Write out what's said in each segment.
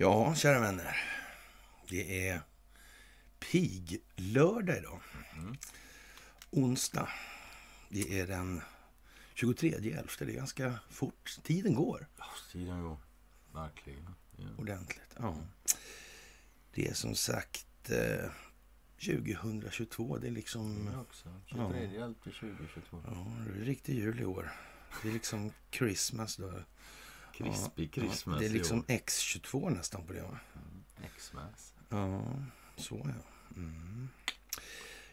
Ja, kära vänner. Det är piglördag idag. Mm. Onsdag. Det är den 23 11. Det är ganska fort. Tiden går. Tiden går. Verkligen. Ja. Ordentligt. Ja. Det är som sagt eh, 2022. Det är liksom... Jag också. 23 ja. 11 2022. Ja, det är riktig jul i år. Det är liksom Christmas då. Krispig Christmas Det är liksom X22 nästan på det. Va? Mm, Xmas. Ja, så ja. Mm.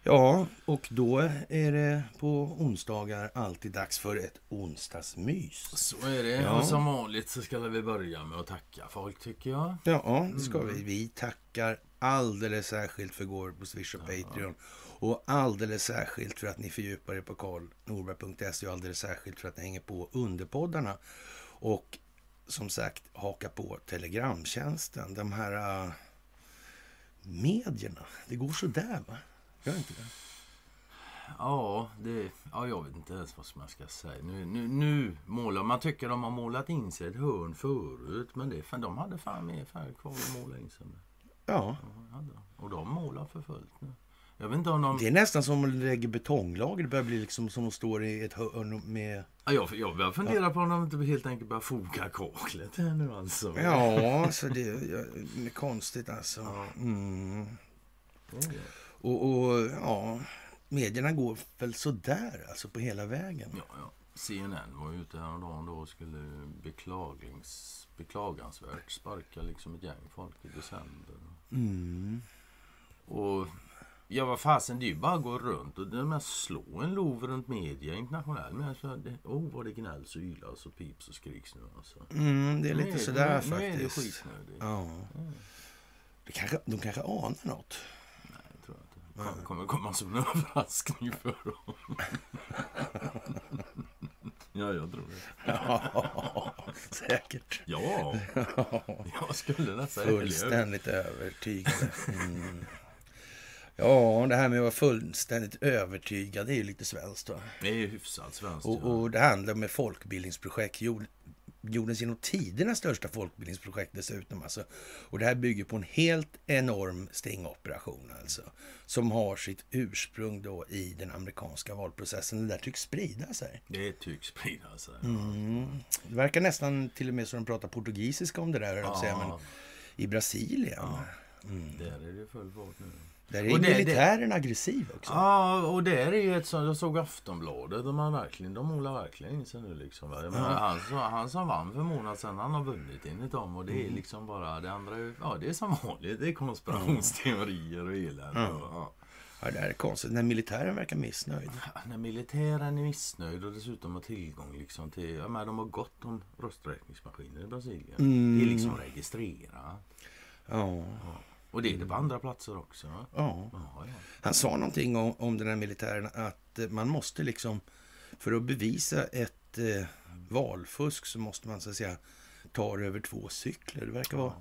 Ja, och då är det på onsdagar alltid dags för ett onsdagsmys. Så är det. Ja. Och som vanligt så ska vi börja med att tacka folk, tycker jag. Ja, det ska mm. vi. Vi tackar alldeles särskilt för går på Swish och ja. Patreon. Och alldeles särskilt för att ni fördjupar er på karlnorberg.se och alldeles särskilt för att ni hänger på underpoddarna. Och som sagt haka på telegramtjänsten. De här uh, medierna. Det går så där va? Gör inte det? Ja, det, ja, jag vet inte ens vad man ska säga. Nu, nu, nu målar man tycker de har målat in sig ett hörn förut. Men det, för de hade fan mer färg kvar att måla in sig med. Ja. ja och de målar för fullt nu. Jag vet inte om de... Det är nästan som att lägga betonglager. Det börjar bli liksom som att stå i ett hörn med... Ja, jag, jag börjar fundera ja. på om de inte helt enkelt börjar foga kaklet här nu alltså. Ja, alltså det är konstigt alltså. Ja. Mm. Och, och, ja, medierna går väl sådär alltså på hela vägen. Ja, ja. CNN var ute häromdagen då och skulle beklagings, beklagansvärt sparka liksom ett gäng folk i december. Mm. Och Ja, vad fasen, det är ju bara att gå runt och slå en lov runt media internationellt. Men alltså, det, oh, vad det gnälls och ylas och pips och skriks nu alltså. Mm, det är lite sådär faktiskt. Nu är det skitnödigt. Ja. Mm. Det kanske, de kanske anar något. Nej, det tror jag inte. Det kommer komma som en överraskning för dem. ja, jag tror det. Ja, säkert. Ja, jag skulle nästan Fullständigt övertygad. Mm. Ja, det här med att vara fullständigt övertygad, det är ju lite svenskt. Va? Det är ju hyfsat svenskt. Och, och det handlar om ett folkbildningsprojekt. Jordens genom tiderna största folkbildningsprojekt dessutom. Alltså. Och det här bygger på en helt enorm stingoperation alltså. Som har sitt ursprung då i den amerikanska valprocessen. Det där tycks sprida sig. Det tycks sprida sig. Mm. Det verkar nästan till och med som de pratar portugisiska om det där. Ja. Säga, men I Brasilien. Ja. Mm. Där är det full fart nu. Där är och det, militären det, aggressiv också. Ja, och det är ju ett sånt, jag såg Aftonbladet, de, har verkligen, de målar verkligen in sig nu liksom. Jag menar, han, han som vann för en månad sedan, han har vunnit enligt dem och det är mm. liksom bara, det andra ja det är som vanligt, det är konspirationsteorier och elände. Mm. Ja. Ja, det här är konstigt. När militären verkar missnöjd. Ja, när militären är missnöjd och dessutom har tillgång liksom till... Ja, men de har gott om rösträkningsmaskiner i Brasilien. Mm. Det är liksom registrerat. Ja. Och det är det på andra platser också? Ja. ja. Han sa någonting om, om den här militären att eh, man måste liksom, för att bevisa ett eh, valfusk så måste man så att säga ta över två cykler. Det verkar vara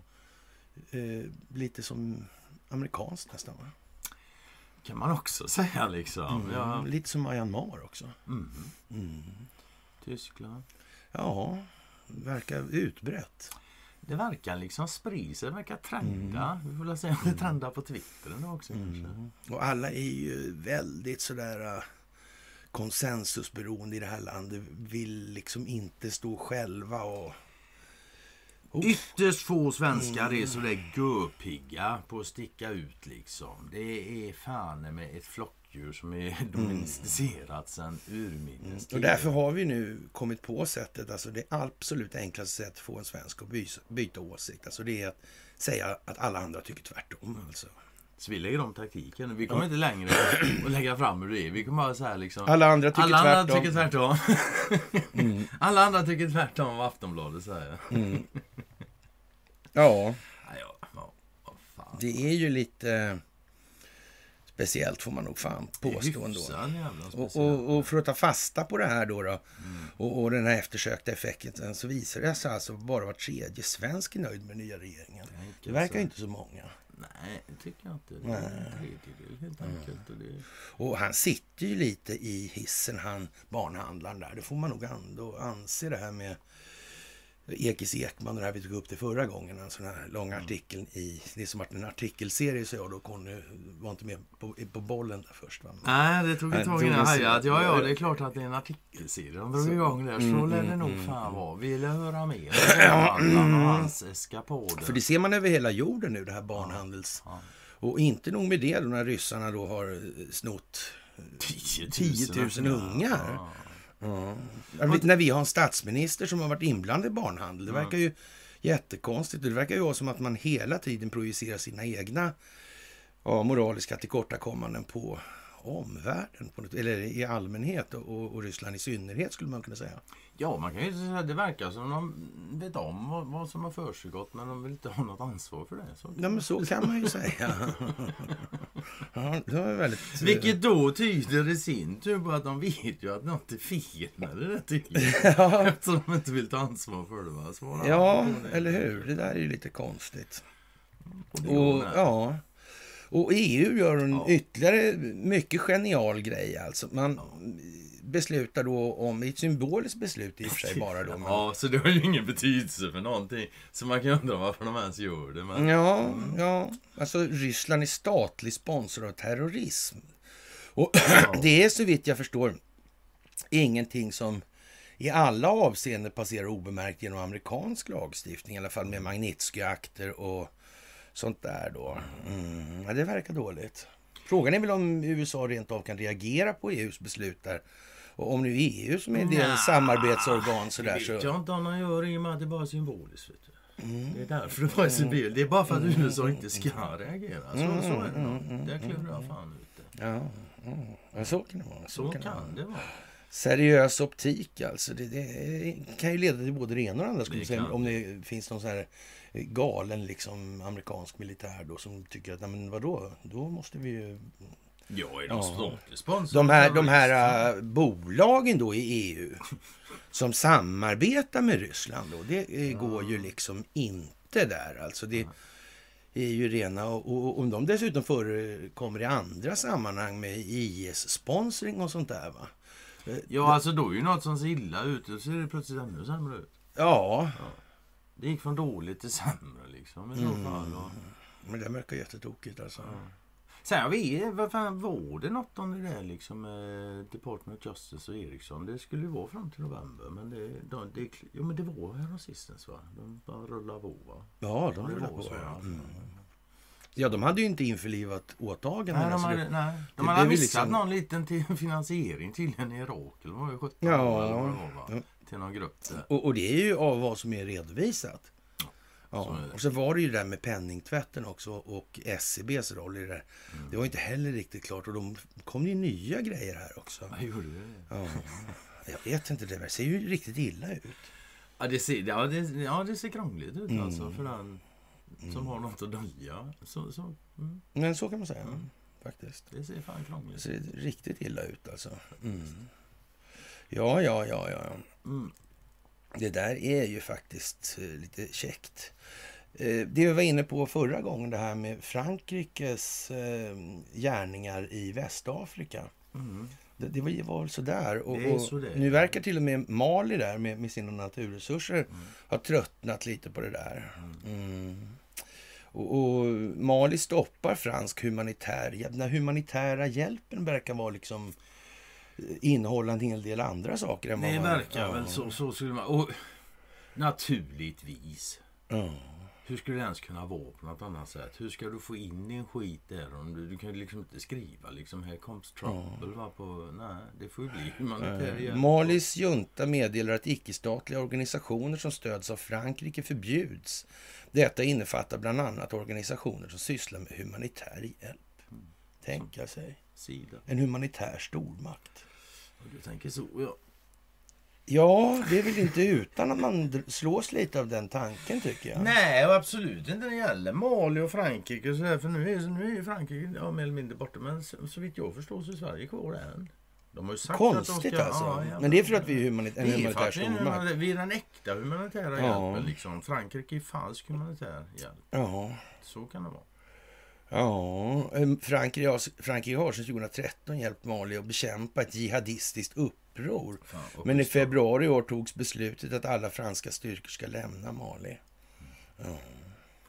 eh, lite som amerikanskt nästan. Va? kan man också säga liksom. Mm, ja. Lite som Myanmar också. Mm. Mm. Tyskland. Ja, verkar utbrett. Det verkar liksom sprida sig, det verkar trenda. Mm. Vi får väl se om det mm. trendar på Twitter nu också mm. Och alla är ju väldigt sådär uh, konsensusberoende i det här landet. Vill liksom inte stå själva och... Oh. Ytterst få svenskar mm. är sådär görpigga på att sticka ut liksom. Det är fan med ett flock djur som är mm. domesticerat sedan urminnes mm. Och därför har vi nu kommit på sättet, alltså det absolut enklaste sättet att få en svensk att byta, byta åsikt. Alltså det är att säga att alla andra tycker tvärtom. Alltså. Så vi lägger om taktiken. Vi kommer ja. inte längre att lägga fram hur det är. Vi kommer bara säga liksom... Alla andra tycker alla tvärtom. Andra tycker tvärtom. mm. Alla andra tycker tvärtom vad Aftonbladet säger. Mm. Ja. ja, ja. Det är ju lite speciellt får man nog fan påstå ändå. Och, och, och, för att ta fasta på det här då, då mm. och, och, den här eftersökta effekten så visar det sig alltså bara var tredje svensk är nöjd med nya regeringen. Det verkar så. inte så många. Nej, det tycker jag inte. Det är en tredjedel helt enkelt. Och, det... och han sitter ju lite i hissen, han barnhandlaren där. Det får man nog ändå anse det här med Ekis Ekman, och det här vi tog upp det förra gången, en sån här lång artikel i, det är som att en artikelserie så jag då Conny var inte med på, på bollen där först va? Nej, det tog Nej, ett tag det innan jag hajade att ja, ja, det är klart att det är en artikelserie de drog igång där. Så Mm, lär det mm, nog mm, fan vara. Vill jag höra mer om och hans eskapader? För det ser man över hela jorden nu, det här barnhandels... Ja. Och inte nog med det då när ryssarna då har snott 10 10 000 ungar. Ja. Ja, vi- När vi har en statsminister som har varit inblandad i barnhandel. Det verkar ju jättekonstigt. Det verkar ju vara som att man hela tiden projicerar sina egna ja, moraliska tillkortakommanden på omvärlden. På något, eller i allmänhet och, och, Ryssland i synnerhet skulle man kunna säga. Ja, man kan ju säga att det verkar som de vet om vad, vad som har försiggått men de vill inte ha något ansvar för det. Så. Ja, men så kan man ju säga. ja, det var väldigt... eh, Vilket då tyder i sin tur på att de vet ju att något är fel med det där. Ja, Eftersom de inte vill ta ansvar för det. Va? Svara ja, eller hur? Det där är ju lite konstigt. Och Och, ja. och EU gör en Ja. ytterligare mycket genial grej. Alltså. Man beslutar då om, ett symboliskt beslut i och för sig bara då. Men, Ja, så det har ju ingen betydelse för någonting. Så man kan undra varför de ens gör det. Men... ja, ja, alltså Ryssland är statlig sponsor av terrorism. Och det är så vitt jag förstår ingenting som i alla avseenden passerar obemärkt genom amerikansk lagstiftning, i alla fall med Magnitsky-akter och sånt där då. Mm, ja, det verkar dåligt. Frågan är väl om USA rent av kan reagera på EUs beslut där. Och om nu EU som är deras Nja, samarbetsorgan Det sådär vet så... jag inte om de gör i och med att det bara är symboliskt. Vet. Mm. Det är därför det bara är symboliskt. Det är bara för att USA inte ska reagera. Så, så är det nog. Där klurar fan ut det. Ja, mm, ja, så kan det vara. Så det vara. kan det vara. Seriös optik alltså. Det, det kan ju leda till både det ena och det andra. Skulle Det säga. kan Om det finns någon sån här galen liksom, amerikansk militär då, som tycker att nej, men vadå, då måste vi ju... Jag är Ja. någon statlig sponsor. De här, de här äh, bolagen då i EU som samarbetar med Ryssland då, det äh, går ju liksom inte där. Alltså det är ju rena... Och, om de dessutom förekommer i andra sammanhang med IS-sponsring och sånt där va. Ja, alltså då är ju något som ser illa ut och så ser det plötsligt ännu sämre ut. Ja, Det gick från dåligt till sämre liksom i så Mm. fall. Och... men det verkar jättetokigt alltså. Sen jag vet, vad fan var det något om det där liksom med Department of Justice och Ericsson? Det skulle ju vara fram till november men det, de, det, jo, men det var här sistens va? De bara rullade på va? Ja, Ja, de var på. så, Ja. ja. Mm. ja, de hade ju inte införlivat åtagandena. Nej, de så det- hade, nej. det De hade missat liksom- någon liten till finansiering tydligen i Irak. Eller vad var det, 17 Ja. år det var, va? Ja. Till någon grupp. Och, och det är ju av vad som är redovisat. Ja, det. och så var det ju det där med penningtvätten också och SCBs roll i det där. Mm. Det var inte heller riktigt klart och de kom ju nya grejer här också. Ja, gjorde det? Ja, jag vet inte, det ser ju riktigt illa ut. Ja, det ser, ja, det, ja, det ser krångligt ut Mm. alltså för den som har något att dölja. Så, så, mm, Men så kan man säga, faktiskt. det ser fan Det krångligt ut. ser riktigt illa ut alltså. Mm. Ja, ja, ja, ja. Mm. Det där är ju faktiskt eh, lite käckt. Eh, Det vi var inne på förra gången, det här med Frankrikes eh, gärningar i Västafrika. Mm. Det, det var, var väl sådär. Och, Det är och sådär. Nu verkar till och med Mali där med, med sina naturresurser ha tröttnat lite på det där. Mm. Och, och Mali stoppar fransk humanitär hjälp. Den humanitära hjälpen verkar vara liksom innehålla en hel del andra saker. Än Det man, verkar ja. väl så. så skulle man, och naturligtvis. Ja. Hur skulle det ens kunna vara på något annat sätt? Hur ska du få in din skit där? Om du, du kan ju liksom inte skriva liksom här comes trouble. Va, på, nej, det får ju bli humanitär Eh, hjälp. Malis junta meddelar att icke-statliga organisationer som stöds av Frankrike förbjuds. Detta innefattar bland annat organisationer som sysslar med humanitär hjälp. Tänka sig. Sida. En humanitär stormakt. Du tänker så, ja. Ja, det är väl inte utan att man slås lite av den tanken tycker jag. Nej, och absolut inte när det gäller Mali och Frankrike och sådär. För nu är, nu är ju Frankrike ja, mer eller mindre borta. Men så, så vitt jag förstår så är Sverige kvar än. De har ju sagt att Konstigt de ska, alltså. Ja, ja, Men det är för att vi är humanit- en humanitär stormakt. Vi är den äkta humanitära Ja. hjälpen. Liksom. Frankrike är falsk humanitär hjälp. Ja, Så kan det vara. Ja, Frankrike har, Frankrike har sedan 2013 hjälpt Mali att bekämpa ett jihadistiskt uppror. Fan, Men i februari i år togs beslutet att alla franska styrkor ska lämna Mali.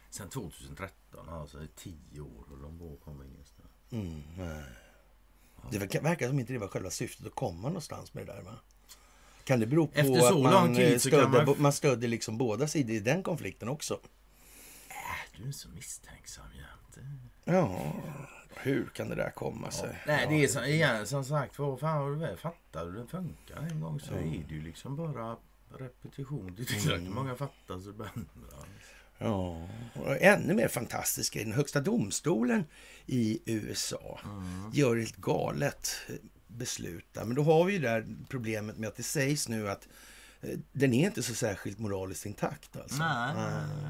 Sen 2013, alltså i tio år och de bara kommer ingenstans. Mm, nej. Det verkar, verkar som inte det var själva syftet att komma någonstans med det där va? Kan det bero på Efter så att lång man, tid eh, stödde, man- man stödde liksom båda sidor i den konflikten också? Äh, du är så misstänksam jämt. Ja, hur kan det där komma sig? Nej, det är som, igen, som sagt, vad fan har du väl fattar du? Det funkar en gång så är det ju liksom bara repetition. Det är tillräckligt många fattar så bänder Ja, och ännu mer fantastiskt är den. Högsta domstolen i USA gör ett galet beslut. Men då har vi ju där problemet med att det sägs nu att den är inte så särskilt moraliskt intakt. Alltså. Nej,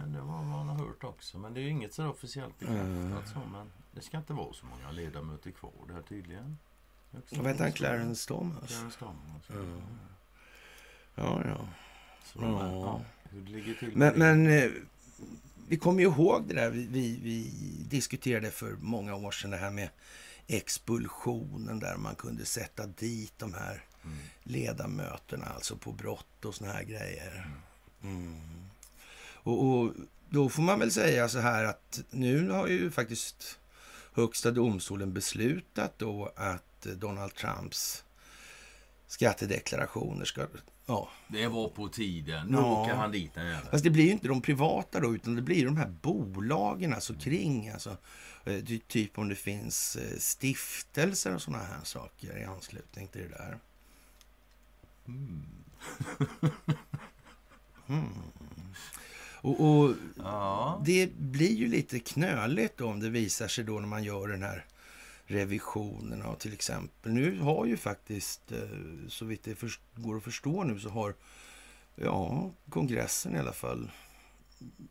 det var vad man har hört också. Men det är ju inget så officiellt bekräftat så. Men det ska inte vara så många ledamöter kvar där tydligen. Vad heter han? Clarence Thomas? Clarence Thomas. Ja, ja. Så, men, ja, hur det ligger till Men, men eh, vi kommer ju ihåg det där vi, vi, vi diskuterade för många år sedan, det här med expulsionen där man kunde sätta dit de här Mm. ledamöterna, alltså på brott och såna här grejer. Mm. Och, och då får man väl säga så här att nu har ju faktiskt Högsta domstolen beslutat då att Donald Trumps skattedeklarationer ska ja, Det var på tiden. Nu Ja. åker han dit den jäveln. Fast det blir ju inte de privata då, utan det blir de här bolagen alltså kring. Alltså, eh, ty- typ om det finns eh, stiftelser och såna här saker i anslutning till det där. Mm. Och, och Ja. det blir ju lite knöligt om det visar sig då när man gör den här revisionen av till exempel. Nu har ju faktiskt, eh, så vitt det går att förstå nu, så har ja, kongressen i alla fall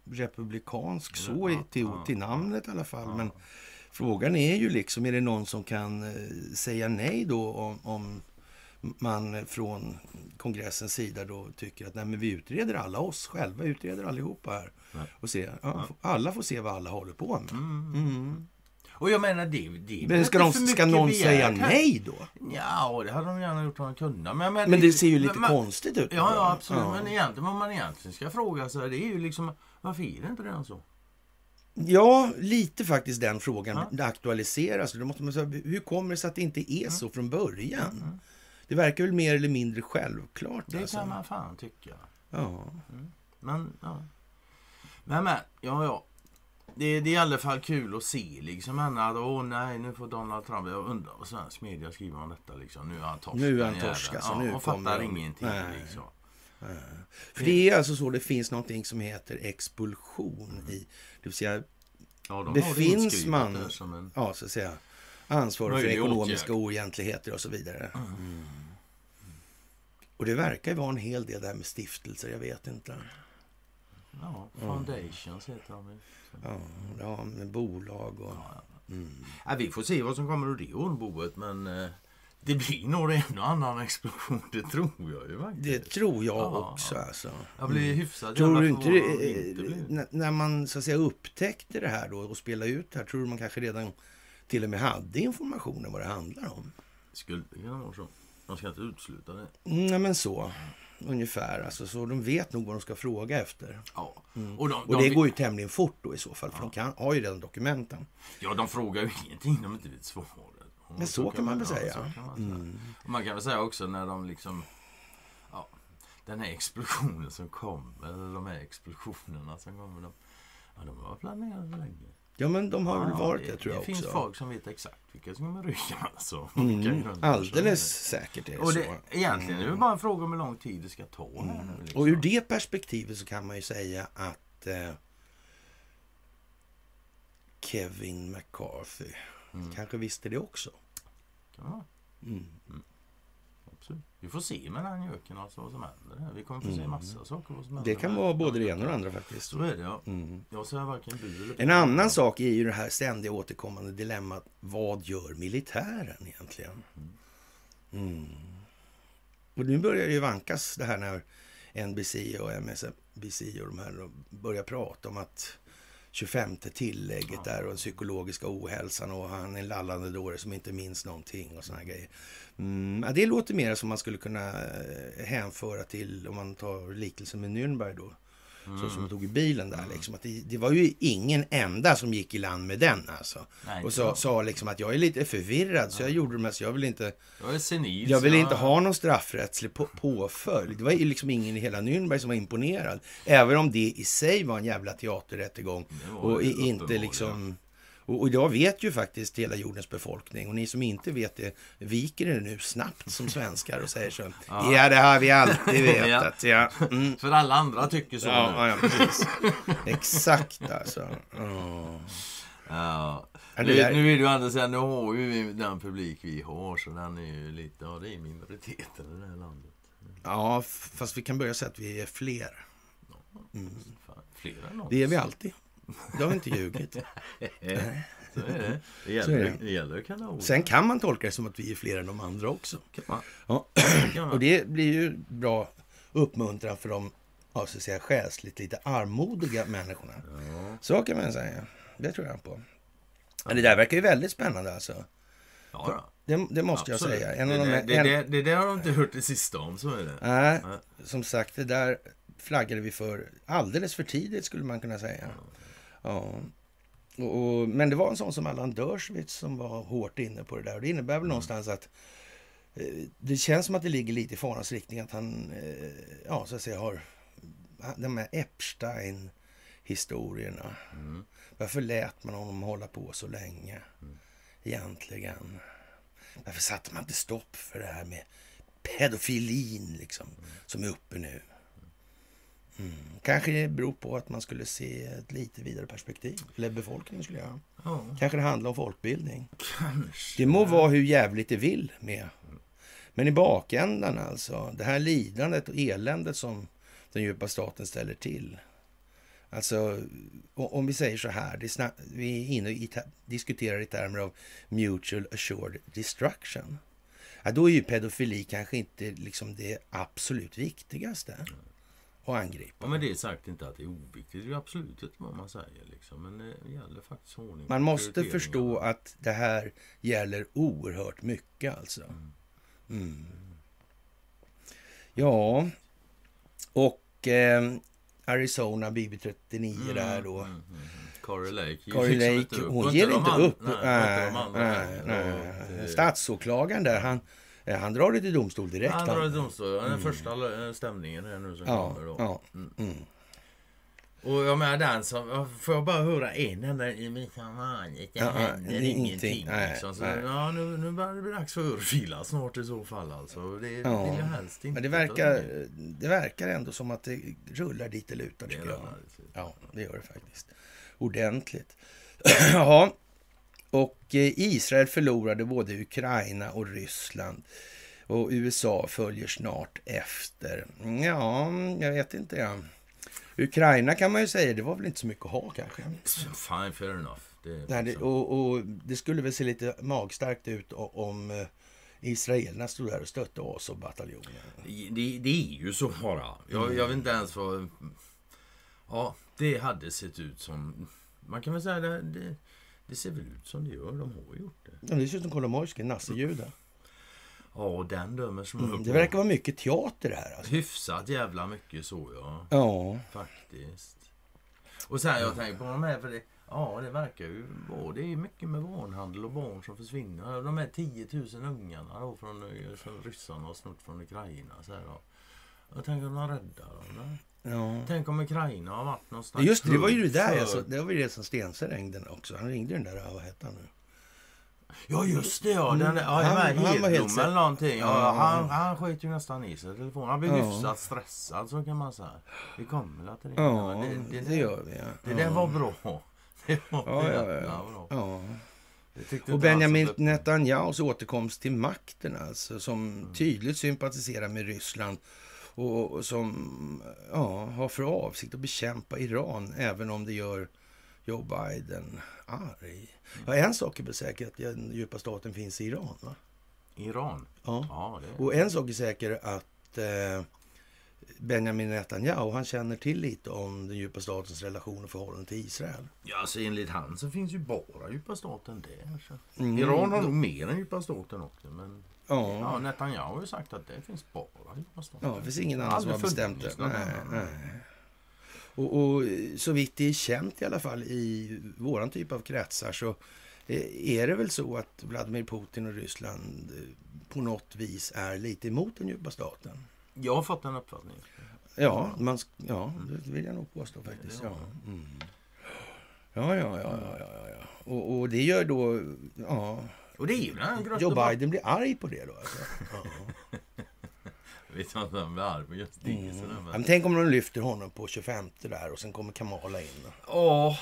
republikansk så Ja, till, ja, till namnet i alla fall. Men frågan är ju liksom, är det någon som kan eh, säga nej då om, om man från kongressens sida då tycker att nej, men vi utreder alla oss själva, utreder allihopa här. Och se, ja, Alla får se vad alla håller på med. Mm. Och jag menar, det, det Men ska, de, ska någon begärt säga här. nej då? Ja, det hade de gärna gjort om de kunde. Men, men, Men det ser ju lite men- konstigt ut. Ja, ja, absolut. Ja. Men egentligen, vad man egentligen ska fråga sig, det är ju liksom, varför är det inte redan så? Ja, lite faktiskt den frågan Ja. det aktualiseras. Då måste man säga, hur kommer det sig att det inte är så från början? Det verkar väl mer eller mindre självklart. Det alltså. kan man fan tycka. ja. Men, ja. Men, men, ja, ja. Det, det är i alla fall kul att se liksom att åh nej nu får Donald Trump, jag undrar vad svensk media skriver om detta liksom. Nu är han torsk. Nu är han torsk, alltså, Ja, nu kommer fattar de. ingenting Nej. liksom. För det är alltså så, det finns någonting som heter expulsion i, det vill säga, Ja, de Det finns man- en... ja så att säga, ansvar för ekonomiska åtgärd. oegentligheter och så vidare. Mm. Och det verkar ju vara en hel del där med stiftelser, jag vet inte. Ja, Foundations heter de. Ja, ja med bolag och... Mm. Ja, vi får se vad som kommer ur det ormboet men eh, det blir nog en och annan explosion, det tror jag ju faktiskt. Det tror jag Ja. också alltså. Jag blir hyfsat Tror du inte, det, inte när man så att säga upptäckte det här då och spelade ut det här, tror du man kanske redan till och med hade informationen vad det handlar om? Skulle kunna vara så. Man ska inte utesluta det. Mm, Nej men så, ungefär. Alltså, så de vet nog vad de ska fråga efter. Ja. Och, de, Mm. Och de, det går ju tämligen fort då i så fall, för de kan, har ju redan dokumenten. Ja, de frågar ju ingenting de inte vet svaret. Men så kan man väl ja, säga. så kan man, Mm. säga. Och man kan väl säga också när de liksom... Ja, den här explosionen som kommer, eller de här explosionerna som kommer. De, ja, de var planerade länge. Ja men de har väl Ja, varit det, tror jag Det finns också. folk som vet exakt vilka som kommer ryka. Alltså. Mm, alldeles säkert är är det Och så. det, egentligen är det bara en fråga om hur lång tid det ska ta. Här nu, liksom. Och ur det perspektivet så kan man ju säga att eh, Kevin McCarthy Mm. kanske visste det också. Ja, Mm. absolut. Vi får se med den göken alltså vad som händer. Vi kommer få se massa saker vad som händer. Mm. Det kan vara både det ena och det andra faktiskt. Så är det ja. Mm. Jag säger varken bu eller En annan sak är ju det här ständiga återkommande dilemmat. Vad gör militären egentligen? Mm. Och nu börjar det ju vankas det här när NBC och MSNBC och de här börjar prata om att 25 tillägget där och den psykologiska ohälsan och han är en lallande dåre som inte minns någonting och såna här grejer. Mm, det låter mer som man skulle kunna eh, hänföra till, om man tar liknelsen med Nürnberg då, Mm. Så som de tog i bilen där. Liksom, att det, det, var ju ingen enda som gick i land med den alltså. Nej, och sa, sa liksom att jag är lite förvirrad så jag gjorde det mest. Jag vill inte... Jag är senil. Jag vill inte ha någon straffrättslig på, påföljd. Det var ju liksom ingen i hela Nürnberg som var imponerad. Även om det i sig var en jävla teaterrättegång. Och inte liksom... Och, och idag vet ju faktiskt hela jordens befolkning. Och ni som inte vet det, viker er nu snabbt som svenskar och säger så. ja. ja, det har vi alltid vetat. ja. Mm. För alla andra tycker så. Ja, ja precis. Exakt alltså. Oh. Ja. Nu, nu är det ju andra sidan, nu har ju den publik vi har, så den är ju lite, ja det är minoriteten i det här landet. Ja, fast vi kan börja säga att vi är fler. Mm. Fler än Det är vi alltid. Det har inte ljugit. Så är det. Det gäller, det. gäller kanon. Sen kan man tolka det som att vi är fler än de andra också. Ja. Och det blir ju bra uppmuntran för de ja, så att säga, själsligt lite armodiga människorna. Ja. Så kan man säga. Det tror jag på. Men det där verkar ju väldigt spännande alltså. Ja, det, det, måste Absolut. jag säga. En det, de, det, en... det, det, det har de inte hört det sista om, så är det. Nej, Nej, som sagt, det där flaggade vi för alldeles för tidigt skulle man kunna säga. Ja. Och, och, men det var en sån som Allan Dershowitz som var hårt inne på det där. Och det innebär väl mm. någonstans att eh, det känns som att det ligger lite i farans riktning att han, eh, ja så att säga har de här Epstein-historierna. Mm. Varför lät man honom hålla på så länge? Mm. Egentligen. Varför satte man inte stopp för det här med pedofilin liksom, mm. som är uppe nu? Mm. Kanske det beror på att man skulle se ett lite vidare perspektiv. Eller befolkningen skulle göra. Ja. Kanske det handlar om folkbildning. Kanske. Det må vara hur jävligt det vill med. Men i bakändan alltså, det här lidandet och eländet som den djupa staten ställer till. Alltså, om vi säger så här, snabbt, vi är inne och diskuterar i termer av mutual assured destruction. Ja, då är ju pedofili kanske inte liksom det absolut viktigaste. Och angripa. Ja, men det är sagt inte att det är oviktigt. Det är absolut inte vad man säger. Liksom. Men det gäller faktiskt ordning. Man måste förstå att det här gäller oerhört mycket alltså. Mm. Mm. Ja, och eh, Arizona BB39 mm, där då. Mm, mm, mm. Corey Lake. Corey Lake, hon ger inte upp. Nej, nej, nej, Statsåklagaren där, han Eh, han drar det till domstol direkt. Han drar det till domstol. Den mm. första eh, stämningen här nu som ja, kommer då. Ja. Mm. Mm. Och jag menar den som, får jag bara höra en enda i mikrofönet. Det ja, händer det ingenting. Nej, liksom. Så, nej. Ja, nu, nu börjar det bli dags för örfila snart i så fall alltså. Det ja. vill jag helst inte. Men det verkar, det verkar ändå som att det rullar dit det lutar tycker jag. Ja, det gör det faktiskt. Ordentligt. Jaha. Och eh, Israel förlorade både Ukraina och Ryssland. Och USA följer snart efter. Ja, jag vet inte. Ja. Ukraina kan man ju säga, det var väl inte så mycket att ha kanske. Fine, fair enough. Det Nej, det, och, och, det skulle väl se lite magstarkt ut om eh, israelerna stod där och stötte oss och bataljonen. Det, det, är ju så bara. Jag, mm. jag vet inte ens vad... Ja, det hade sett ut som... Man kan väl säga det, det det ser väl ut som det gör. De har gjort det. Ja, det ser ut som Kolomojskij, Nasse-juda. Ja, och den dömer som mm, Det verkar vara mycket teater här. Alltså. Hyfsat jävla mycket så, ja. Ja. Faktiskt. Och sen jag tänker på de här, för det, ja det verkar ju vara, det är mycket med barnhandel och barn som försvinner. De här 10 000 ungarna då från, från ryssarna och snott från Ukraina. Så här, då. Jag tänker om de räddar dem. Ja. Tänk om Ukraina har varit någonstans. Just det, det var ju det där. Alltså, det var ju det som Stense ringde också. Han ringde den där, vad hette han nu? Ja just det ja, den där, ja, han, han var helt eller någonting. Ja, ja, han, han sket ju nästan i sig telefonen. Han blev ja. hyfsat stressad så kan man säga. Vi kommer att ringa. Ja, det, det, det gör vi. Ja. Det där var bra. Det var ja, ja, ja. bra. Och Benjamin Netanyahus återkomst till makten alltså, som mm. tydligt sympatiserar med Ryssland och som ja, har för avsikt att bekämpa Iran även om det gör Joe Biden arg. Ja, en sak är väl säker, att den djupa staten finns i Iran. Va? Iran? Ja. ja det... Och en sak är säker att eh, Benjamin Netanyahu, han känner till lite om den djupa statens relation och förhållande till Israel. Ja, alltså enligt han så finns ju bara djupa staten där. Mm. Iran har nog mer än djupa staten också. Men Ja, ja, Netanyahu har ju sagt att det finns bara staten. ja det finns ingen annan som har bestämt det. Nej, nej. Och, och så vitt det är känt i alla fall i våran typ av kretsar så eh, är det väl så att Vladimir Putin och Ryssland eh, på något vis är lite emot den djupa staten. Jag har fått en uppfattning. Ja, man, ja det vill jag nog påstå faktiskt. Ja, mm. ja, ja, ja, ja, ja, ja. Och, och det gör då... Ja, Och det är ju grötta Joe Biden blir arg på det då alltså. Ja. Vet jag inte om jag blir arg på just det. Mm. men- tänk om de lyfter honom på 25 där och sen kommer Kamala in. Ja.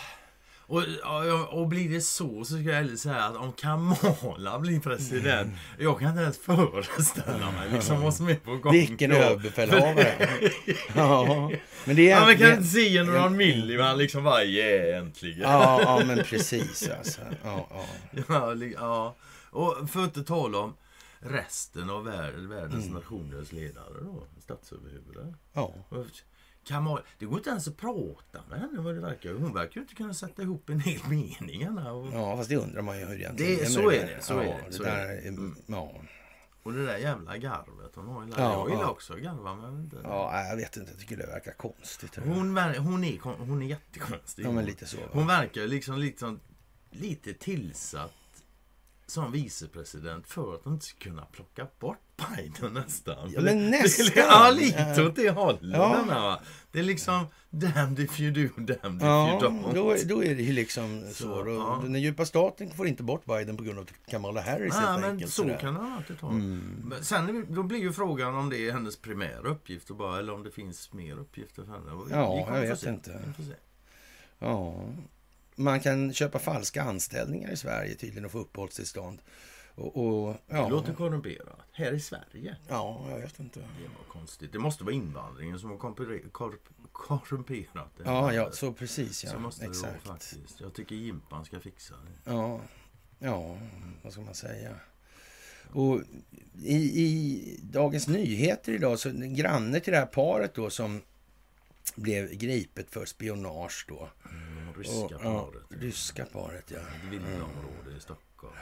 Och, ja, och blir det så så ska jag hellre säga att om Kamala blir president. Jag kan inte ens föreställa mig liksom vad som är på gång. Vilken överbefälhavare. ja, men det är... Ja, men kan det- inte se Milley men liksom bara yeah, äntligen. ja, ja, men precis alltså. Ja, ja. Ja. Och för att inte tala om resten av världen, världens Mm. nationers ledare då. Statsöverhuvuden. ja. Och Kamal, det går inte ens att prata med henne vad det verkar. Hon verkar ju inte kunna sätta ihop en hel mening. Och, Ja, fast det undrar man ju hur egentligen Det- så är där. det, så ja, är det, så där är det. är- Mm. Ja. och det där jävla garvet hon har. Ja, jag gillar ja. också att garva men inte. ja, jag vet inte. Jag tycker det verkar konstigt. Hon, ver- hon, är, hon är jättekonstig. Ja, men lite så. va? Hon verkar liksom, liksom lite tillsatt som vicepresident för att hon inte ska kunna plocka bort Biden nästan. Ja, men nästan. Ja, lite åt det hållet. Ja. va? Det är liksom damned if you do, damned Ja, if you don't. då, då är det ju liksom så. Så, ja. Den djupa staten får inte bort Biden på grund av Kamala Harris helt men enkelt. så sådär. kan det alltid ta. Mm. Sen det- då blir ju frågan om det är hennes primära uppgift bara, eller om det finns mer uppgifter för henne. Ja, jag vet inte. Ja. Man kan köpa falska anställningar i Sverige tydligen och få uppehållstillstånd. Och, och, ja. Det låter korrumperat. Här i Sverige. ja, jag vet inte. Det var konstigt. Det måste vara invandringen som har korrumperat det. Ja, ja, så precis Så ja. måste det Exakt. vara faktiskt. Jag tycker Jimpan ska fixa det. Ja, ja, vad ska man säga? Och i, i Dagens Nyheter idag så granne till det här paret då som blev gripet för spionage då. Mm, ryska Och, ja, paret. ryska paret, ja. Villaområde i Stockholm.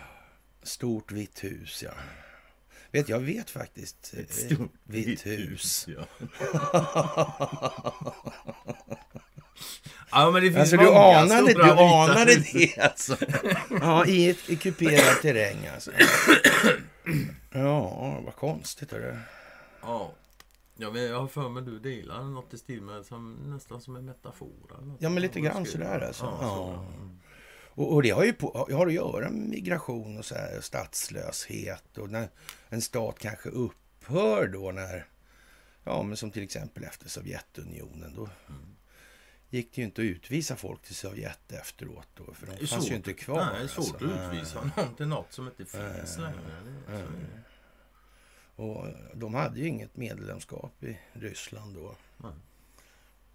Stort vitt hus, ja. Vet, jag vet faktiskt. Ett eh, stort vitt hus. Ja. ja, men det finns Alltså du många anade, stora du anade hus. det alltså. Ja, i ett i kuperad terräng alltså. Ja, vad konstigt. Hörru. Ja. Ja, jag har för mig du delar något i stil med som, nästan som en metafor. eller. Ja, men lite grann sådär alltså. Ja, Ja. Och, och det har ju på, har att göra med migration och så här, statslöshet och när en stat kanske upphör då när, ja men som till exempel efter Sovjetunionen då gick det ju inte att utvisa folk till Sovjet efteråt då för de fanns ju svårt- inte kvar. Nej, det är svårt alltså. att utvisa någon till något som inte finns längre. Det- så är det. Och de hade ju inget medlemskap i Ryssland då. Nej.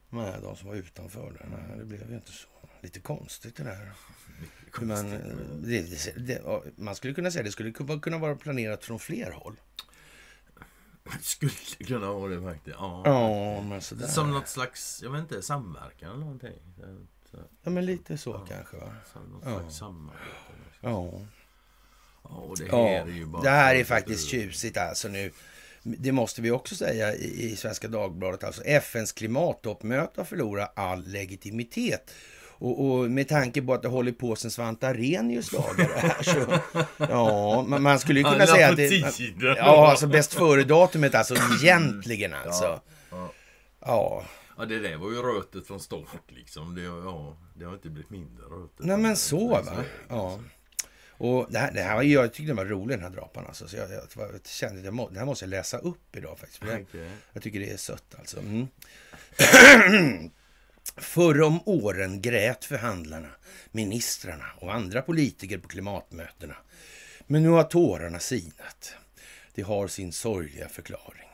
Nej, de som var utanför där. Nej, det blev ju inte så. Lite konstigt det där. Mycket Hur man, konstigt. det, det, det, man skulle kunna säga det skulle kunna vara planerat från fler håll. Det skulle kunna vara det faktiskt. Ja. Ja, men sådär. Som något slags, jag vet inte, samverkan eller någonting. Ja, men lite så Ja. kanske va? så, något Ja. slags samarbete. liksom. Ja. Och det här ja. är bara... Det här är faktiskt tjusigt alltså nu. Det måste vi också säga i, i Svenska Dagbladet. Alltså FNs klimattoppmöte har förlorat all legitimitet. Och, och med tanke på att det håller på sen Svante Arrhenius dagar det här så... Ja, man, man skulle ju kunna Alla säga att det... tiden. Ja, alltså bäst före-datumet alltså egentligen alltså. Ja, ja. Ja. Ja, det där var ju rötet från start liksom. Det, ja, det har inte blivit mindre rötet. Nej men så va. Ja. alltså. Och det här, det här var, jag tyckte den var rolig den här drapan alltså. Så jag, jag, jag kände att jag må, det här måste jag läsa upp idag faktiskt. Det, Okej. jag tycker det är sött alltså. Mm. Förr om åren grät förhandlarna, ministrarna och andra politiker på klimatmötena. Men nu har tårarna sinat. Det har sin sorgliga förklaring.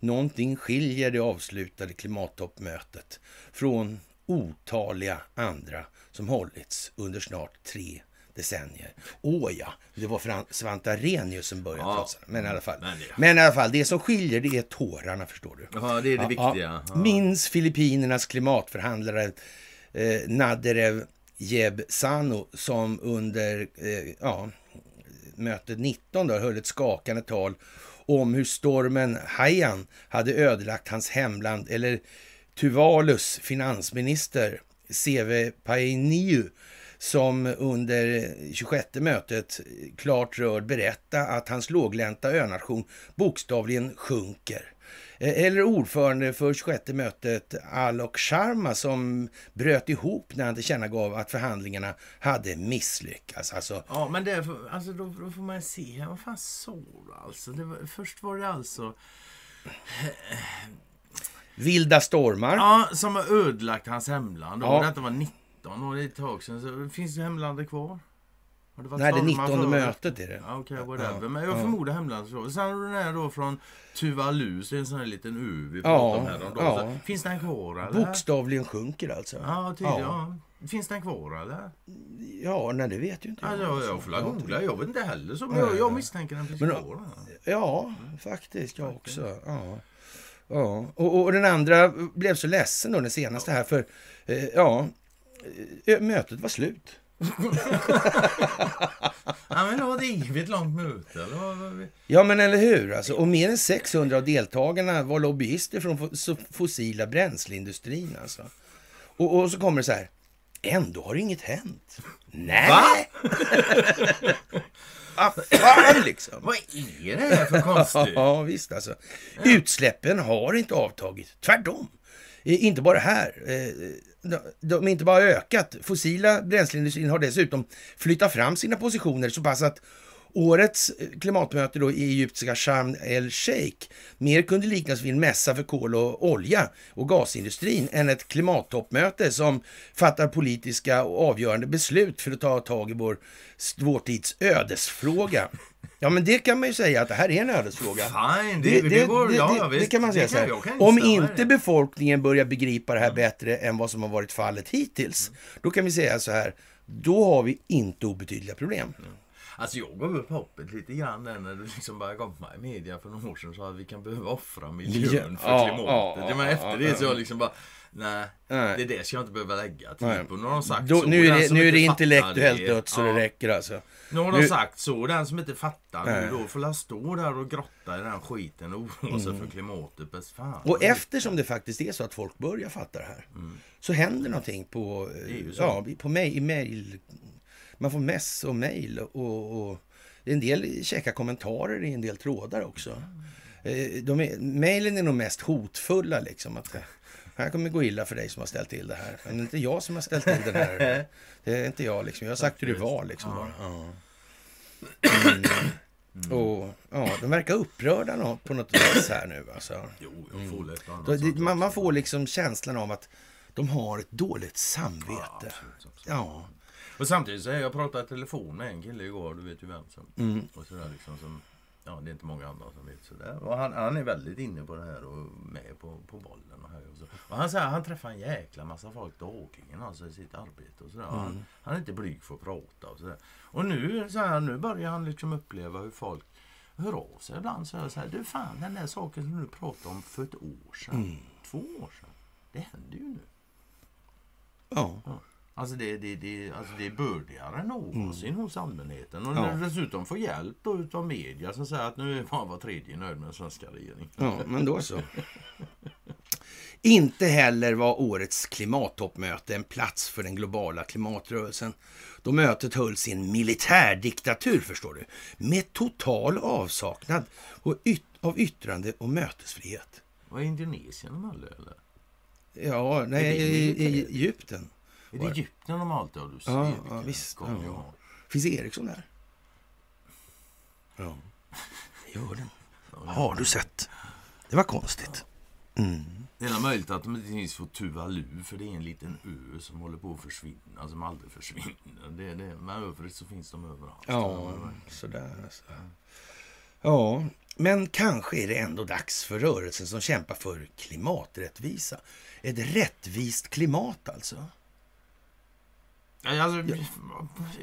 Någonting skiljer det avslutade klimattoppmötet från otaliga andra som hållits under snart tre decennier. Åh ja, det var Fran- Svante Arrhenius som började Ja. trots Men i alla fall. Men det- Men i alla fall, det som skiljer det är tårarna förstår du. Ja, det är det viktiga. Ja. Minns Filippinernas klimatförhandlare eh, Naderev Jebsano som under eh, ja, mötet 19 då, höll ett skakande tal om hur stormen Haiyan hade ödelagt hans hemland, eller Tuvalus finansminister CV Painiu som under 26 mötet klart rörd berätta att hans låglänta önation bokstavligen sjunker. Eh, Eller ordförande för 26 mötet Alok Sharma som bröt ihop när han tillkännagav att förhandlingarna hade misslyckats. Alltså, Ja, men det, alltså, då, då får man se här. Vad fan du alltså? Var, först var det alltså... vilda stormar. Ja, som har ödelagt hans hemland. Och Ja. Detta var 19 och det ett tag sedan. Så finns det hemlandet kvar? Har varit Nej, det är stormar 19 förut? mötet är det. Ja, Okej, whatever. Ja, Men jag ja. förmodar hemlandet så. Sen har du den här då från Tuvalu, så är det en sån här liten u vi Ja, pratade om här. ja. Så, finns den kvar eller? Bokstavligen sjunker alltså. Ja, tydligen. Ja. Finns den kvar eller? Ja, nej det vet ju inte jag. Alltså, jag, jag får la Ja, googla. Jag vet inte heller. Så, men jag, jag misstänker den finns Men- kvar. Ja, faktiskt. Jag också. Ja. Ja. Och, och den andra blev så ledsen då, den senaste här, för eh, ja, mötet var slut. Ja, men det var ett evigt långt möte. Vi- Ja, men eller hur? Alltså, och mer än 600 av deltagarna var lobbyister från fossila bränsleindustrin. Alltså. Och, och så kommer det så här. Ändå har inget hänt. Nej! Va? Vad fan liksom? vad är det här för konstigt? Ja, visst alltså. Utsläppen har inte avtagit. Tvärtom. Eh, inte bara här. Eh, de- har inte bara ökat. Fossila bränsleindustrin har dessutom flyttat fram sina positioner så pass att årets eh, klimatmöte då i egyptiska Sharm el-Sheikh mer kunde liknas vid en mässa för kol och olja och gasindustrin än ett klimattoppmöte som fattar politiska och avgörande beslut för att ta tag i vår vår tids ödesfråga. Ja, men det kan man ju säga att det här är en ödesfråga. Fine, det, det, går... det, ja, det, ja, visst. det kan man säga jag kan Om inte det. befolkningen börjar begripa det här bättre än vad som har varit fallet hittills, då kan vi säga så här, då har vi inte obetydliga problem. Alltså jag gav upp hoppet lite grann där när det liksom började komma i media för några år sedan så att vi kan behöva offra miljön för Ja, klimatet. ja, Ja, men ja, efter ja, det så ja. jag liksom bara Nej, Nej. det där ska jag inte behöva lägga tid Nej. på. Nu har de sagt Då, så. nu är det, nu är det intellektuellt det- dött så ja. det räcker alltså. Nu har de Nu- sagt så. Den som inte fattar Nej. nu då får la stå där och grotta i den skiten och oroa sig för klimatet. Bäst fan. Och eftersom det faktiskt är så att folk börjar fatta det här, så händer någonting på, Mm. Det är ja, på mail, i mail. Man får mess och mail och, och en del käcka kommentarer i en del trådar också. Eh, De är, mailen är nog mest hotfulla liksom. Att, här kommer gå illa för dig som har ställt till det här. Men det är inte jag som har ställt till det här. Det är inte jag liksom. Jag har sagt hur det var liksom bara. Ja. Mm. Och ja, de verkar upprörda på något vis här nu alltså. Jo, jag får lätt annat sånt man, man får liksom känslan av att de har ett dåligt Ja, samvete. absolut, absolut. Ja. Och samtidigt så är jag pratade i telefon med en kille igår, du vet ju vem som. Mm. Och sådär liksom som, ja det är inte många andra som vet sådär. Och han, han är väldigt inne på det här och med på, på bollen och här och så. Och han säger han träffar en jäkla massa folk dagligen alltså i sitt arbete och sådär. Och Han, han är inte blyg för att prata och sådär. Och nu, så här, nu börjar han liksom uppleva hur folk hör av sig ibland. Så här, du fan den där saken som du pratade om för ett år sedan. Två år sedan. Det händer ju nu. Ja. Ja. Alltså det, det, det, alltså det är bördigare än någonsin hos allmänheten. Och Mm. Ja. dessutom får hjälp då utav media som säger att nu är bara var tredje nöjd med den svenska regeringen. ja, men då så. Inte heller var årets klimattoppmöte en plats för den globala klimatrörelsen. Då mötet hölls i en militärdiktatur, förstår du, med total avsaknad yt- av yttrande och mötesfrihet. Vad är Indonesien de höll eller? Ja, nej, i, i militär? Egypten. Är det Egypten de alltid har? Du ser Ja, ja, visst. Ja. har. Finns Eriksson där? Ja, gör den. Har du sett? Det var konstigt. Mm. Det är möjligt att de inte finns på Tuvalu för det är en liten ö som håller på att försvinna, som aldrig försvinner. Det, det, men övrigt så finns de överallt. Ja, sådär. Så. Ja, men kanske är det ändå dags för rörelsen som kämpar för klimaträttvisa. Ett rättvist klimat alltså. Alltså,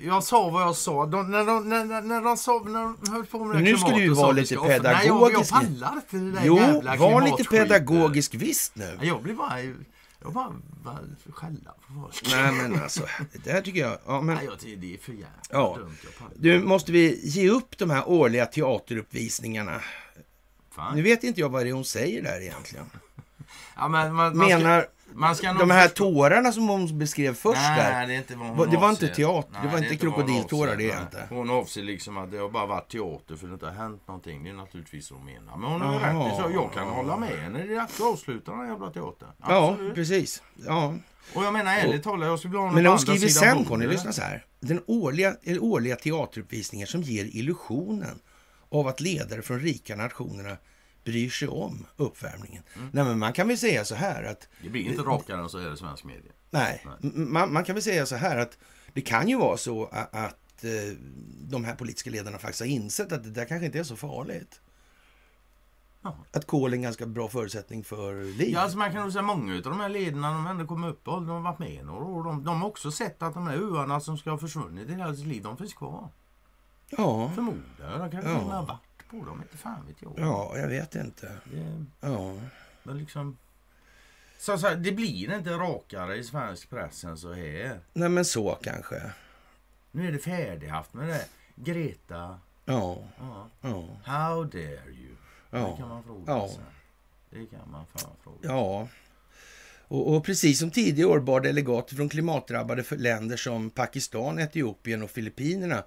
jag sa vad jag sa. De, när, de, när, när de sa, när de höll på med det Nu ska du ju vara lite offra- Nej, jag, jag pedagogisk. pallar inte det där Jo, jävla var lite pedagogisk visst nu. Jag blir bara... Jag bara, bara skälla på folk. Nej men alltså, det här tycker jag... Ja, men, Nej, jag tycker det är för jävla Ja. dumt. Du, måste vi ge upp de här årliga teateruppvisningarna? Fan. Nu vet inte jag vad det är hon säger där egentligen. Ja, men, man, man Menar ska, de här förstå- tårarna som hon beskrev först Nej, där. det inte hon det var inte teater, det var inte krokodiltårar, det är Nej. inte. Hon avser liksom att det har bara varit teater för det inte har hänt någonting. Det är naturligtvis vad hon menar. Men hon har Jaha. rätt så. Jag kan hålla med henne. Det är dags att avsluta den här jävla teatern. Ja, Absolut. precis. Ja. Och jag menar ärligt talat, jag skulle någon Men hon skriver sen, Conny, lyssna så här. Den årliga, eller årliga teateruppvisningar som ger illusionen av att ledare från rika nationerna bryr sig om uppvärmningen. Mm. Nej, men man kan väl säga så här att Det blir inte rakare än så är det svensk media. Nej, m- man, man kan väl säga så här att det kan ju vara så att, att eh, de här politiska ledarna faktiskt har insett att det där kanske inte är så farligt. Ja. Att kol är en ganska bra förutsättning för liv. Ja, alltså man kan nog säga många av de här ledarna, de ändå kommer upp och de har varit med några år. De, de har också sett att de här öarna som ska ha försvunnit i deras liv, de finns kvar. Ja, Förmodligen. De kanske Ja. har varit på dem, inte fan vet jag. ja, jag vet inte. Det, Ja. men liksom... Så, så här, det blir inte rakare i svensk press än så här. Nej, men så kanske. Nu är det färdighaft med det. Greta, Ja, ja. ja, how dare you? Det kan ja. man fråga Ja. sig. Det kan man fan fråga ja. Och, och precis som tidigare år bar delegater från klimatdrabbade för länder som Pakistan, Etiopien och Filippinerna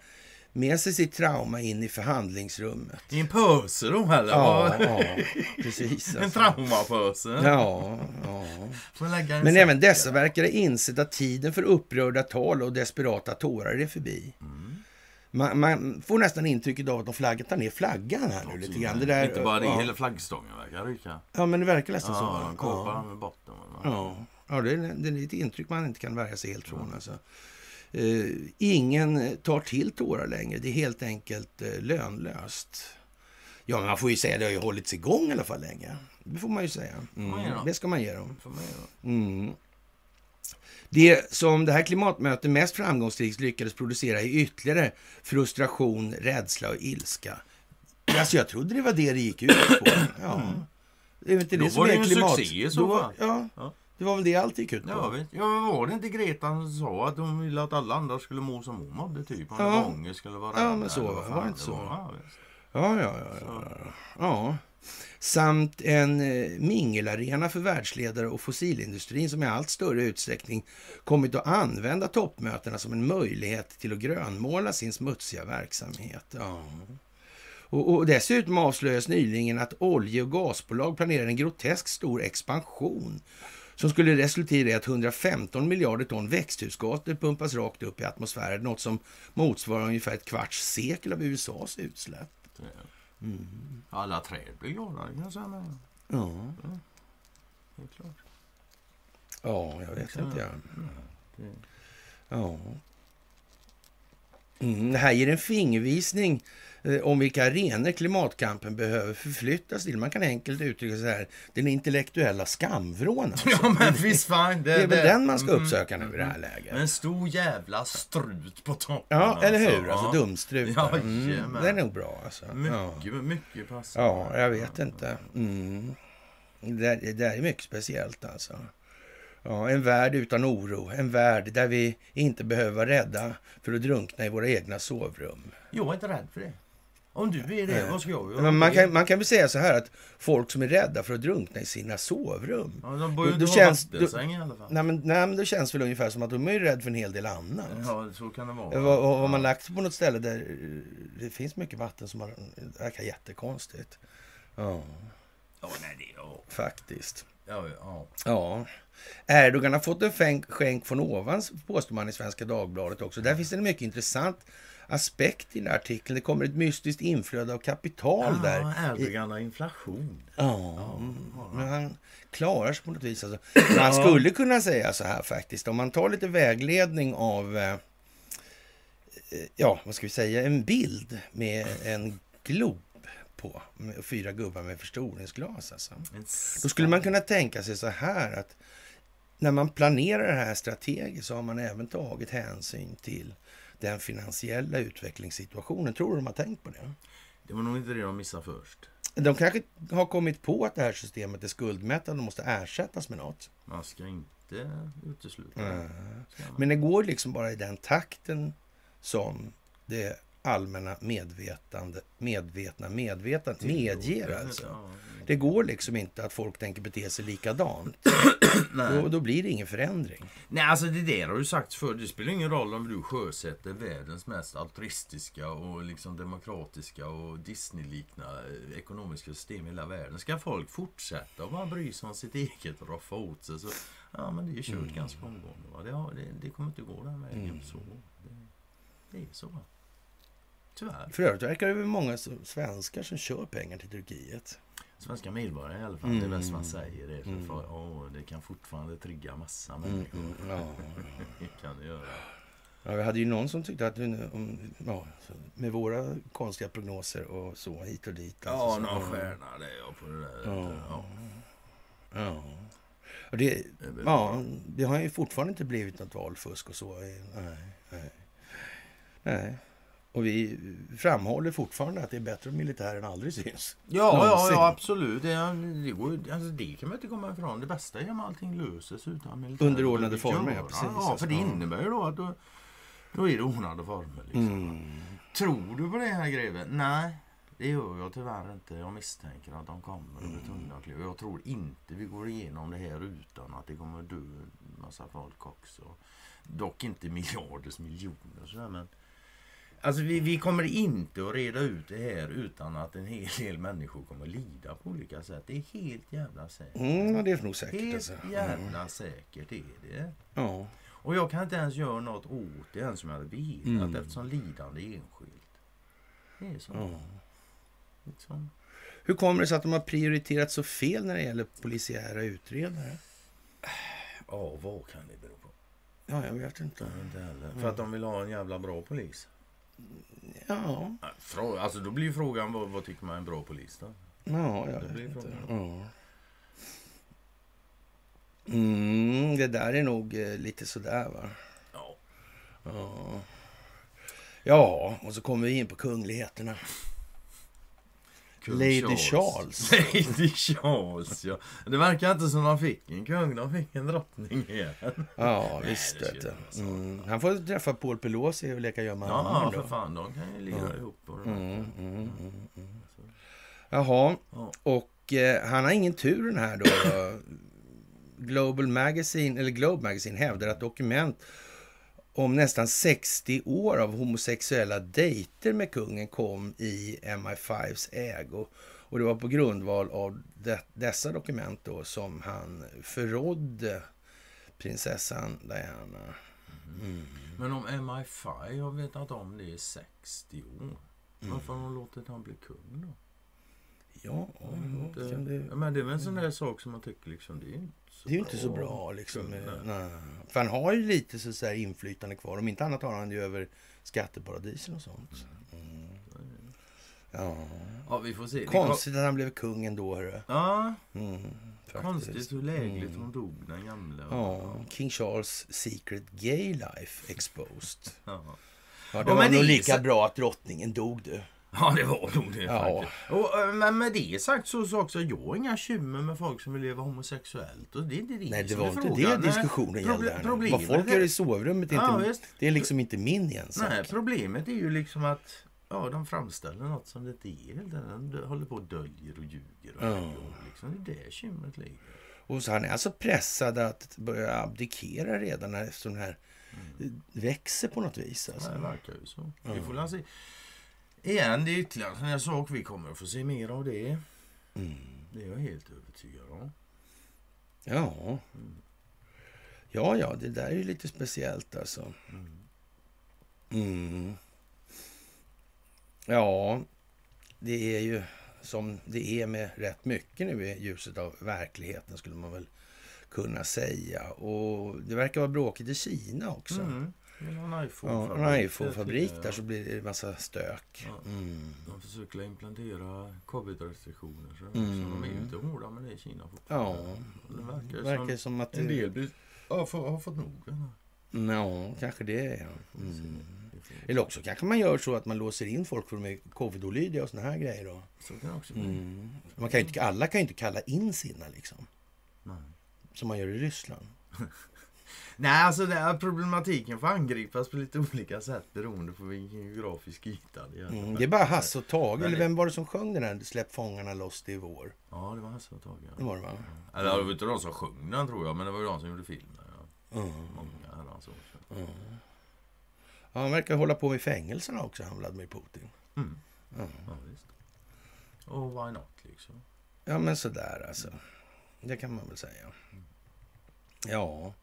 med sig sitt trauma in i förhandlingsrummet. I en pöse då eller? Ja, Ja. ja precis. En Alltså. traumapöse. Ja, ja. En Men även dessa verkar ha insett att tiden för upprörda tal och desperata tårar är förbi. Mm. Man, man får nästan intrycket av att de flaggar ner flaggan här nu lite grann. Det där, Inte bara det, ja. hela flaggstången verkar ryka. ja, men det verkar nästan så. Ja, va? de kapar Ja. med botten. Ja, ja det, är, det är ett intryck man inte kan värja sig helt från. Alltså. Eh, ingen tar till tårar längre. Det är helt enkelt eh, lönlöst. Ja, men man får ju säga att det har ju hållits igång i alla fall länge. Det får man ju säga. Mm, det då? ska man ge dem. Då. Mm. Det som det här klimatmötet mest framgångsrikt lyckades producera är ytterligare frustration, rädsla och ilska. Alltså jag trodde det var det det gick ut på. Ja. Det är inte Då det som var det är ju en klimat... succé i så Då fall. Ja, Ja. Det var väl det allt gick ut på. Ja, vet. ja, men var det inte Greta som sa att hon ville att alla andra skulle må som hon mådde? Typ. Om Ja. det var ångest skulle vara Ja, men så eller var vad Var det inte så? Ja, ja, ja. ja, ja. ja. Samt en eh, mingelarena för världsledare och fossilindustrin som i allt större utsträckning kommit att använda toppmötena som en möjlighet till att grönmåla sin smutsiga verksamhet. Ja. Och, och dessutom avslöjas nyligen att olje och gasbolag planerar en grotesk stor expansion som skulle resultera i att 115 miljarder ton växthusgaser pumpas rakt upp i atmosfären, något som motsvarar ungefär ett kvarts sekel av USAs utsläpp. Det- Alla träd blir glada, det kan jag säga. med. Ja, Helt klart. ja jag vet inte. Ja. det- Ja. Mm, det här ger en fingervisning om vilka arenor klimatkampen behöver förflyttas till. Man kan enkelt uttrycka så här, den intellektuella skamvrån. Alltså. Ja, men visst fan. Det är väl den man ska uppsöka nu i det här läget. En stor jävla strut på toppen. Ja, eller hur? Alltså Ja. dumstrut. Ja, Mm, det är nog bra alltså. Ja. Mycket, mycket passar. ja, jag vet inte. Mm. Det, det är mycket speciellt alltså. Ja, en värld utan oro. En värld där vi inte behöver vara rädda för att drunkna i våra egna sovrum. Jag är inte rädd för det. Om du är det, vad ska jag göra? Man, kan, man kan väl säga så här att folk som är rädda för att drunkna i sina sovrum. Ja, de bor ju Då- inte då känns- vattensäng i alla fall. Nej men, nej, men det känns väl ungefär som att de är rädda för en hel del annat. Ja, så kan det vara. Vad man lagt sig på något ställe där eh, det finns mycket vatten som har- verkar jättekonstigt. Ja, Ja, nej, det... Ja, faktiskt. ja, ja. Ja. Erdogan har fått en skänk, från ovan, påstår man i Svenska Dagbladet också. Där finns det mycket intressant aspekt i den här artikeln. Det kommer ett mystiskt inflöde av kapital där. Ja, Erdogan har inflation. Ja, men han klarar sig på något vis. Alltså. Man skulle kunna säga så här faktiskt, om man tar lite vägledning av, eh, eh, ja, vad ska vi säga, en bild med en glob på, fyra gubbar med förstoringsglas. Alltså. Då skulle man kunna tänka sig så här att när man planerar det här strategiskt så har man även tagit hänsyn till den finansiella utvecklingssituationen. Tror du de har tänkt på det? Det var nog inte det de missade först. De kanske har kommit på att det här systemet är skuldmättande och måste ersättas med något. Man ska inte utesluta mm. Men det går liksom bara i den takten som det allmänna medvetande, medvetna medvetandet medger. Alltså. Det går liksom inte att folk tänker bete sig likadant. då, då blir det ingen förändring. Nej, alltså det där har du sagt för Det spelar ingen roll om du sjösätter världens mest altruistiska och liksom demokratiska och Disney-liknande ekonomiska system i hela världen. Ska folk fortsätta och bara bry sig om sitt eget och roffa åt sig så ja, men det är ju kört mm. ganska omgående. Va? Det, det, det, kommer inte gå den vägen. Mm. Så, det, det är så. Tyvärr. För övrigt verkar det vara många svenskar som kör pengar till Turkiet. Svenska medborgare i alla fall. Mm. Det är bäst man säger det. För, mm. för oh, det kan fortfarande trigga massa mm, människor. Mm. Ja. det kan det göra. Ja, vi hade ju någon som tyckte att ja, med våra konstiga prognoser och så hit och dit. Alltså, ja, någon stjärna det jag på det där. Ja. ja. ja. Och det, ja, det har ju fortfarande inte blivit något valfusk och så. Nej, nej. nej. Och vi framhåller fortfarande att det är bättre om militären aldrig syns. Ja, ja, ja absolut. Det, det, går, alltså, det kan man inte komma ifrån. Det bästa är om allting löses utan militär. Underordnade former, ja, precis. Ja, för det innebär ju då att då, då är det ordnade former. Liksom. Mm. Tror du på det här greven? Nej, det gör jag tyvärr inte. Jag misstänker att de kommer att bli tvungna att Jag tror inte vi går igenom det här utan att det kommer dö en massa folk också. Dock inte miljarders miljoner sådär, men Alltså vi, vi, kommer inte att reda ut det här utan att en hel del människor kommer lida på olika sätt. Det är helt jävla säkert. Mm, det är nog säkert. Helt alltså. jävla mm. säkert är det. Ja. Och jag kan inte ens göra något åt det ens som jag hade velat mm. eftersom lidande är enskilt. Det är så. Ja. Liksom. Hur kommer det sig att de har prioriterat så fel när det gäller polisiära utredare? Ja, vad kan det bero på? Ja, jag vet inte. Jag inte heller. För att de vill ha en jävla bra polis. Ja. Alltså då blir frågan vad, vad tycker man är en bra polis då? Ja, jag vet inte. Ja. Mm, det där är nog eh, lite sådär va? Ja. ja. Ja, och så kommer vi in på kungligheterna. Kung Lady Charles. Charles. Lady Charles, ja. Det verkar inte som de fick en kung, de fick en drottning igen. Ja, visst. Mm. Han får träffa Paul Pelosi och leka gömma Ja, för fan. De kan ju lira mm. ihop. Och mm, mm, mm, mm, Jaha, ja. och eh, han har ingen tur den här då. Global Magazine, eller Globe Magazine hävdar att dokument om nästan 60 år av homosexuella dejter med kungen kom i MI5s ägo. Och det var på grundval av de, dessa dokument då som han förrådde prinsessan Diana. Mm. Men om MI5 har vetat om det i 60 år, varför har de låtit han bli kung då? Ja, det, det, men det är väl en sån där sak som man tycker liksom, det är Det är ju inte så bra liksom. Nej. För han har ju lite så, så inflytande kvar. Om inte annat har han ju över skatteparadisen och sånt. Mm. Ja. ja, vi får se. Konstigt att han blev kung ändå, hörru. Ja. Mm, Konstigt hur lägligt mm. hon dog, den gamla. Ja, King Charles Secret Gay Life Exposed. Ja. Ja, det ja, var nog lika så... bra att drottningen dog du. Ja, det var nog det ja. Och, eh, men med det sagt så, så också, jag har inga kymmer med folk som vill leva homosexuellt. Och det är inte det Nej, det var inte frågan. det diskussionen gällde. Proble Vad folk gör i sovrummet är ja, inte, det är liksom inte min ensak. Nej, problemet är ju liksom att ja, de framställer något som det inte är. De håller på och döljer och ljuger. Och ja. liksom, det är där kymret ligger. Och så han är alltså pressad att börja abdikera redan när den här mm. växer på något vis. Alltså. Ja, det verkar ju så. Vi får se igen, det är ytterligare en sak. Vi kommer att få se mer av det. Mm. Det är jag helt övertygad om. Ja. Ja, ja, det där är ju lite speciellt alltså. Mm. mm. Ja, det är ju som det är med rätt mycket nu i ljuset av verkligheten skulle man väl kunna säga. Och det verkar vara bråkigt i Kina också. Mm. En iPhone-fabrik ja, där så blir det en massa stök. Ja. Mm. De försöker implementera covid-restriktioner. Så, mm. de är ju inte hårda med det i Kina fortfarande. Ja, det verkar, det verkar som, som, att en del blir har få, har fått nog. Ja, kanske det. Ja. Mm. Eller också kanske man gör så att man låser in folk för de är covid-olydiga och såna här grejer. Då. Så kan också. Mm. Man kan inte, alla kan ju inte kalla in sina liksom. Nej. Som man gör i Ryssland. Nej, alltså det här problematiken får angripas på lite olika sätt beroende på vilken geografisk yta det gäller. Mm. Det är bara Hasse och Tage. Eller det- vem var det som sjöng den där Släpp fångarna loss det är vår? Ja, det var Hasse och Tage. Det Ja. var det va? Eller det var inte de som sjöng den tror jag, men det var ju de som gjorde filmen. Ja. Mm. Många herrans år sedan. Ja, han verkar hålla på med fängelserna också, han Vladimir Putin. Mm. Ja. Ja, visst. Och why not liksom? Ja, men sådär alltså. Det kan man väl säga. Ja,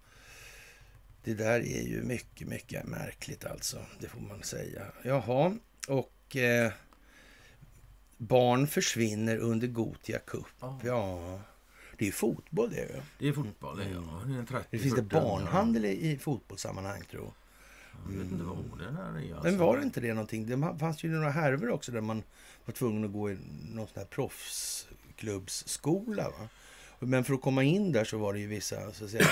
det där är ju mycket, mycket märkligt alltså. Det får man säga. Jaha, och eh, barn försvinner under Gotia Cup. Ja. Ja, det är ju fotboll det ju. Det är fotboll, det är ja. Det, är en 30, Det finns det 40 barnhandel i, i fotbollssammanhang tror jag. Jag vet inte vad det där är. Alltså. Men var det inte det någonting? Det fanns ju några härvor också där man var tvungen att gå i någon sån här proffsklubbsskola. Va? Men för att komma in där så var det ju vissa så att säga,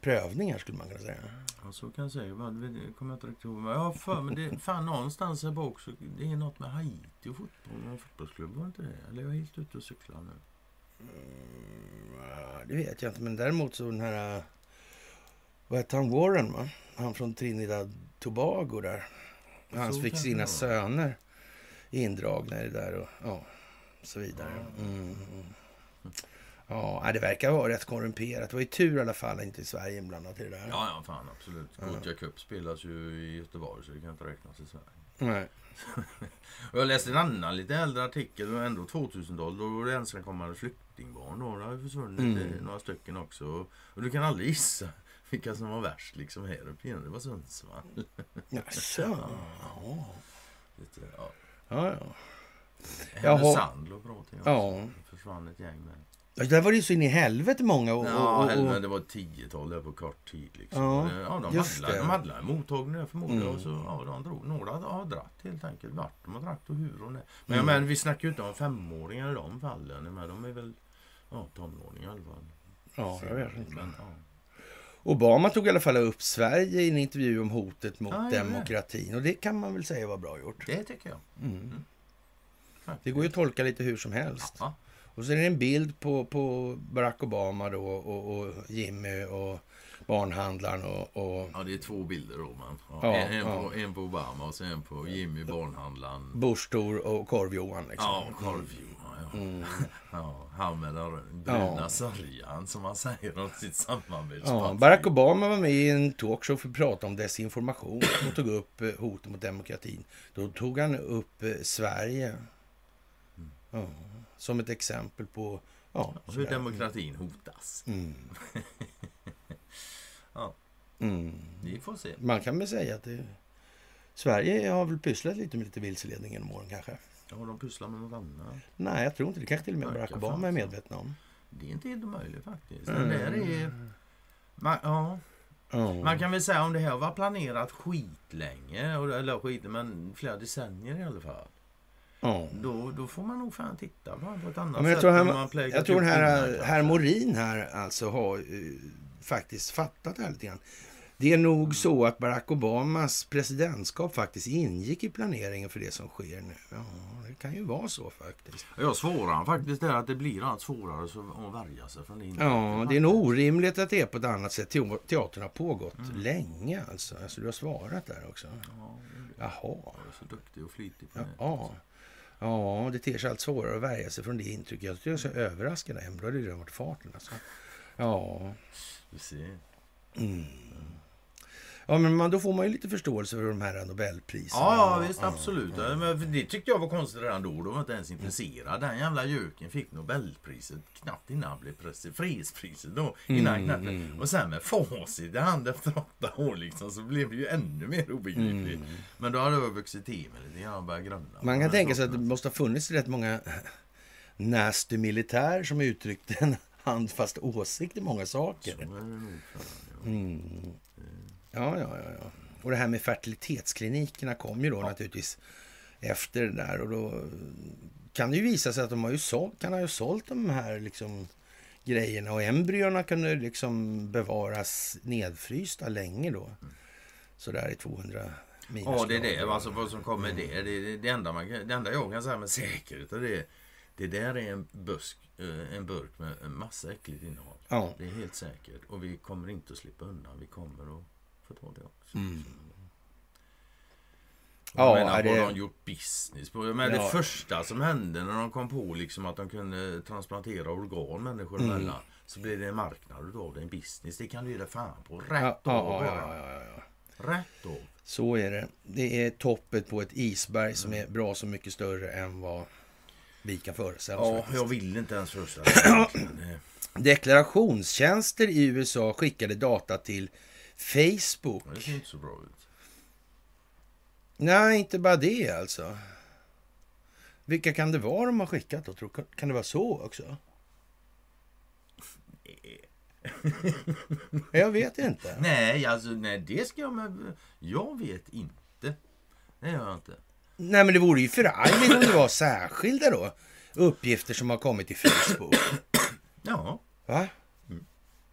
prövningar skulle man kunna säga. Ja, så kan jag säga. Vad- Det kommer jag inte riktigt ihåg. Men har för mig det. Fan, någonstans här bak så det är något med Haiti och fotboll. Någon fotbollsklubb, var inte det? Eller är jag helt ute och cyklar nu? Ja, det vet jag inte, men däremot så den här... äh, Vad hette han? Warren, va? Han från Trinidad Tobago där. Han Så fick sina söner indragna i det där och ja, så vidare. Ja. Mm. Ja, det verkar vara rätt korrumperat. Det var ju tur i alla fall inte Sverige inblandat i det där. Ja, ja, fan absolut. Gothia Cup spelas ju i Göteborg så det kan inte räknas i Sverige. Nej. Jag läste en annan lite äldre artikel, ändå 2000-tal. Då var det ensamkommande flyktingbarn. Det har försvunnit Mm. några stycken också. Och du kan aldrig gissa vilka som var värst liksom här uppe igen. Det var Sundsvall. Jaså? Ja. Lite, ja. Ja, ja. Härnösand låg bra till också. Ja. Det försvann ett gäng med. Ja, Där var det ju så in i helvete många. Och, Ja, och, helvete, och, det var ett tiotal där på kort tid. Liksom. Ja, Ja, de, det. de hade en mottagning där förmodligen. Mm. Och så, ja, de drog, några har dratt helt enkelt. Vart de har dratt och hur och när. Men, Mm. men vi snackar ju inte om femåringar i de fallen. Men de är väl ja, tonåringar i alla fall. ja, jag vet inte. Men, ja. Obama tog i alla fall upp Sverige i en intervju om hotet mot Ja, ja, demokratin. Och det kan man väl säga var bra gjort. Det tycker jag. Mm. Faktiskt. Det går ju att tolka lite hur som helst. Ja. Och så är det en bild på, på Barack Obama då och, och Jimmy och barnhandlaren och... och ja, det är två bilder då. Men, ja. Ja, en, ja. På, en på Obama och sen en på Jimmy, barnhandlaren. Bush-Thor och Korv-Johan liksom. Ja, korv-Johan. Ja. Mm. Ja, han med den bruna Ja. sörjan som han säger om sitt samarbetsparti. Ja, Barack Obama var med i en talkshow för att prata om desinformation och tog upp eh, hotet mot demokratin. Då tog han upp eh, Sverige ja, som ett exempel på ja, Hur demokratin hotas. Mm. Ja. Mm. Vi får se. Man kan väl säga att det, Sverige har väl pysslat lite med lite vilseledning genom åren kanske. Ja, de pysslar med något annat. Nej, jag tror inte det. kanske till och med Barack Obama är medvetna om. Det är inte helt omöjligt faktiskt. Mm. Det där är... Man, ja, Ja. man kan väl säga om det här var planerat skitlänge, eller skit, men flera decennier i alla fall. Ja. Då, då får man nog fan titta på på ett annat Ja, men jag sätt. tror, han, man jag tror den här, herr Morin här alltså har eh, faktiskt fattat det här lite grann. Det är nog så att Barack Obamas presidentskap faktiskt ingick i planeringen för det som sker nu. Ja, det kan ju vara så faktiskt. Jag svarar han faktiskt att det blir allt svårare att värja sig från det. Ja, det är nog orimligt att det är på ett annat sätt. Te- Teatern har pågått Mm. länge alltså. alltså. Du har svarat där också. Ja, Jaha. Jag är så duktig och flitig på det. Ja. Ja, det ter sig allt svårare att värja sig från det intrycket. Jag tycker jag är så överraskad. Ändå har det varit farten alltså. Ja. Du ser. Mm. Ja, men man, då får man ju lite förståelse för de här Nobelpriserna. Ja, ja visst absolut. Men för det tyckte jag var konstigt redan då. De var inte ens intresserade. Den jävla göken fick Nobelpriset knappt innan han blev president. Fredspriset då. Innan Mm, knappt. mm. Och sen med facit i hand efter åtta år liksom så blev det ju ännu mer obegripligt. Mm. Men då hade jag vuxit till mig lite grann och börjat grunna. Man kan Men tänka sig att det måste ha funnits rätt många nasty militär som uttryckte en handfast åsikt i många saker. ja. Mm. Ja, ja, ja, ja. Och det här med fertilitetsklinikerna kom ju då naturligtvis efter det där. Och då kan det ju visa sig att de har ju sålt, kan ha ju sålt de här liksom grejerna och embryona kunde liksom bevaras nedfrysta länge då. Sådär i 200 minus. Ja, det är det. Alltså vad som kommer det. Det, det, det, enda man, det enda jag kan säga med säkerhet är det. Det där är en, busk, eh, en burk med en massa äckligt innehåll. Ja. Det är helt säkert. Och vi kommer inte att slippa undan. Vi kommer att få ta det också. Mm. Ja, menar, är har det- de gjort business på? Jag menar, Ja. Det första som hände när de kom på liksom att de kunde transplantera organ människor Mm. emellan. Så blev det en marknad utav det, en business. Det kan du ge dig fan på. Rätt Ja, av bara. ja, ja, ja. Rätt av. Så är det. Det är toppet på ett isberg som är bra så mycket större än vad vi kan föreställa oss. Ja, faktiskt. jag vill inte ens föreställa mig. Det- Deklarationstjänster i USA skickade data till Facebook. Det ser inte så bra ut. Nej, inte bara det alltså. Vilka kan det vara de har skickat då? Kan det vara så också? Jag vet inte. Nej, alltså nej, det ska jag med... Jag vet inte. Det gör jag inte. Nej, men det vore ju förargligt om det var särskilda då. Uppgifter som har kommit till Facebook. Ja, Va?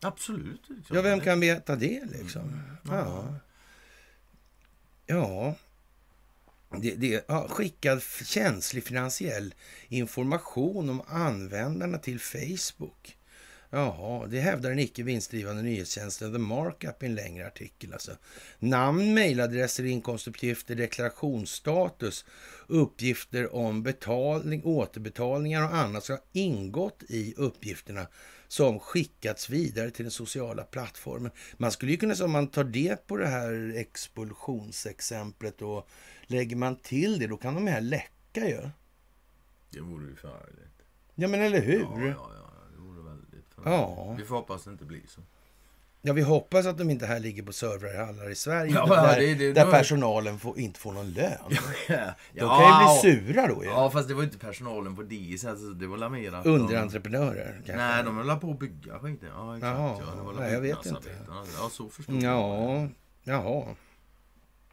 Absolut. liksom. Ja, vem kan veta det liksom? Ja. Ja. Det, det, ja, skickad känslig finansiell information om användarna till Facebook. Jaha, det hävdar den icke vinstdrivande nyhetstjänsten The Markup i en längre artikel. Alltså. Namn, mejladresser, inkomstuppgifter, deklarationsstatus, uppgifter om betalning, återbetalningar och annat som har ingått i uppgifterna som skickats vidare till den sociala plattformen. Man skulle ju kunna säga om man tar det på det här expulsionsexemplet och lägger man till det, då kan de här läcka ju. Det vore ju förargligt. Ja, men eller hur? Ja, ja, ja. Det vore väldigt förargligt. Ja. Vi får hoppas det inte blir så. Ja, vi hoppas att de inte här ligger på servrar i Sverige. Ja, där, det- det- där personalen får, inte får någon lön. ja, De kan ju bli sura då ju. Ja, fast det var inte personalen på DIS. Alltså, det var la mer att Underentreprenörer. De, nej, de höll på att bygga skiten. Ja, exakt. Jaha, ja, det var nej, jag vet byggnadsarbetarna. Ja, så förstår jag. Ja, jaha.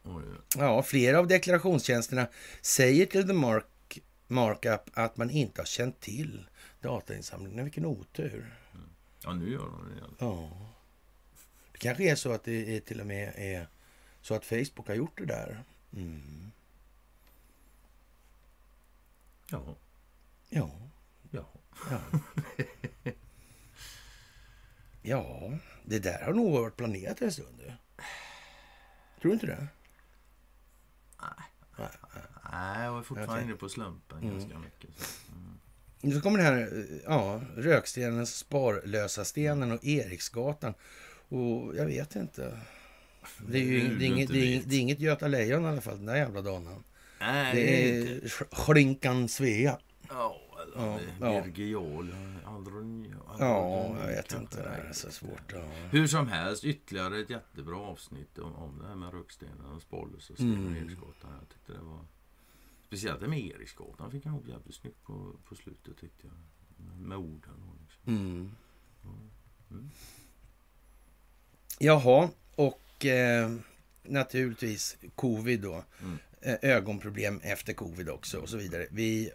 Oj, Ja, flera av deklarationstjänsterna säger till The Mark, Markup att man inte har känt till datainsamlingen. Vilken otur. Ja, nu gör de det. Ja. Det kanske är så att det är till och med är så att Facebook har gjort det där. Mm. Ja. Ja, Ja. ja. ja, det där har nog varit planerat en stund. Tror du inte det? Nej, jag är fortfarande inne på slumpen Mm. ganska mycket. Så. Så kommer den här eh, ja, Rökstenens Sparlösa stenen och Eriksgatan. Och jag vet inte. Det är ju det är inget, inte det är, vet. det är inget Göta Lejon i alla fall, den där jävla danan. Nej, Det är Schlinkan Svea. Ja, eller Ja. Birger Jarl. Ja, jag vet inte. Det är så svårt. Ja. Hur som helst, ytterligare ett jättebra avsnitt om, om det här med Rökstenen och Spoilers och Mm. mm. Eriksgatan. Jag tyckte det var... Speciellt det med Eriksgatan fick han ihop jävligt snyggt på, på slutet tyckte jag. Med orden och liksom. Mm. Mm. Jaha, och eh, naturligtvis covid då. Mm. Eh, ögonproblem efter covid också och så vidare. Vi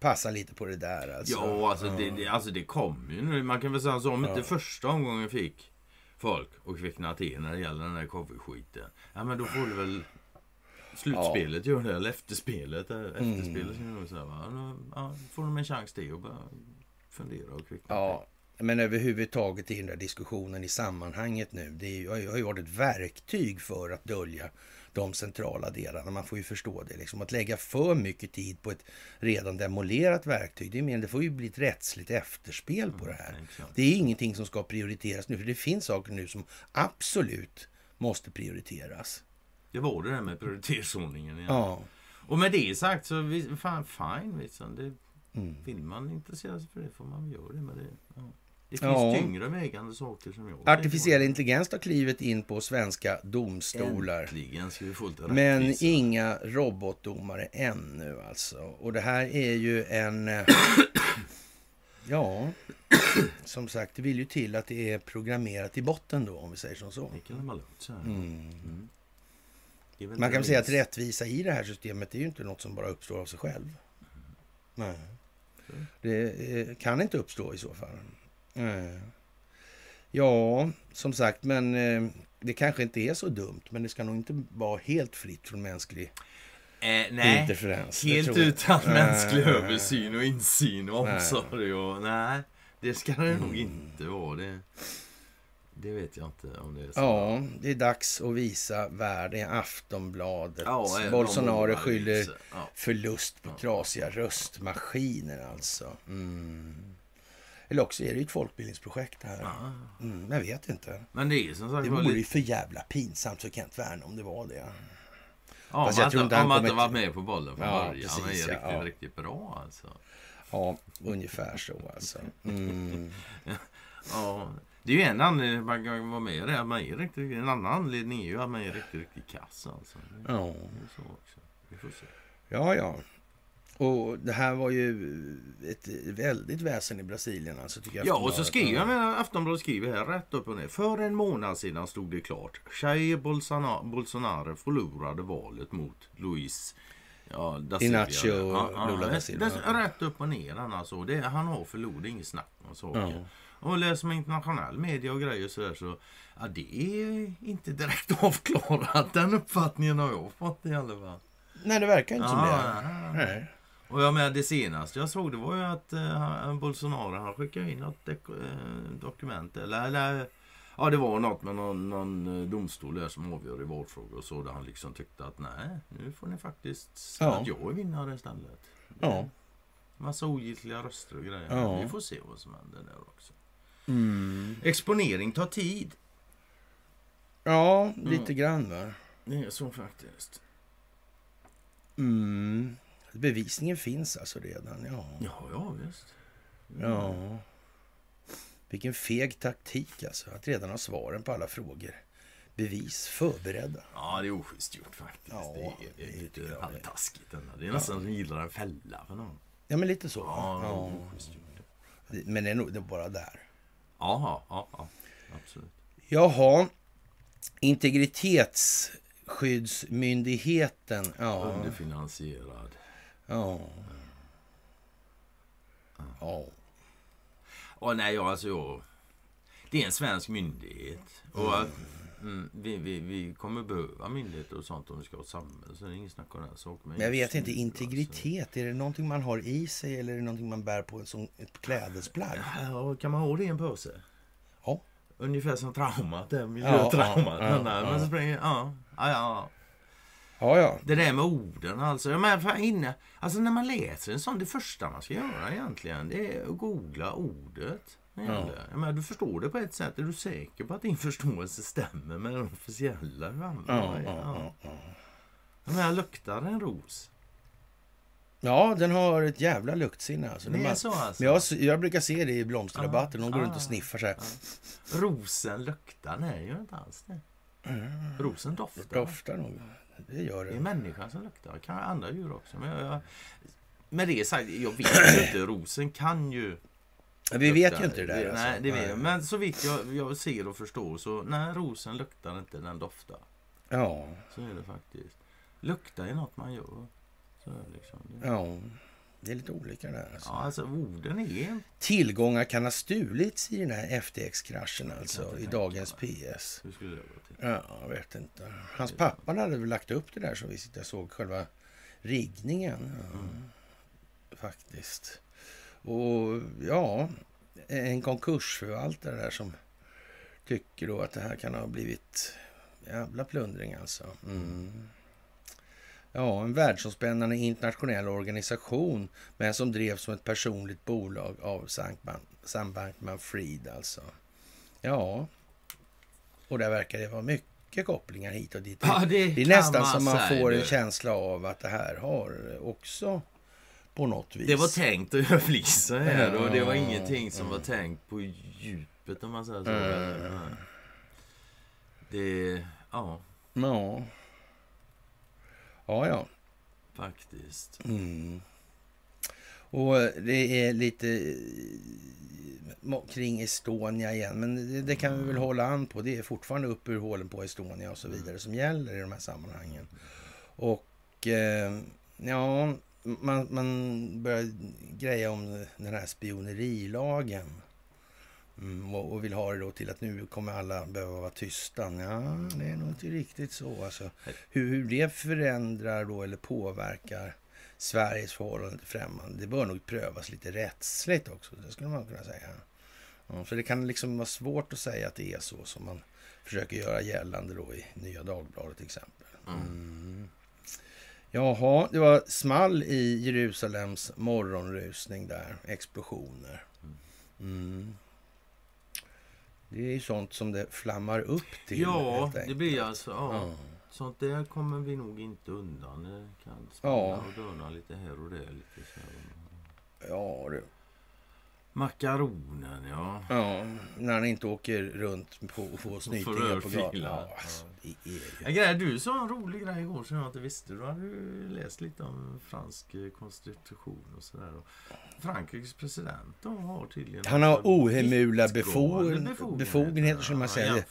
passar lite på det där alltså. Ja, alltså, Det, det, alltså det kom ju nu. Man kan väl säga så, om inte Ja. första omgången fick folk och kvickna till när det gäller den där covid-skiten. Ja, men då får du väl slutspelet göra det, eller efterspelet. eh, Efterspelet ska jag nog säga. Va? Då, Ja, får de en chans till att börja fundera och kvickna Ja, men överhuvudtaget i den där diskussionen i sammanhanget nu. Det är har ju- varit ett verktyg för att dölja de centrala delarna. Man får ju förstå det. Liksom. Att lägga för mycket tid på ett redan demolerat verktyg, det, mer, det får ju bli ett rättsligt efterspel på det här. Exakt. Det är ingenting som ska prioriteras nu, för det finns saker nu som absolut måste prioriteras. Det var det där med prioritetsordningen. Ja. Och med det sagt så, vi, fan, fine. Liksom. Det, Mm. vill man intressera sig för det får man göra det. Men det, ja. Det finns Ja. tyngre vägande saker som jag Artificiell intelligens tar klivet in på svenska domstolar. Äntligen ska vi få lite Men rättvisa. inga robotdomare ännu alltså. Och det här är ju en... eh, Ja, som sagt, det vill ju till att det är programmerat i botten då, om vi säger som så. Det kan man lugnt säga. Mm. Väl Man kan säga att rättvisa i det här systemet är ju inte något som bara uppstår av sig själv. Nej. Det eh, kan inte uppstå i så fall. Nej. Ja, som sagt, men eh, det kanske inte är så dumt. Men det ska nog inte vara helt fritt från mänsklig Eh, nej, helt tror jag. utan mänsklig Nej. översyn och insyn och omsorg. Och, nej, det ska det nog Mm. inte vara. Det, det vet jag inte om det är så. Ja, det är dags att visa världen. Aftonbladet. Ja, Bolsonaro skyller. Ja. förlust på trasiga röstmaskiner alltså. Mm. Eller också är det ett folkbildningsprojekt det här. Ja. Mm, jag vet inte. Men det är som sagt Det vore ju för jävla pinsamt för Kent Werner om det var det. Ja, fast om jag man tror inte, han man inte kommer- varit med på bollen från Ja, början. Han är precis, riktigt, ja, ja. riktigt bra alltså. Ja, ungefär så alltså. Mm. Ja, det är ju en anledning man kan vara med i det. Man är riktigt, en annan anledning är ju att man är riktigt, riktigt kass alltså. Ja. så också. Vi får se. ja, ja. Och det här var ju ett väldigt väsen i Brasilien alltså, tycker jag. Ja, och så skriver jag med Aftonbladet skriver här rätt upp och ner. För en månad sedan stod det klart. Jair Bolsona- Bolsonaro förlorade valet mot Luis Ja, da. Inacio Lula da Silva. Rätt upp och ner alltså. Det, han har förlorat, inget snack om saker. Ja. Och läser man internationell media och grejer så där så ja, det är inte direkt avklarat. Den uppfattningen har jag fått i alla fall. Nej, det verkar inte som Ja, det. ja, ja. Nej. Och jag menar det senaste jag såg det var ju att eh, Bolsonaro han skickade in något eh, dokument eller, eller Ja det var något med någon, någon eh, domstol där som avgör i valfrågor och så där han liksom tyckte att nej nu får ni faktiskt säga Ja. att jag är vinnare istället. Ja. Massa ogiltiga röster och grejer. Ja. Vi får se vad som händer där också. Mm. Exponering tar tid. Ja, lite grann va. Det är så faktiskt. Mm. Bevisningen finns alltså redan. Ja. Ja, ja visst. ja. Vilken feg taktik alltså. Att redan ha svaren på alla frågor. Bevis förberedda. Ja, det är oschysst gjort faktiskt. Ja, det är, det är lite halvtaskigt. Det är nästan som gillar en fälla för någon. Ja, men lite så. Ja, Ja. Men det är nog det är bara där. Ja, ja, ja, absolut. Jaha. Integritetsskyddsmyndigheten. Ja. Underfinansierad. Ja. Ja. Och nej, alltså jag... Det är en svensk myndighet. Och att, mm, vi, vi, vi kommer behöva myndigheter och sånt om vi ska ha ett samhälle. Så det är inget snack om den saken. Men jag vet inte, nu, integritet, är det någonting man har i sig eller är det någonting man bär på sån, ett klädesplagg? Alltså. Ja, kan man ha det i en påse? Ja. Ungefär som traumat, det miljötraumat. Ja, ja, Men ja. men ja, ja, ja. Ja, ja. Det där med orden alltså. Menar, fan inne, alltså när man läser en sån, det första man ska göra egentligen det är att googla ordet. det. Jag menar, du förstår det på ett sätt. Är du säker på att din förståelse stämmer med den officiella? Ja, Ja, ja, ja, ja. Jag menar, luktar en ros? ja, den har ett jävla luktsinne. Alltså. Det är så alltså? Men jag, jag brukar se det i blomsterrabatten. De går Ah, runt och sniffar så här. Rosen luktar? Nej, gör inte alls det. Rosen doftar. Doftar nog. Det gör Det är det. människan som luktar. Kanske andra djur också. Men jag, jag, med det sagt, jag vet ju inte. Rosen kan ju Vi vet lukta. ju inte det där. Nej, alltså. det vet jag. Men så vitt jag, jag ser och förstår så nej, rosen luktar inte, den doftar. Ja, Så är det faktiskt. Lukta är något man gör. Så är det liksom. Ja. Det är lite olika där. Alltså. Ja, alltså orden är... Tillgångar kan ha stulits i den här FTX-kraschen alltså. I dagens. PS. Hur skulle det gå till? Ja, jag vet inte. Hans pappa hade väl lagt upp det där som vi sitter såg, själva riggningen. Ja, Faktiskt. Och ja, en konkursförvaltare där som tycker då att det här kan ha blivit jävla plundring alltså. Mm. Ja, en världsomspännande internationell organisation men som drevs som ett personligt bolag av Sam Bankman-Fried alltså. Ja, och där verkar det vara mycket kopplingar hit och dit. Ja, det det är nästan man som man får en känsla av att det här har också på något vis. Det var tänkt att göra flisa här och det var ingenting som var tänkt på djupet om man säger så. Mm. Det, ja, Ja. Ja, ja. faktiskt. Mm. Och det är lite eh, kring Estonia igen. Men det, det kan vi väl hålla an på. Det är fortfarande upp ur hålen på Estonia och så vidare som gäller i de här sammanhangen. Och eh, ja, man, man börjar greja om den här spionerilagen. Mm, och, och vill ha det då till att nu kommer alla behöva vara tysta. Ja, det är nog inte riktigt så. Alltså, hur, hur det förändrar då eller påverkar Sveriges förhållande till främmande, det bör nog prövas lite rättsligt också. Det skulle man kunna säga. Ja, för det kan liksom vara svårt att säga att det är så som man försöker göra gällande då i Nya Dagbladet till exempel. Mm. Jaha, det var small i Jerusalems morgonrusning där. Explosioner. Mm. Det är ju sånt som det flammar upp till. Ja, det blir alltså... Ja. ja. Sånt där kommer vi nog inte undan. Det kan spänna ja. och döna lite här och där. Lite så. Ja, det Makaronen, ja. Ja, när han inte åker runt på, får snytingar på gatan. Ja, ja. ja. Du sa en rolig grej igår som jag inte visste. Du hade läst lite om fransk konstitution och sådär. Frankrikes president då har tydligen... Han har ohemula befog befogenheter, skulle man säga.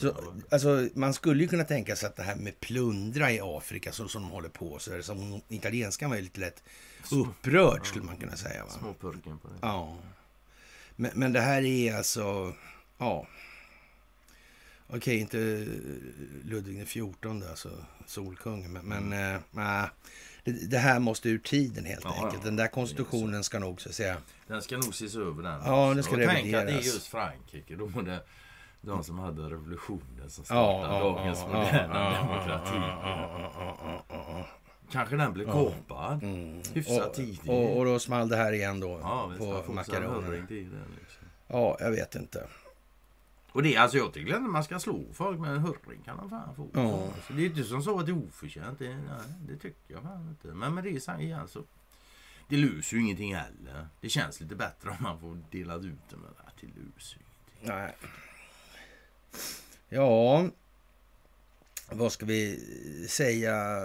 Så, alltså, man skulle ju kunna tänka sig att det här med plundra i Afrika, så som de håller på, så där, som italienskan var ju lite lätt upprörd, skulle man kunna säga. Va? Småpurken på det. Ja. Men, men det här är alltså, ja. Okej, inte Ludvig XIV, alltså Solkungen, men, men äh, det, det, här måste ur tiden helt ja, enkelt. Den där konstitutionen ska nog så säga... Den ska nog ses över den. Ja, den ska revideras. Tänk att det är just Frankrike. Då det de som hade revolutionen som startade ja, dagens ja, moderna demokrati. Kanske den blev kapad. Mm. Hyfsat tidigt. Och, och då small det här igen då ja, på makaroner. Liksom. Ja, jag vet inte. Och det, alltså jag tycker inte man ska slå folk med en hurring kan de fan få. Ja. Alltså, det är inte som så att det är oförtjänt. Det, nej, det tycker jag fan inte. Men med det sagt igen så. Det löser ju ingenting heller. Det känns lite bättre om man får dela ut det. Men det löser ju ingenting. Nej. Ja, vad ska vi säga,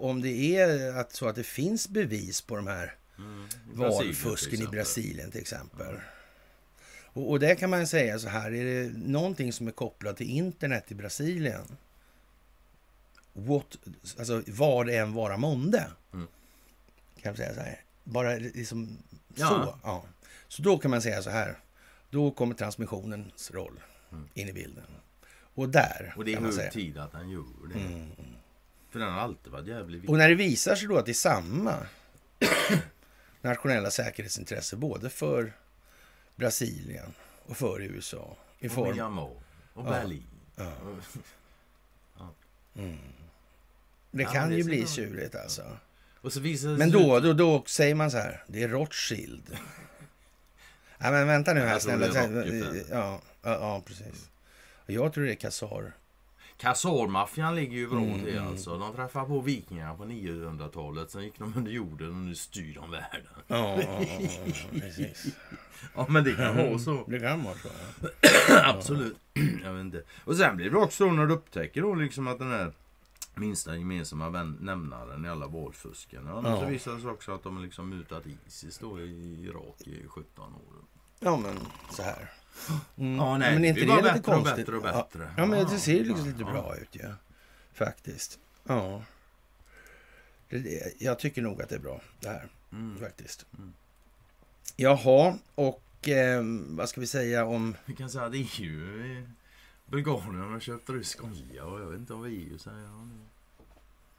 om det är att, så att det finns bevis på de här mm. valfusken i Brasilien till exempel. Och, och det kan man säga så här, är det någonting som är kopplat till internet i Brasilien, what, alltså vad det än vara månde, mm. kan man säga så här, bara liksom ja. så. Ja. Så då kan man säga så här, då kommer transmissionens roll mm. in i bilden. Och där, Och det är hög tid att han gör det. Mm. För den har alltid varit jävligt viktig. Och när det visar sig då att det är samma nationella säkerhetsintresse både för Brasilien och för USA. I och form... Myanmar och Berlin. Ja. ja. Mm. Det kan det ju bli tjurigt alltså. Men då, då, då säger man så här, det är Rothschild. ja, men vänta nu här snälla. Ja, ja, ja, precis. Jag tror det är Khazar. Khazar-maffian ligger ju bra mm, till mm. alltså. De träffade på vikingarna på 900-talet. Sen gick de under jorden och nu styr de världen. Ja, precis. ja, men det kan vara så. Det kan vara så. Absolut. Jag vet inte. Och sen blir det också när du upptäcker då liksom att den här minsta gemensamma nämnaren i alla valfusken. Ja, ja. Så visar det sig också att de har liksom mutat Isis då i Irak i 17 år. Ja, men så här. Mm. Ja, nej, men inte det, det lite bättre konstigt? och bättre och bättre. Ja, men det ser ju liksom lite bra ut ja. Faktiskt. Ja. Det, jag tycker nog att det är bra det här. Mm. Faktiskt. Mm. Jaha, och eh, vad ska vi säga om... Vi kan säga att EU... Bulgarien har köpt rysk olja och jag vet inte vad EU säger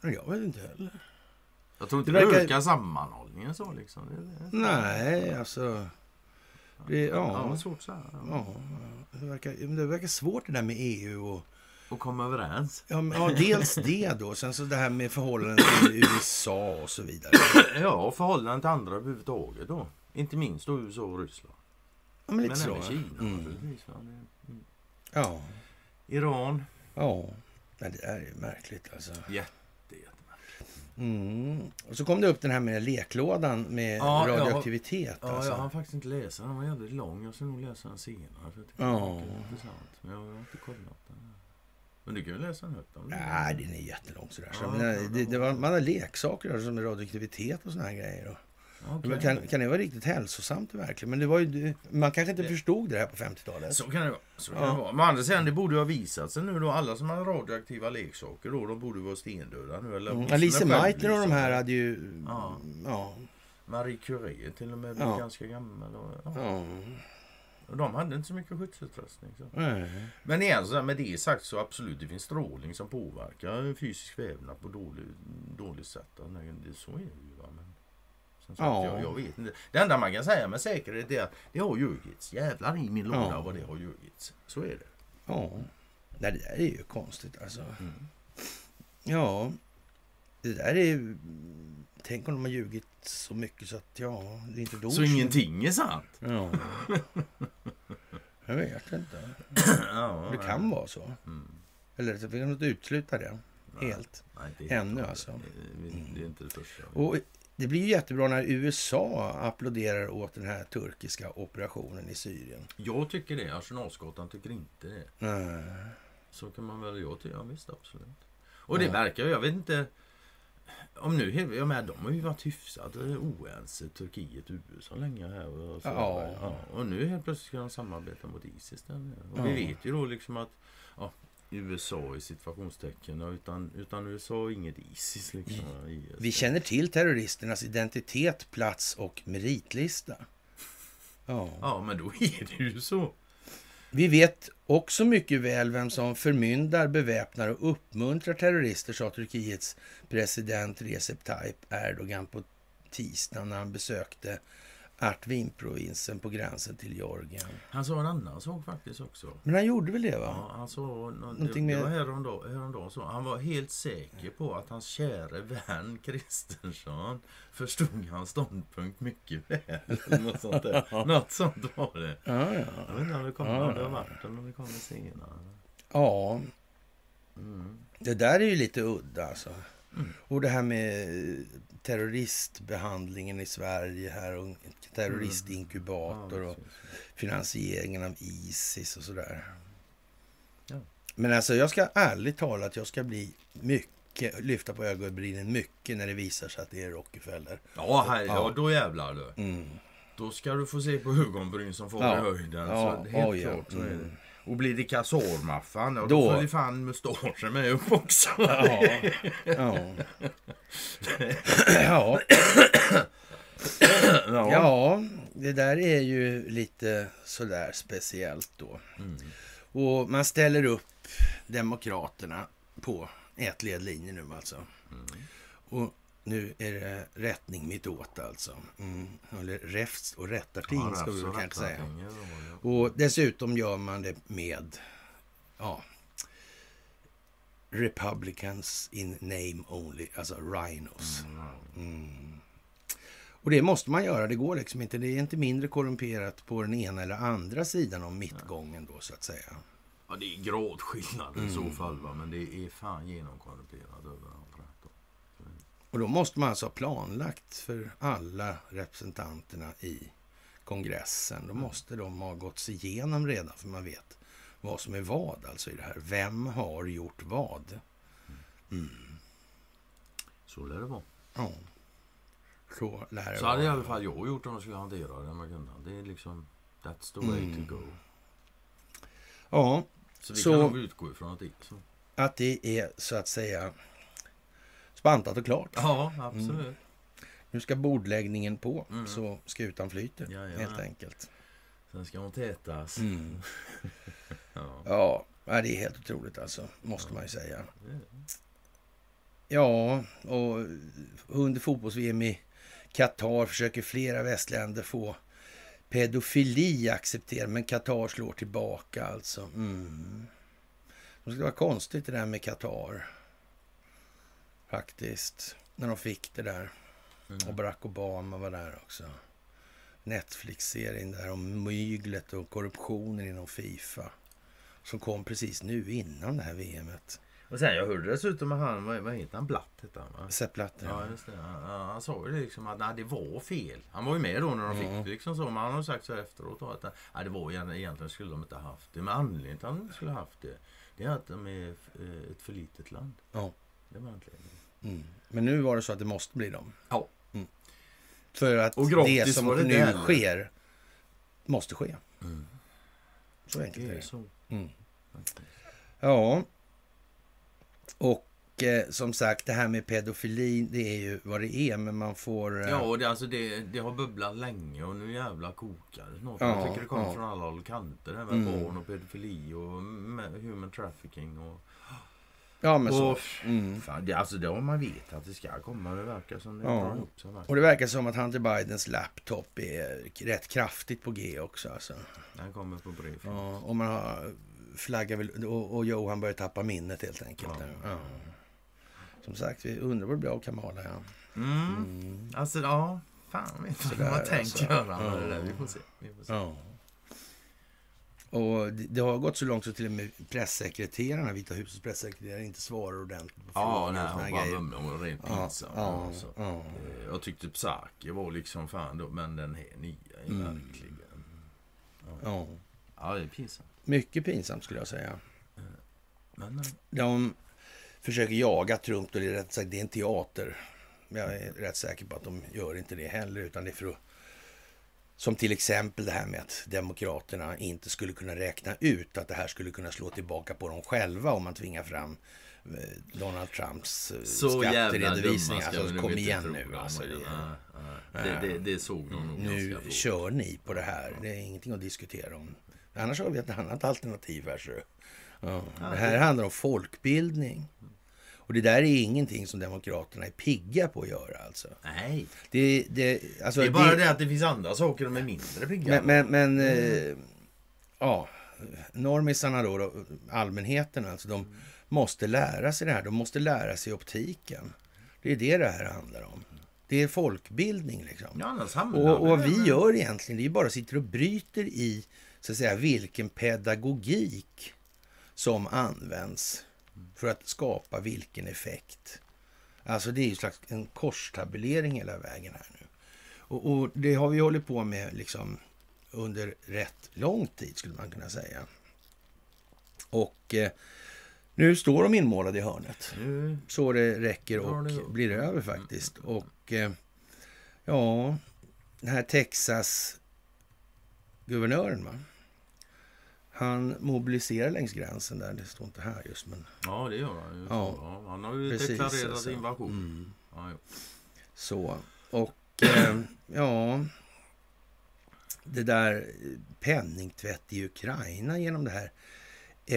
Jag vet inte heller. Jag tror inte det, verkar... ökar sammanhållningen så liksom. Det, det Nej, alltså... Det, ja, ja, svårt så här. Ja, det, verkar, det verkar svårt det där med EU och... Och komma överens. Ja, ja, dels det då. Sen så det här med förhållandet till USA och så vidare. Ja, och förhållanden till andra överhuvudtaget då. Inte minst då USA och Ryssland. Ja, men lite men så. Kina mm. mm. Ja. Iran. Ja. Men det är ju märkligt alltså. Jätte Mm. Och så kom det upp den här med leklådan med ja, radioaktivitet. Ja, alltså. jag har faktiskt inte läst den. Den var jävligt lång. Jag ska nog läsa den senare. För jag ja. det är intressant. Men jag har inte kollat den. Men du kan ju läsa den högt Nej, den är jättelång sådär. Så, ja, men, det, det var, man har leksaker som radioaktivitet och såna här grejer. Och. Okay. Kan, kan det vara riktigt hälsosamt verkligen? Men det var ju, man kanske inte det... förstod det här på 50-talet. Så kan det vara. Så kan ja. det vara. Men andra sidan, det borde ju ha visat sig nu då. Alla som har radioaktiva leksaker då, de borde vara stendöda nu. Eller mm. Alice Meitner och de här hade ju... Ja. ja. Marie Curie till och med blev ja. ganska gammal. Och, ja. Och de hade inte så mycket skyddsutrustning. Så. Nej. Men igen, så med det sagt så absolut, det finns strålning som påverkar fysisk vävnad på dåligt, dåligt sätt. Så är det ju. Va? Men, som sagt, Ja. jag, jag vet inte. Det enda man kan säga med säkerhet är att det har ljugits. Jävlar i min låda Ja. vad det har ljugits. Så är det. Ja. Nej, det där är ju konstigt alltså. Mm. Ja, det där är. Tänk om de har ljugit så mycket så att ja, det är inte då. Så ingenting är sant. Ja. Jag vet inte. ja, Det kan vara så. Mm. Eller så vi kan inte utesluta det helt. Nej, det Ännu alltså. Det, det är inte det första. Och det blir ju jättebra när USA applåderar åt den här turkiska operationen i Syrien. Jag tycker det. Arsenalsgatan tycker inte det. Nej. Så kan man väl, jag tycker, ja visst absolut. Och det Ja. verkar, jag vet inte. Om nu, jag menar, de har ju varit hyfsat oense, Turkiet och USA länge här. Och, så, Ja. ja. och nu helt plötsligt ska de samarbeta mot Isis. Där. Och Ja. vi vet ju då liksom att ja, USA i situationstecken, utan, utan USA inget Isis. Liksom, IS. Vi känner till terroristernas identitet, plats och meritlista. Ja. Ja, men då är det ju så. Vi vet också mycket väl vem som förmyndar, beväpnar och uppmuntrar terrorister, sa Turkiets president Recep Tayyip Erdogan på tisdagen när han besökte Artvinprovinsen på gränsen till Georgien. Han sa en annan sak faktiskt också. Men han gjorde väl det va? Ja, han sa, nå- det, Någonting det med- var häromdagen, häromdagen så. Han var helt säker på att hans käre vän Kristensson förstod hans ståndpunkt mycket väl. Något sånt, där. Något sånt var det. Ja, Jag ja. vet inte om det kommer, Ja. det varit eller om det kommer senare. ja Mm. det där är ju lite udda alltså. Mm. Och det här med terroristbehandlingen i Sverige här och terroristinkubator och precis. finansieringen av Isis och sådär. Ja. Men alltså jag ska ärligt talat, jag ska bli mycket, lyfta på ögonbrynen mycket när det visar sig att det är Rockefeller. ja, här, Ja. ja, då jävlar du. Mm. Då ska du få se på ögonbryn som får Ja. i höjden. Ja, så helt ja. klart så är Mm. det. Och blir det Khazar-maffian, ja, då, Då- följer fan mustaschen med upp också. Ja. ja. ja. ja. ja, det där är ju lite sådär speciellt då. Mm. Och man ställer upp Demokraterna på ett ledlinje nu alltså. Mm. Och nu är det rättning mittåt alltså. Mm. Eller räfst och rättarting Ja, ska vi kanske säga. Och dessutom gör man det med ja, Republicans in name only, alltså rhinos. Mm. Och det måste man göra, det går liksom inte. Det är inte mindre korrumperat på den ena eller andra sidan om mittgången då så att säga. Ja, det är gradskillnad Mm. i så fall, va? men det är fan genomkorrumperat överallt. Och då måste man alltså ha planlagt för alla representanterna i kongressen. Då måste de ha gått sig igenom redan för man vet vad som är vad alltså i det här. Vem har gjort vad? Så lär det vara. Ja. Så lär det Så hade i alla fall jag gjort om jag skulle hantera det med kunderna. Det är liksom, that's the way Mm. to go. Ja, Så vi Så- kan nog utgå ifrån att det är så. att det är så att säga spantat och klart. Ja, absolut. Nu ska bordläggningen på Mm. så skutan flyter Jajamän. helt enkelt. Sen ska hon tätas. Mm. Ja. Ja, ja, det är helt otroligt alltså, måste man ju säga. Ja, och under fotbolls-VM i Qatar försöker flera västländer få pedofili accepterad, men Qatar slår tillbaka alltså. Mm. Det skulle vara konstigt det där med Qatar. Faktiskt. När de fick det där. Mm. Och Barack Obama var där också. Netflix-serien där om myglet och korruptionen inom Fifa. Som kom precis nu innan det här VMet. Och sen jag hörde dessutom att han, vad, vad heter han, Blatt hette han va? Sepp Blatter. Ja, just det. Han, han- sa ju liksom att nej, det var fel. Han var ju med då när de fick Mm. det liksom så. Men han har sagt så efteråt då att nej, det var egentligen, skulle de inte ha haft det. Men anledningen till att de skulle ha haft det, det är att de är eh, ett för litet land. Ja. Det var anledningen. Mm. Men nu var det så att det måste bli dem. Ja. Mm. För att det som det nu där. sker måste ske. Mm. Så enkelt Det är det. så. Mm. Ja. Och eh, som sagt, det här med pedofili, det är ju vad det är, men man får... Eh... Ja, och det, alltså, det, det har bubblat länge och nu jävla kokar det snart. Ja, Jag tycker det kommer ja. från alla håll och kanter. Det här med Mm. barn och pedofili och human trafficking och... Ja, men så. och Mm. fan, det, alltså det har man vet att det ska komma. Det verkar som det Ja. ihop sig. Och det verkar som att Hunter Bidens laptop är rätt kraftigt på G också. Alltså. Den kommer på brev. Ja, och man har flaggar väl, och, och Johan börjar tappa minnet helt enkelt. Ja. Ja. Som sagt, vi undrar vad det blir av Kamala. Ja. Mm. Mm. Alltså, ja. Fan, vet inte vad jag tänkt alltså. göra med Ja. det där. Vi får se. Vi får se. Ja. Och det, har gått så långt så till och med pressekreterarna, Vita husets pressekreterare, inte svarar ordentligt på Ja, frågor nej, hon bara var rent Ja, pinsam. ja, alltså. ja. Eh, Jag tyckte Psaki var liksom fan då, men den här nya är Mm. verkligen... Ja. Ja, det är pinsamt. Mycket pinsamt skulle jag säga. Men, eh, De försöker jaga Trump och det är rätt sagt det är en teater. Jag är rätt säker på att de gör inte det heller utan det är för att som till exempel det här med att Demokraterna inte skulle kunna räkna ut att det här skulle kunna slå tillbaka på dem själva om man tvingar fram eh, Donald Trumps eh, så jävla dumma skatteredovisningar. ska Alltså, kom igen nu. Alltså, det, Nej. Det, det, det såg de nog nu kör ni på det här. Det är ingenting att diskutera om. Annars har vi ett annat alternativ här. Så. Ja. Det här handlar om folkbildning. Och det där är ingenting som Demokraterna är pigga på att göra alltså. Nej, Det, det, alltså, det är bara det att det finns andra saker de är mindre pigga Men, men, men Mm. eh, ja, normisarna då, då, allmänheten alltså, de måste lära sig det här. De måste lära sig optiken. Det är det det här handlar om. Det är folkbildning liksom. Ja, Och, och vad det vi gör egentligen, det är bara sitter och bryter i så att säga, vilken pedagogik som används för att skapa vilken effekt. Alltså det är ju slags en korstabulering hela vägen här nu. Och, och det har vi hållit på med liksom under rätt lång tid skulle man kunna säga. Och eh, nu står de inmålade i hörnet Nu, så det räcker och det blir över faktiskt. Och eh, ja, den här Texas-guvernören, va? Han mobiliserar längs gränsen där. Det står inte här just, men ja, det gör han ju. Ja. Ja, han har ju Precis, deklarerat alltså. invasion. mm, Ja, jo. så. Och eh, ja, det där penningtvätt i Ukraina genom det här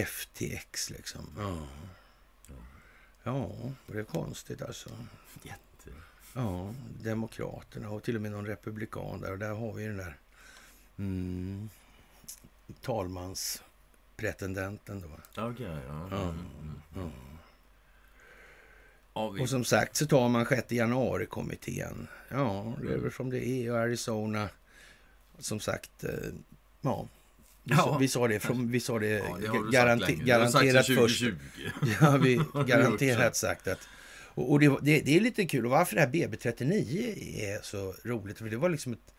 FTX liksom. Ja, ja det är konstigt alltså. Jätte. Ja, Demokraterna och till och med någon republikan där. Och där har vi den där mm, talmanspretendenten då. Okej, ja. Ja, Mm, mm. ja. Ja, vi, Och som sagt så tar man 6 januari-kommittén. Ja, det är väl som det är. Och Arizona, som sagt, eh, ja. Vi, Ja. sa, vi sa det, från, vi sa det, ja, det sagt garanterat först. 2020. Ja, vi garanterat sagt att... Och, och det, det, det är lite kul. Och varför det här BB39 är så roligt. För det var liksom ett...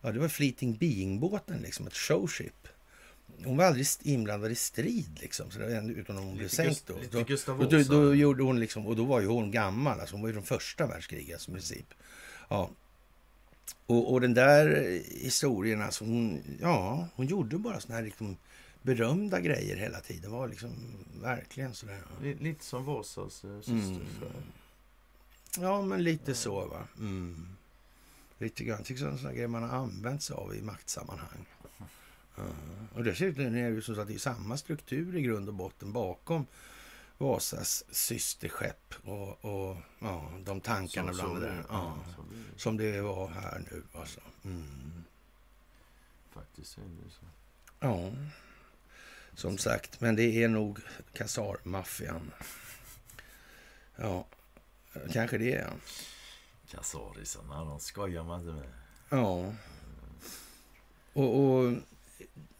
Ja, det var Fleeting Being-båten, liksom ett showship. Hon var aldrig inblandad i strid, liksom. Så det utan hon blev sänkt då. Då, då, Vasa. då gjorde hon liksom... Och då var ju hon gammal. Alltså hon var ju från första världskriget, alltså, i princip. Ja. Och, och den där historien, alltså hon... Ja, hon gjorde bara såna här liksom berömda grejer hela tiden. var liksom verkligen sådär. Li- Lite som Vasas eh, syster. Mm. Ja, men lite så va. Mm. Lite grann. Tycker jag sådana grejer man har använt sig av i maktsammanhang. Ja. Och dessutom är det ju så att det är samma struktur i grund och botten bakom Vasas systerskepp och, och ja, de tankarna så bland det blir där. det. Ja. det. Som det var här nu alltså. Mm. Faktiskt är det så. Ja, som sagt. Men det är nog Khazar-maffian. Ja, kanske det är. Kasarisarna, de skojar man inte med. Ja. Och, och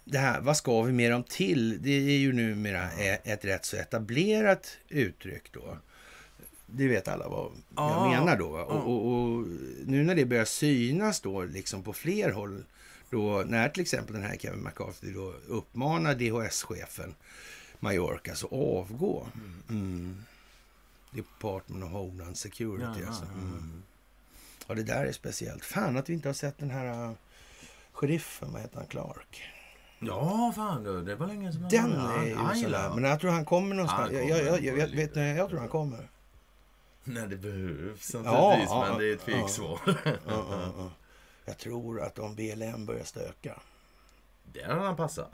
det här, vad ska vi mer om till? Det är ju numera ett rätt så etablerat uttryck då. Det vet alla vad jag Ja. menar då. Och, och, och nu när det börjar synas då liksom på fler håll. Då, när till exempel den här Kevin McCarthy då uppmanar DHS-chefen Mallorca att avgå. Mm. Department of Homeland Security. Ja, alltså. Mm. Ja, det där är speciellt. Fan att vi inte har sett den här uh, sheriffen, vad heter han, Clark? Ja, fan du. Det var länge sedan. Den är ju sådär. Men jag tror han kommer någonstans. Han jag, kommer jag, jag, nog jag, vet, ni, jag tror han kommer. När det behövs naturligtvis, Ja, men det är ett fegsvar. Ja, ja, ja. Jag tror att om BLM börjar stöka. Där hade han passat.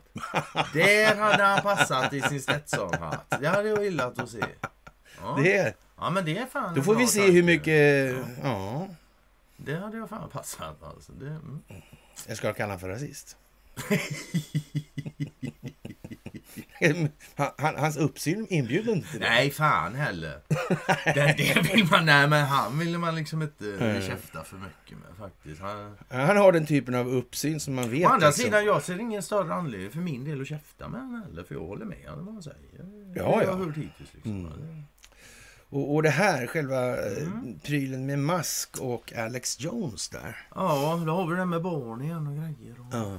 Där hade han passat i sin Stetsonhatt. Det hade jag gillat att se. Ja, Det, ja men det är fan då får vi se tanke. hur mycket... Ja, Det hade jag fan passat alltså. Det, mm. jag ska kalla honom för rasist. Han, han, hans uppsyn inbjuder inte till det. Nej, fan heller. Det, det vill man, nej, men han vill man liksom inte käfta för mycket med faktiskt. Han, Han har den typen av uppsyn som man vet. å andra liksom. sidan, jag ser ingen större anledning för min del att käfta med honom heller. För jag håller med honom vad han säger. Ja, har jag ja. hört hittills. Liksom. Det- Och, och det här, själva eh, Mm. prylen med Musk och Alex Jones där. Ja, då har vi det med barn igen och grejer. Och... Ja.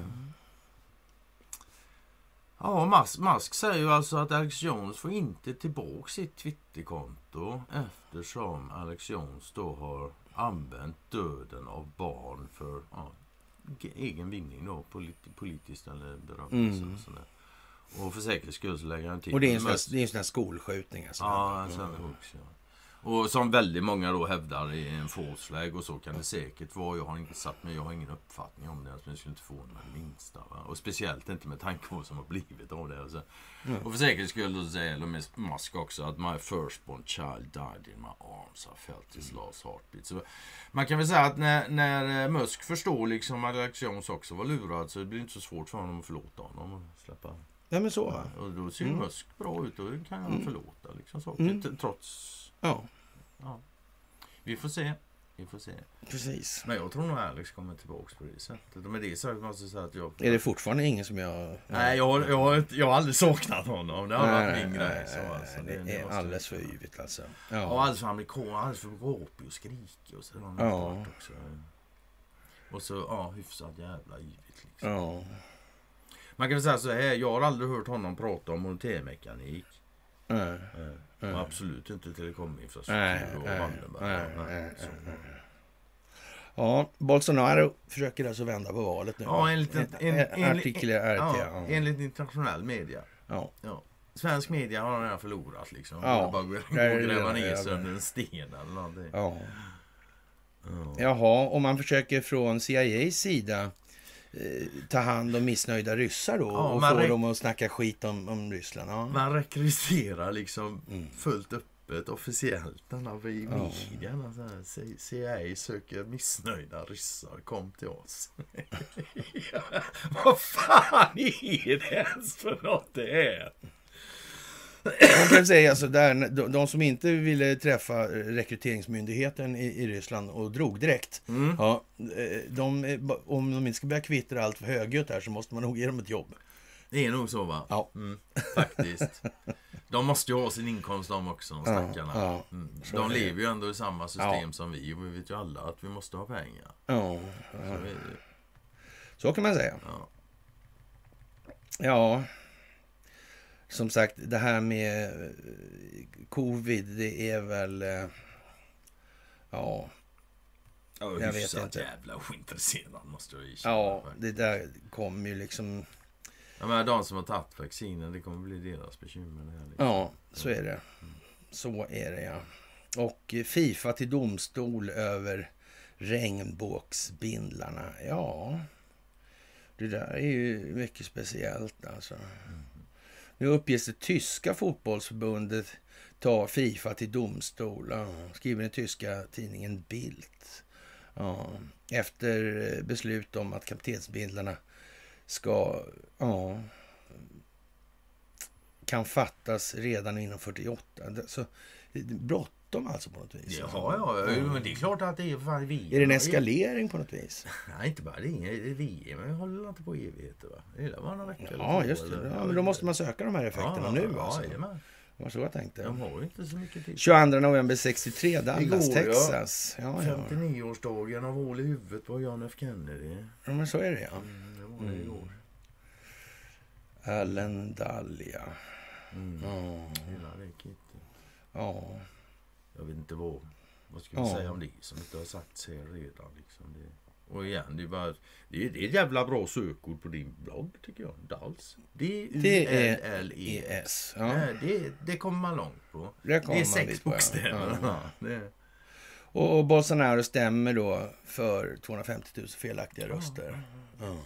Ja, Musk, Musk säger ju alltså att Alex Jones får inte tillbaka sitt Twitterkonto eftersom Alex Jones då har använt döden av barn för ja, ge- egen vinning då, polit, politiskt eller berömmelse. Mm. och. Och för säkerhets skull så lägger han till... Och det är en sån här, Musk- det är en sån här skolskjutning. Alltså. Ja, en sån hooks, ja. Och som väldigt många då hävdar i en false flag och så kan det säkert vara. Jag har inte satt mig, jag har ingen uppfattning om det. Men jag skulle inte få mig det minsta. Va? Och speciellt inte med tanke på vad som har blivit av det. Alltså. Och för säkerhets skull då säger Elon Musk också att my firstborn child died in my arms. I felt his last heartbeat. Så man kan väl säga att när, när eh, Musk förstår liksom att Alex Jones också var lurad så det blir inte så svårt för honom att förlåta honom och släppa Ja, men så. va? och då ser Mm. Musk bra ut och kan han förlåta liksom saker. Mm. Trots... Ja, Ja. Vi får se. Vi får se. precis. Men jag tror nog Alex kommer tillbaka på det sättet. Och med det sagt måste jag säga att jag... Är det fortfarande ingen som jag... Nej, jag, har- jag, jag har aldrig saknat honom. Det har varit min grej. nej, Så, nej, alltså, det, det är måste alldeles för yvigt alltså. Och Ja. alldeles för amerikan, alldeles för gapig och skrikig och så. har han Ja. Också. Och så, ja, hyfsat jävla yvigt liksom. ja. Man kan väl säga så här, jag har aldrig hört honom prata om montermekanik. Nej, Eh, och absolut inte telekominfrastruktur Nej, och nej, Wallenberg. nej, Nej, nej, ja, Bolsonaro försöker alltså vända på valet nu. Ja, enligt, en, en, En artikel i RT. ja, Ja, enligt internationell media. ja. Ja. Svensk media har redan förlorat liksom. Ja, bara gå, och gräva ner sig under en sten eller någonting. ja. Ja. Jaha, om man försöker från CIAs sida ta hand om missnöjda ryssar då Ja, och få dem att snacka skit om, om Ryssland. Ja. Man rekryterar liksom Mm. fullt öppet officiellt denna i Ja. media. Så här, C- CIA söker missnöjda ryssar, kom till oss. ja, vad fan är det ens för något det är? Man kan säga alltså där, de, de som inte ville träffa rekryteringsmyndigheten i, i Ryssland och drog direkt. Mm. Ja, eh, de, eh, om de inte ska börja kvittra allt för högljutt här så måste man nog ge dem ett jobb. Det är nog så va? Ja. Mm, faktiskt. De måste ju ha sin inkomst de också, de Ja, stackarna. ja. Mm. Så De lever ju ändå i samma system Ja. som vi och vi vet ju alla att vi måste ha pengar. Ja, Så så kan man säga. ja. Ja, som sagt, det här med eh, covid, det är väl... eh, Ja, Jag Jag vet inte. jävla ointresserad måste jag erkänna. ja det där kommer ju liksom... Jag menar de som har tagit vaccinen, det kommer bli deras bekymmer. Det här, liksom. Ja, så är det. Så är det, ja. Och eh, Fifa till domstol över regnbågsbindlarna. Ja, det där är ju mycket speciellt alltså. Nu uppges det tyska fotbollsförbundet ta Fifa till domstol. Ja, skriver den tyska tidningen Bild. Ja, efter eh, beslut om att kaptensbindlarna ska... Ja, kan fattas redan inom 48. Så, eh, brott bråttom alltså på något vis. Jaha, ja, ja, men det är klart att det är fan VM. Är det en eskalering på något vis? Nej, inte bara det. Är VM. Jag håller inte på i evigheter va? Det är bara några veckor. Ja, just det. Ja, men då måste man söka de här effekterna ja, nu ja, alltså. jajamän. Det var så jag tänkte. De har inte så mycket tid. 22 november 63, Dallas, Igår. Texas. Ja, ja. 59-årsdagen av hål i huvudet på John F Kennedy. ja, men så är det ja. Mm, det var det igår. Allen Dahlia. Mm. Ja, Hela det kittet. ja. Jag vet inte vad. Vad ska vi Ja. säga om det som inte har sagts här redan? Liksom. Det Och igen, det är, bara, det är, det är ett jävla bra sökord på din blogg tycker jag. Dals. D-U-L-L-E-S. Ja. Nej, Det, det kommer man långt på. Det det är sex ja. bokstäver. Ja. Ja. Och, och Bolsonaro stämmer då för 250 000 felaktiga röster. Ja.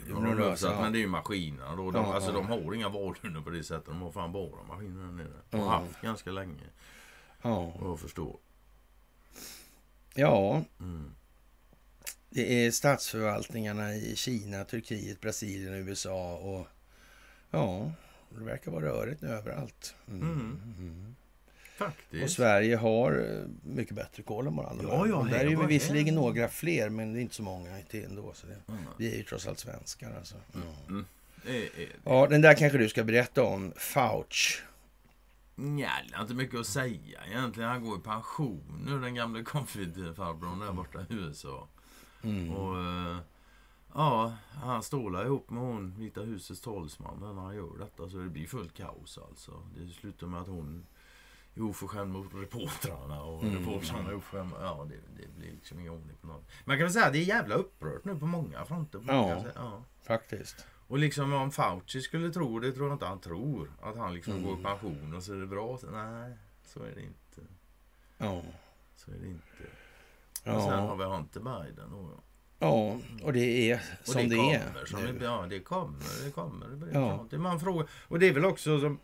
För det de översatt, sig, ja. Men det är ju maskinerna då. De, Ja, alltså, ja. de har inga valhundar på det sättet. De har fan bara maskiner där nere. De har haft ganska länge. Ja. Vad jag förstår. ja, Mm. det är statsförvaltningarna i Kina, Turkiet, Brasilien USA. Och ja, det verkar vara rörigt nu överallt. Mm. Mm. Mm. Faktiskt. Och Sverige har eh, mycket bättre koll än vad alla Ja, ja, Där är ju var visserligen en. några fler, men det är inte så många till ändå. Så det, Mm. vi är ju trots allt svenskar alltså. Mm. Är, Ja, den där kanske du ska berätta om. Fauch. Nja, det är inte mycket att säga egentligen. Han går i pension nu, den gamle covid-farbrorn där borta i USA. Mm. Och eh, ja, han stålar ihop med hon, Vita husets talsman, när han gör detta. Så det blir fullt kaos alltså. Det slutar med att hon är oförskämd mot reportrarna och Mm. reportrarna är oförskämda. Ja, det, det blir liksom ingen ordning på något. Man kan väl säga att det är jävla upprört nu på många fronter. På Ja. ja. Faktiskt. Och liksom om Fauci skulle tro, och det tror jag inte han tror, att han liksom Mm. går i pension och så är det bra. Så, nej, så är det inte. Ja. Så är det inte. Och sen har Ja. vi Hunter Biden. Och, ja, och det är och som det, är. kommer, som nu. det, ja, det kommer. Det kommer. Det, Ja. det man frågar. Och det är väl också som...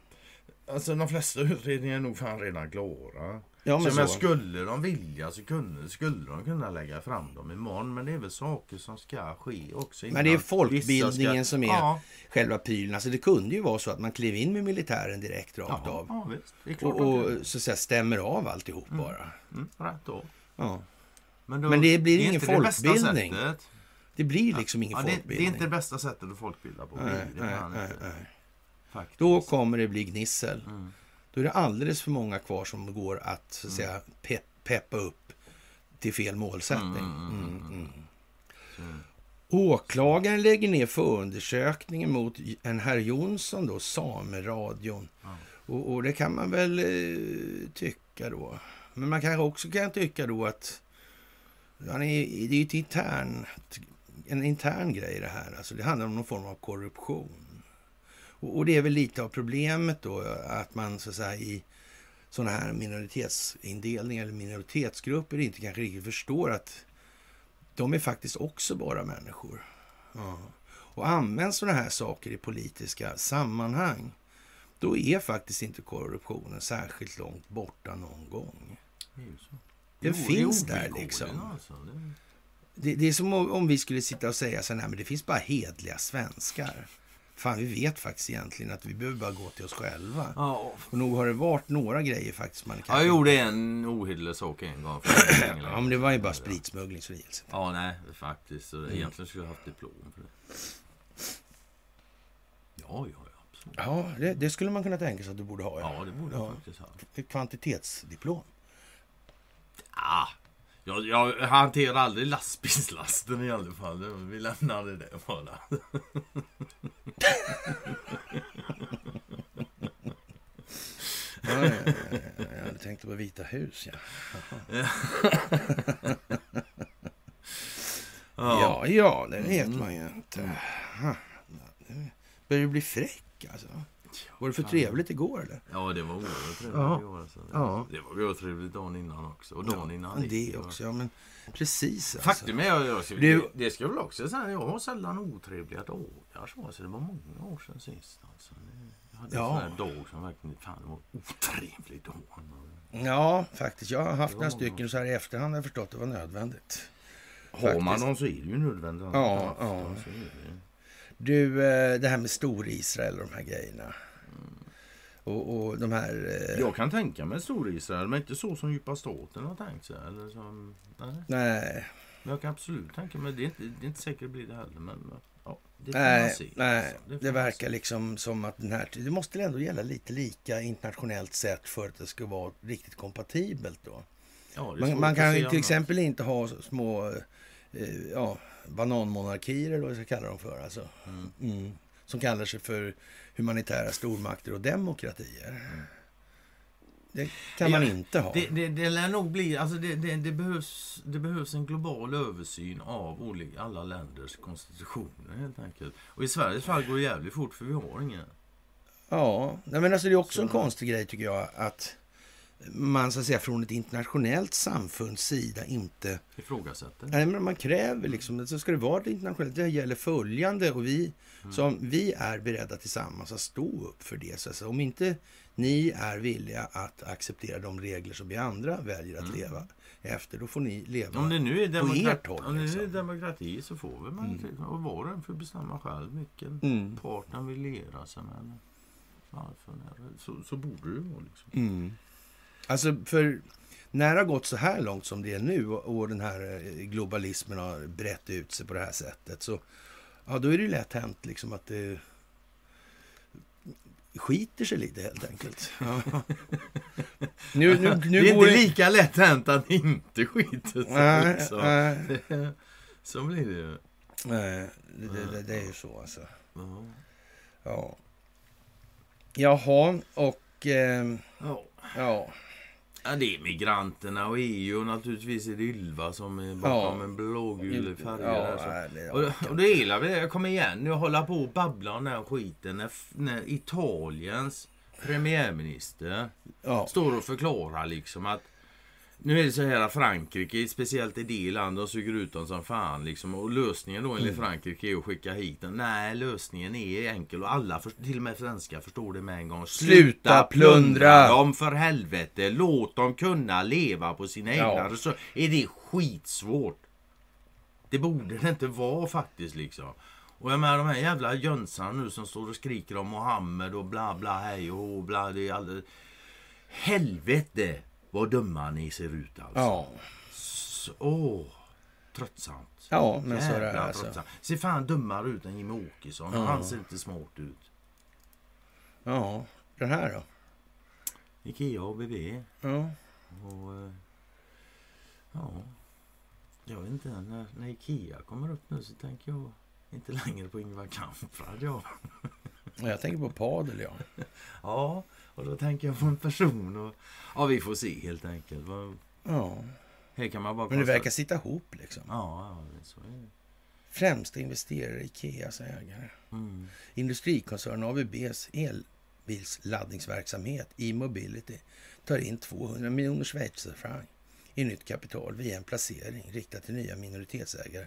Alltså de flesta utredningar är nog fan redan klara. Ja, så men men så. skulle de vilja så kunde, skulle de kunna lägga fram dem imorgon. Men det är väl saker som ska ske också. Men det är folkbildningen vissa som är Ja, själva prylen. Alltså det kunde ju vara så att man klev in med militären direkt rakt ja, av. ja, visst. Det Och, och så säga, stämmer av alltihop bara. Mm, rätt då. Ja. Men, då, Men det blir ingen det bästa folkbildning. sättet. Det blir liksom ingen det, det folkbildning. är inte det bästa sättet att folkbilda på. nej, det nej, nej, nej. Faktiskt. Då kommer det bli gnissel. Mm. Då är det alldeles för många kvar som går att, så att säga, pe- peppa upp till fel målsättning. Mm, mm, mm, Mm, mm. Åklagaren lägger ner förundersökningen mot en herr Jonsson, då, Sameradion. Och, och det kan man väl eh, tycka då. Men man kanske också kan tycka då att han är, det är ett intern, en intern grej det här. Alltså det handlar om någon form av korruption. Och, det är väl lite av problemet då att man så att säga i sådana här minoritetsindelningar eller minoritetsgrupper inte kanske riktigt förstår att de är faktiskt också bara människor. Ja. Och används sådana här saker i politiska sammanhang, då är faktiskt inte korruptionen särskilt långt borta någon gång. det. Den Det finns det där liksom. Alltså. Det, Det, det är som om, vi skulle sitta och säga så här, men det finns bara hedliga svenskar. Fan, vi vet faktiskt egentligen att vi behöver bara gå till oss själva. ja, Och nog har det varit några grejer faktiskt man kan... jag gjorde en ohederlig sak en gång. Ja, men det var ju bara spritsmuggling så det. Ja, nej, faktiskt. Så Mm. Egentligen skulle jag haft diplom för det. Ja, ja, ja. Absolut. Ja, det, det skulle man kunna tänka sig att du borde ha. Ja, det borde Ja. jag faktiskt ha. Ett kvantitetsdiplom. Ah, jag, jag hanterar aldrig lastbilslasten i alla fall. Vi lämnade det bara. Ja, ja, ja, ja, jag hade tänkt på Vita hus, ja. Ja, ja, det vet Mm. man ju inte. Börjar du bli fräck alltså? Var det för trevligt igår eller? Ja, det var oerhört trevligt Ja. i år. Alltså. Det, Ja. det var oerhört trevligt dagen innan också. Och dagen innan det också, ja men precis alltså. Faktum är, jag, jag, det, det ska jag väl också säga, jag har sällan otrevliga dagar så. Alltså, det var många år sedan sist. Alltså. Jag hade Ja. en sån här dag som verkligen, fan det var otrevlig dag. Ja, faktiskt. Jag har haft några stycken så här i efterhand har jag förstått att det var nödvändigt. Har man dem så är det ju nödvändigt. Ja, ja. Det. Du, eh, det här med Stor-Israel och de här grejerna. Och, och de här... eh, Jag kan tänka mig Stor-Israel, men inte så som djupa staten har tänkt sig. Eller som, nej. Nej, Men jag kan absolut tänka mig, det är inte, det är inte säkert det blir det heller. Men ja, det nej, se. nej. alltså. Det man verkar liksom som att den här... Det måste ändå gälla lite lika internationellt sett för att det ska vara riktigt kompatibelt då. Ja, det Man, man kan ju till annat. exempel inte ha små eh, ja, bananmonarkier eller vad vi ska kalla dem för. Alltså. Mm. Mm. Som kallar sig för humanitära stormakter och demokratier. det kan man inte ha. Det, det, det lär nog bli, alltså det, det, det, behövs, det behövs en global översyn av olika, alla länders konstitutioner helt enkelt. Och i Sveriges fall går det jävligt fort för vi har ingen. Ja, men alltså det är också en Så- konstig grej tycker jag att man så att säga från ett internationellt samfunds sida inte... Ifrågasätter. Nej, men man kräver liksom, så ska det vara ett internationellt, det gäller följande och vi, som, vi är beredda tillsammans att stå upp för det. Så säga. om inte ni är villiga att acceptera de regler som vi andra väljer att leva efter, då får ni leva. Om det nu är ert demokrati, håll, om det nu är liksom. demokrati så får väl man Och var och en får bestämma själv vilken Mm. part man vill liera sig med. Varför? Så, så borde det vara liksom. Mm. Alltså, för när det har gått så här långt som det är nu och, och den här eh, globalismen har brett ut sig på det här sättet så ja, då är det ju lätt hänt liksom att det skiter sig lite helt enkelt. Ja. nu, nu, nu det är går inte lika lätt hänt att inte skiter sig. Nej, liksom. nej, Så blir det ju. nej, det, det, det, är ju så alltså. Ja. Ja. Jaha, och eh, Ja. ja. Ja, det är migranterna och EU och naturligtvis är det Ylva som är bakom Ja. en blågul färg. Ja, det Och, och det gillar vi. Jag kommer igen nu hålla på och babbla om den här skiten när, när Italiens premiärminister Ja. står och förklarar liksom att nu är det så här att Frankrike, speciellt i det landet, de suger ut dem som fan. Liksom. Och lösningen då enligt Frankrike är att skicka hit dem. Nej, lösningen är enkel och alla, till och med svenskar, förstår det med en gång. Sluta plundra! dem för helvete! Låt dem kunna leva på sina egna Ja. resurser. Är det skitsvårt? Det borde det inte vara faktiskt liksom. Och jag menar de här jävla jönsarna nu som står och skriker om Mohammed och bla bla hej och bla. Det är alldeles... Helvete vad dumma ni ser ut alltså. Ja. Så, åh, tröttsamt. ja, men så är det Jävla alltså. tröttsamt. Ser fan dummare ut än Jimmie Åkesson. Ja. Han ser inte smart ut. Ja, den här då? Ikea ABB. Ja. Och, eh, ja, jag vet inte. När, när Ikea kommer upp nu så tänker jag inte längre på Ingvar Kamprad. Ja. Jag tänker på padel, ja. ja, och då tänker jag på en person. Och, ja, vi får se helt enkelt. Ja. Här kan man bara Men det verkar sitta ihop liksom. Ja, ja så är det. Främsta investerare i Ikeas ägare. Mm. Industrikoncernen ABBs elbilsladdningsverksamhet e-mobility tar in 200 miljoner schweizerfranc i nytt kapital via en placering riktad till nya minoritetsägare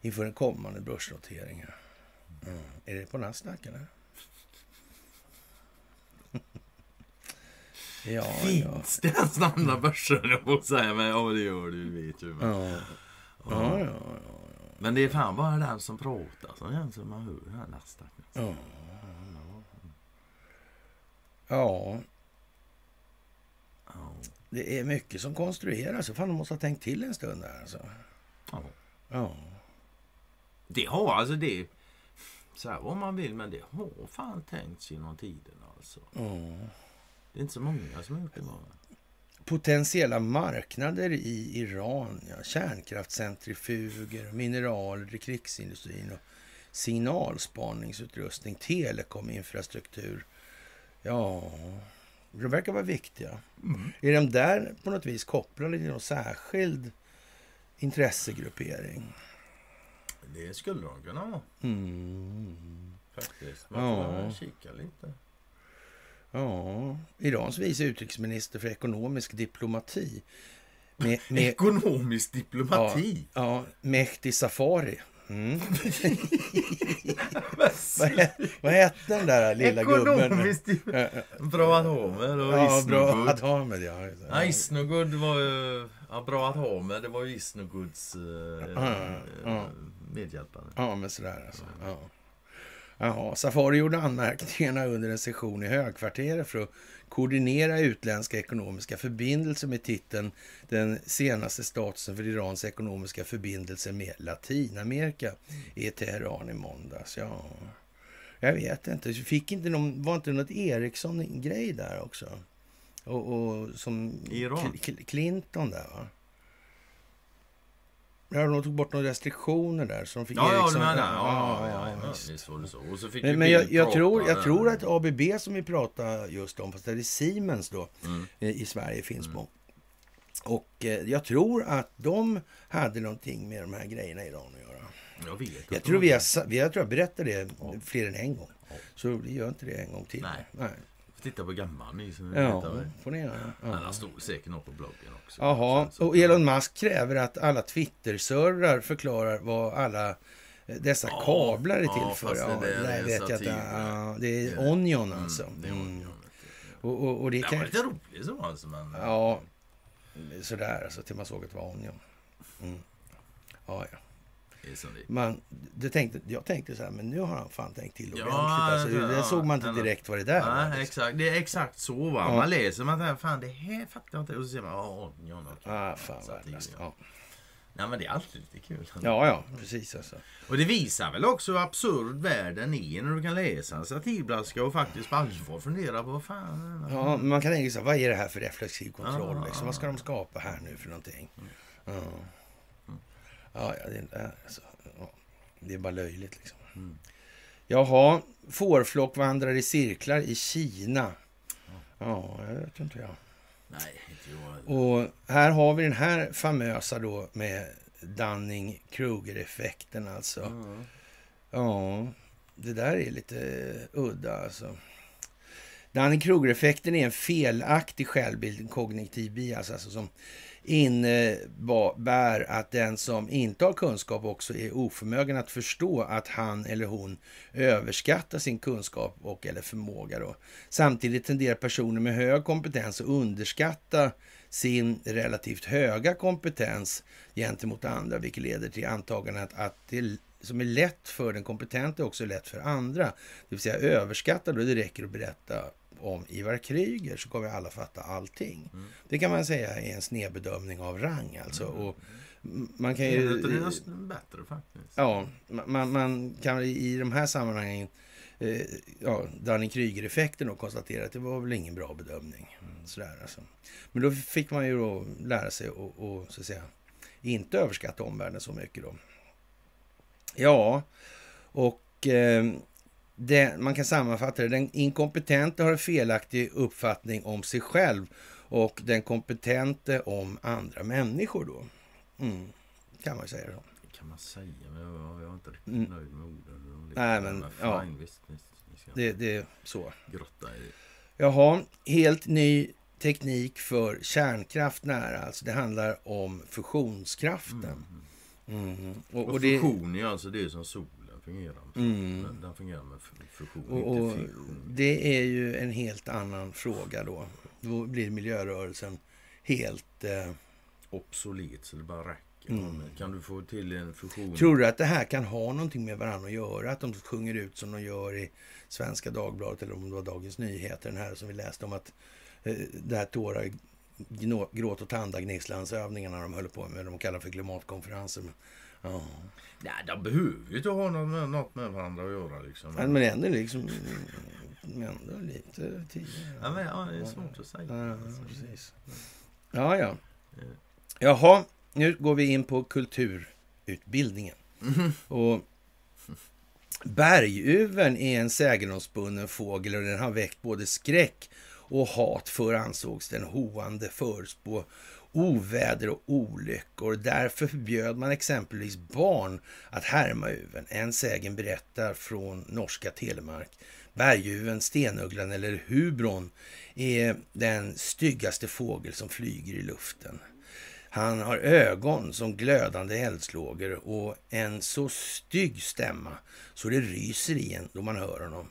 inför den kommande börsnoteringen. Mm. Är det på Nasdaq eller? ja, ja. Finns det ens andra börser? Jag får säga, men ja det gör du vet ju. Men, Ja. Ja, ja, ja. men det är fan bara den som pratar som egentligen man hör den här. Ja. Ja, Ja. det är mycket som konstrueras. Fan, de måste ha tänkt till en stund där alltså. Ja. Ja. Det har alltså det. Så här vad man vill, men det har fan tänkts genom tiden alltså. ja. Det är inte så många som har gjort det bara. Potentiella marknader i Iran, ja. kärnkraftscentrifuger, mineraler i krigsindustrin och signalspaningsutrustning, telekominfrastruktur. Ja, de verkar vara viktiga. Är de där på något vis kopplade till någon särskild intressegruppering? Det skulle de kunna vara Mm. faktiskt. Man får Ja. kika lite. Ja, Irans vice utrikesminister för ekonomisk diplomati. Med, med, Ekonomisk diplomati. ja, Mehdi Safari. Mm. vad, vad hette den där lilla gubben? Ekonomisk diplomati. Bra att ha med. Och Ja, bra Isnogud. att ha med. Ja, Ja, Isnogud var ju... Ja, bra att ha med. Det var ju Isnoguds eh, Ja, ja. eh, medhjälpare. Ja, men sådär alltså. Ja. Jaha, Safari gjorde anmärkningarna under en session i högkvarteret för att koordinera utländska ekonomiska förbindelser med titeln Den senaste statusen för Irans ekonomiska förbindelser med Latinamerika i Teheran i måndags. Ja, jag vet inte. Fick inte någon, var inte något Ericsson-grej där också? Och, och som I Iran? Cl- Cl- Clinton där va? Ja, de tog bort några restriktioner där. Så de fick Ja, ja, liksom, du menar ja, ja, ja, ja, visst. var det så. Och så fick Men, men jag, jag, tror, jag tror att ABB som vi pratar just om, fast det är Siemens då, Mm. eh, i Sverige, Finspång. Och eh, jag tror att de hade någonting med de här grejerna i Iran att göra. Jag vet Jag att tror vi har, vi har tror jag berättat det Ja. fler än en gång. Ja. Så vi gör inte det en gång till. Nej. Nej. Titta på gammal ny som Ja, vet av. får ni göra. Ja. han stod säkert något på bloggen också. Jaha, och Elon Musk kräver att alla Twitter-servrar förklarar vad alla eh, dessa Ja, kablar är till ja, för. det Ja, det är vet jag inte. Ja, det är Det- Onion Mm, alltså. det är Mm. Onion. Och, och, och det Det kan... var lite roligt så alltså, men... Ja, sådär alltså, till man såg att det var Onion. Mm. Ja, ja. Man, det tänkte, jag tänkte så här, men nu har han fan tänkt till Ja, ordentligt. Alltså, det ja, såg man inte direkt vad det där var. Nej, exakt. Det är exakt så va. Ja. Man läser man tänker, fan det här fattar jag inte. Och så ser man, ja, okej. Ah, fan Satir, värdelöst. ja. Ja. Nej men det är alltid lite kul. ja, ja, precis alltså. Och det visar väl också hur absurd världen är när du kan läsa en satirblaska och faktiskt på allvar fundera på vad fan... Ja, men man kan tänka sig, vad är det här för reflexiv kontroll? Ja, liksom? Vad ska de skapa här nu för någonting? Ja, ja, ja det, är, alltså, ja, det är bara löjligt liksom. Mm. Jaha, fårflock vandrar i cirklar i Kina. Ja, jag vet inte jag. Nej, inte jag. Och här har vi den här famösa då med Dunning-Kruger-effekten alltså. Ja. Ja, det där är lite udda alltså. Dunning-Kruger-effekten är en felaktig självbild, en kognitiv bias, alltså som innebär att den som inte har kunskap också är oförmögen att förstå att han eller hon överskattar sin kunskap och eller förmåga. Då. Samtidigt tenderar personer med hög kompetens att underskatta sin relativt höga kompetens gentemot andra, vilket leder till antagandet att det som är lätt för den kompetenta är också lätt för andra. Det vill säga överskatta då det räcker att berätta om Ivar Kryger så kommer alla fatta allting. Mm. Det kan man säga är en snedbedömning av rang alltså. Och m- man kan ju... är det är bättre faktiskt. Ja, man, man kan i de här sammanhangen, eh, ja, Dunning-Kruger-effekten och konstatera att det var väl ingen bra bedömning. Sådär alltså. Men då fick man ju då lära sig och, och så att säga inte överskatta omvärlden så mycket då. Ja, och eh, det, man kan sammanfatta det. Den inkompetente har en felaktig uppfattning om sig själv och den kompetente om andra människor då. Mm, kan man säga så. Det kan man säga, men jag, jag är inte riktigt Mm. nöjd med orden. Nej, men, ja. visst, visst. Det, det är så. grotta i. Jaha, helt ny teknik för kärnkraft nära. Alltså det handlar om fusionskraften. Mm. Och, Och, och, det, fusion är alltså det som solen fungerar med. Mm. Den, fungerar med fusion, och, och inte fission. det är ju en helt annan fråga då. Då blir miljörörelsen helt... Eh, Obsolet så det bara räcker. Mm. Kan du få till en fusion? tror du att det här kan ha någonting med varandra att göra? Att de sjunger ut som de gör i Svenska Dagbladet eller om det var Dagens Nyheter, den här som vi läste om att eh, det här tårar, gråt och tandagnisslandsövningarna de höll på med, de kallar för klimatkonferensen. Ja. Nej, de behöver ju inte ha något med, något med varandra att göra liksom. Men, men ändå liksom, ändå lite tidigare. ja, men, ja, det är svårt att säga. Ja, Alltså, precis. Ja, ja. Jaha, nu går vi in på kulturutbildningen. Och berguven är en sägenomspunnen fågel och den har väckt både skräck och hat för ansågs den hoande förspå oväder och olyckor. Därför förbjöd man exempelvis barn att härma uven. En sägen berättar från norska Telemark. Berguven, stenugglan eller hubron är den styggaste fågel som flyger i luften. Han har ögon som glödande eldslågor och en så stygg stämma så det ryser i en då man hör honom.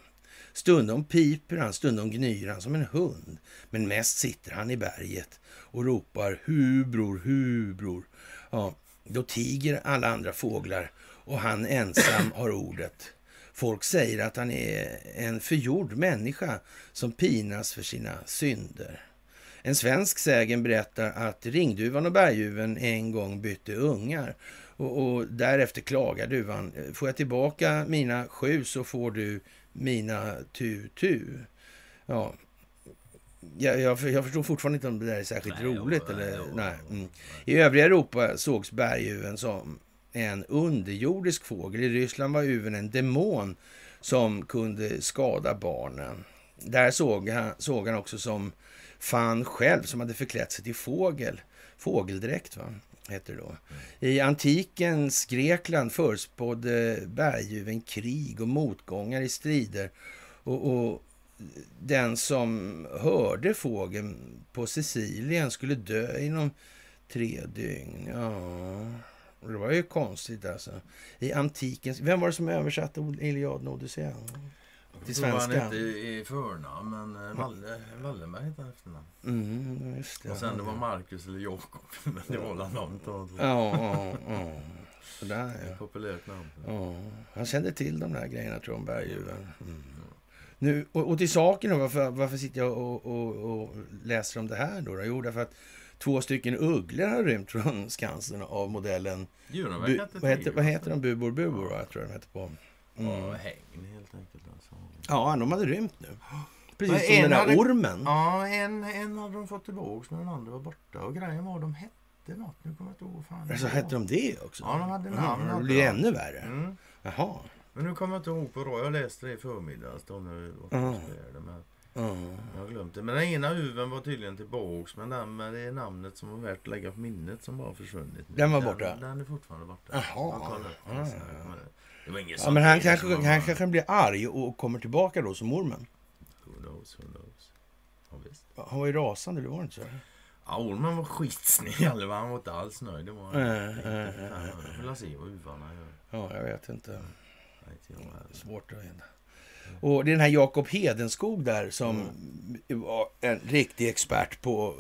Stundom piper han, stundom gnyr han som en hund. Men mest sitter han i berget och ropar hubror, hubror. Ja, då tiger alla andra fåglar och han ensam har ordet. Folk säger att han är en förgjord människa som pinas för sina synder. En svensk sägen berättar att ringduvan och berguven en gång bytte ungar och, och därefter klagar duvan. Får jag tillbaka mina sju så får du mina tu-tu. Ja, jag, jag, jag förstår fortfarande inte om det där är särskilt Nej, roligt. ja, eller, ja, nej. Mm. I övriga Europa sågs berguven som en underjordisk fågel. I Ryssland var uven en demon som kunde skada barnen. Där såg han, såg han också som fan själv som hade förklätt sig till fågel. Fågeldräkt, va? Heter det då. I antikens Grekland förutspådde berguven krig och motgångar i strider. Och, och den som hörde fågeln på Sicilien skulle dö inom tre dygn. Ja, det var ju konstigt alltså. I antikens... Vem var det som översatte Iliaden och Odysséen? Till Jag tror han svenska? hette i förnamn, men eh, Valle, Wallenberg hette efternamn. Mm, just det. Och sen det var Marcus eller Jakob. Men det var väl på Ja, ja, ja. Sådär ja. Ett populärt namn. Ja, han kände till de där grejerna tror jag berguven. Mm. Nu, och, och till saken då, varför, varför sitter jag och, och, och läser om det här då? då? Jo, därför att två stycken ugglor har rymt från Skansen av modellen... Bu, vad, heter, vad heter de? Bubor Bubor, jag tror de heter på. Mm. Ja, hägn helt enkelt. Alltså. Ja, de hade rymt nu. Precis Men som en den där hade- ormen. Ja, en, en hade de fått tillbaka men den andra var borta. Och grejen var de hette något. Nu kommer jag inte ihåg fan Alltså, hette de det också? Ja, de hade namn, Ja, det blir ännu värre. Mm. Jaha. Men nu kommer jag inte ihåg på det. Jag läste det i förmiddags då och spelade. Men Ja. jag har glömt det. Men den ena uven var tydligen tillbaks. Men den med det namnet som var värt att lägga på minnet som bara försvunnit. Den var borta? Den, den är fortfarande borta. Jaha. Det var inget Ja, men han kanske, han kanske blir arg och kommer tillbaka då som ormen. Who knows, who knows. Ja, visst. Han var ju rasande, det var inte så? Ja, Ormen var skitsnygg. Eller Han var inte alls nöjd. Det var nej. Jag vill se vad uvarna gör. Ja, jag vet inte. Heller. Svårt att veta. Och det är den här Jakob Hedenskog där som var en riktig expert på...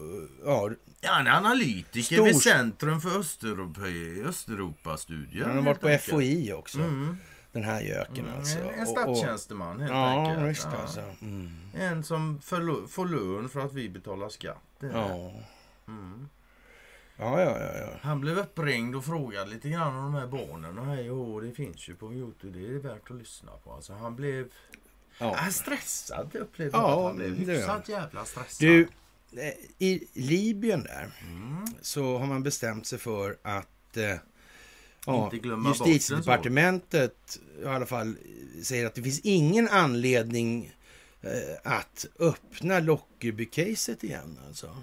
Ja, Ja, han är analytiker Stor- vid Centrum för Östeuropa, Östeuropastudier. han har varit på enkelt. FOI också. Mm. Den här göken Mm, alltså. En, statstjänsteman helt Ja, enkelt. visst Ja. alltså. Mm. En som får, får lön för att vi betalar skatt. Ja. Mm. Ja, ja, ja, ja. Han blev uppringd och frågade lite grann om de här barnen. Och hej, och det finns ju på Youtube. Det är värt att lyssna på. Alltså, han blev ja. han stressad upplevde Ja, att Han blev hyfsat jävla stressad. Du, i Libyen där Mm. så har man bestämt sig för att eh, ja, justitiedepartementet i alla fall säger att det finns ingen anledning eh, att öppna Lockerby-caset igen. Alltså.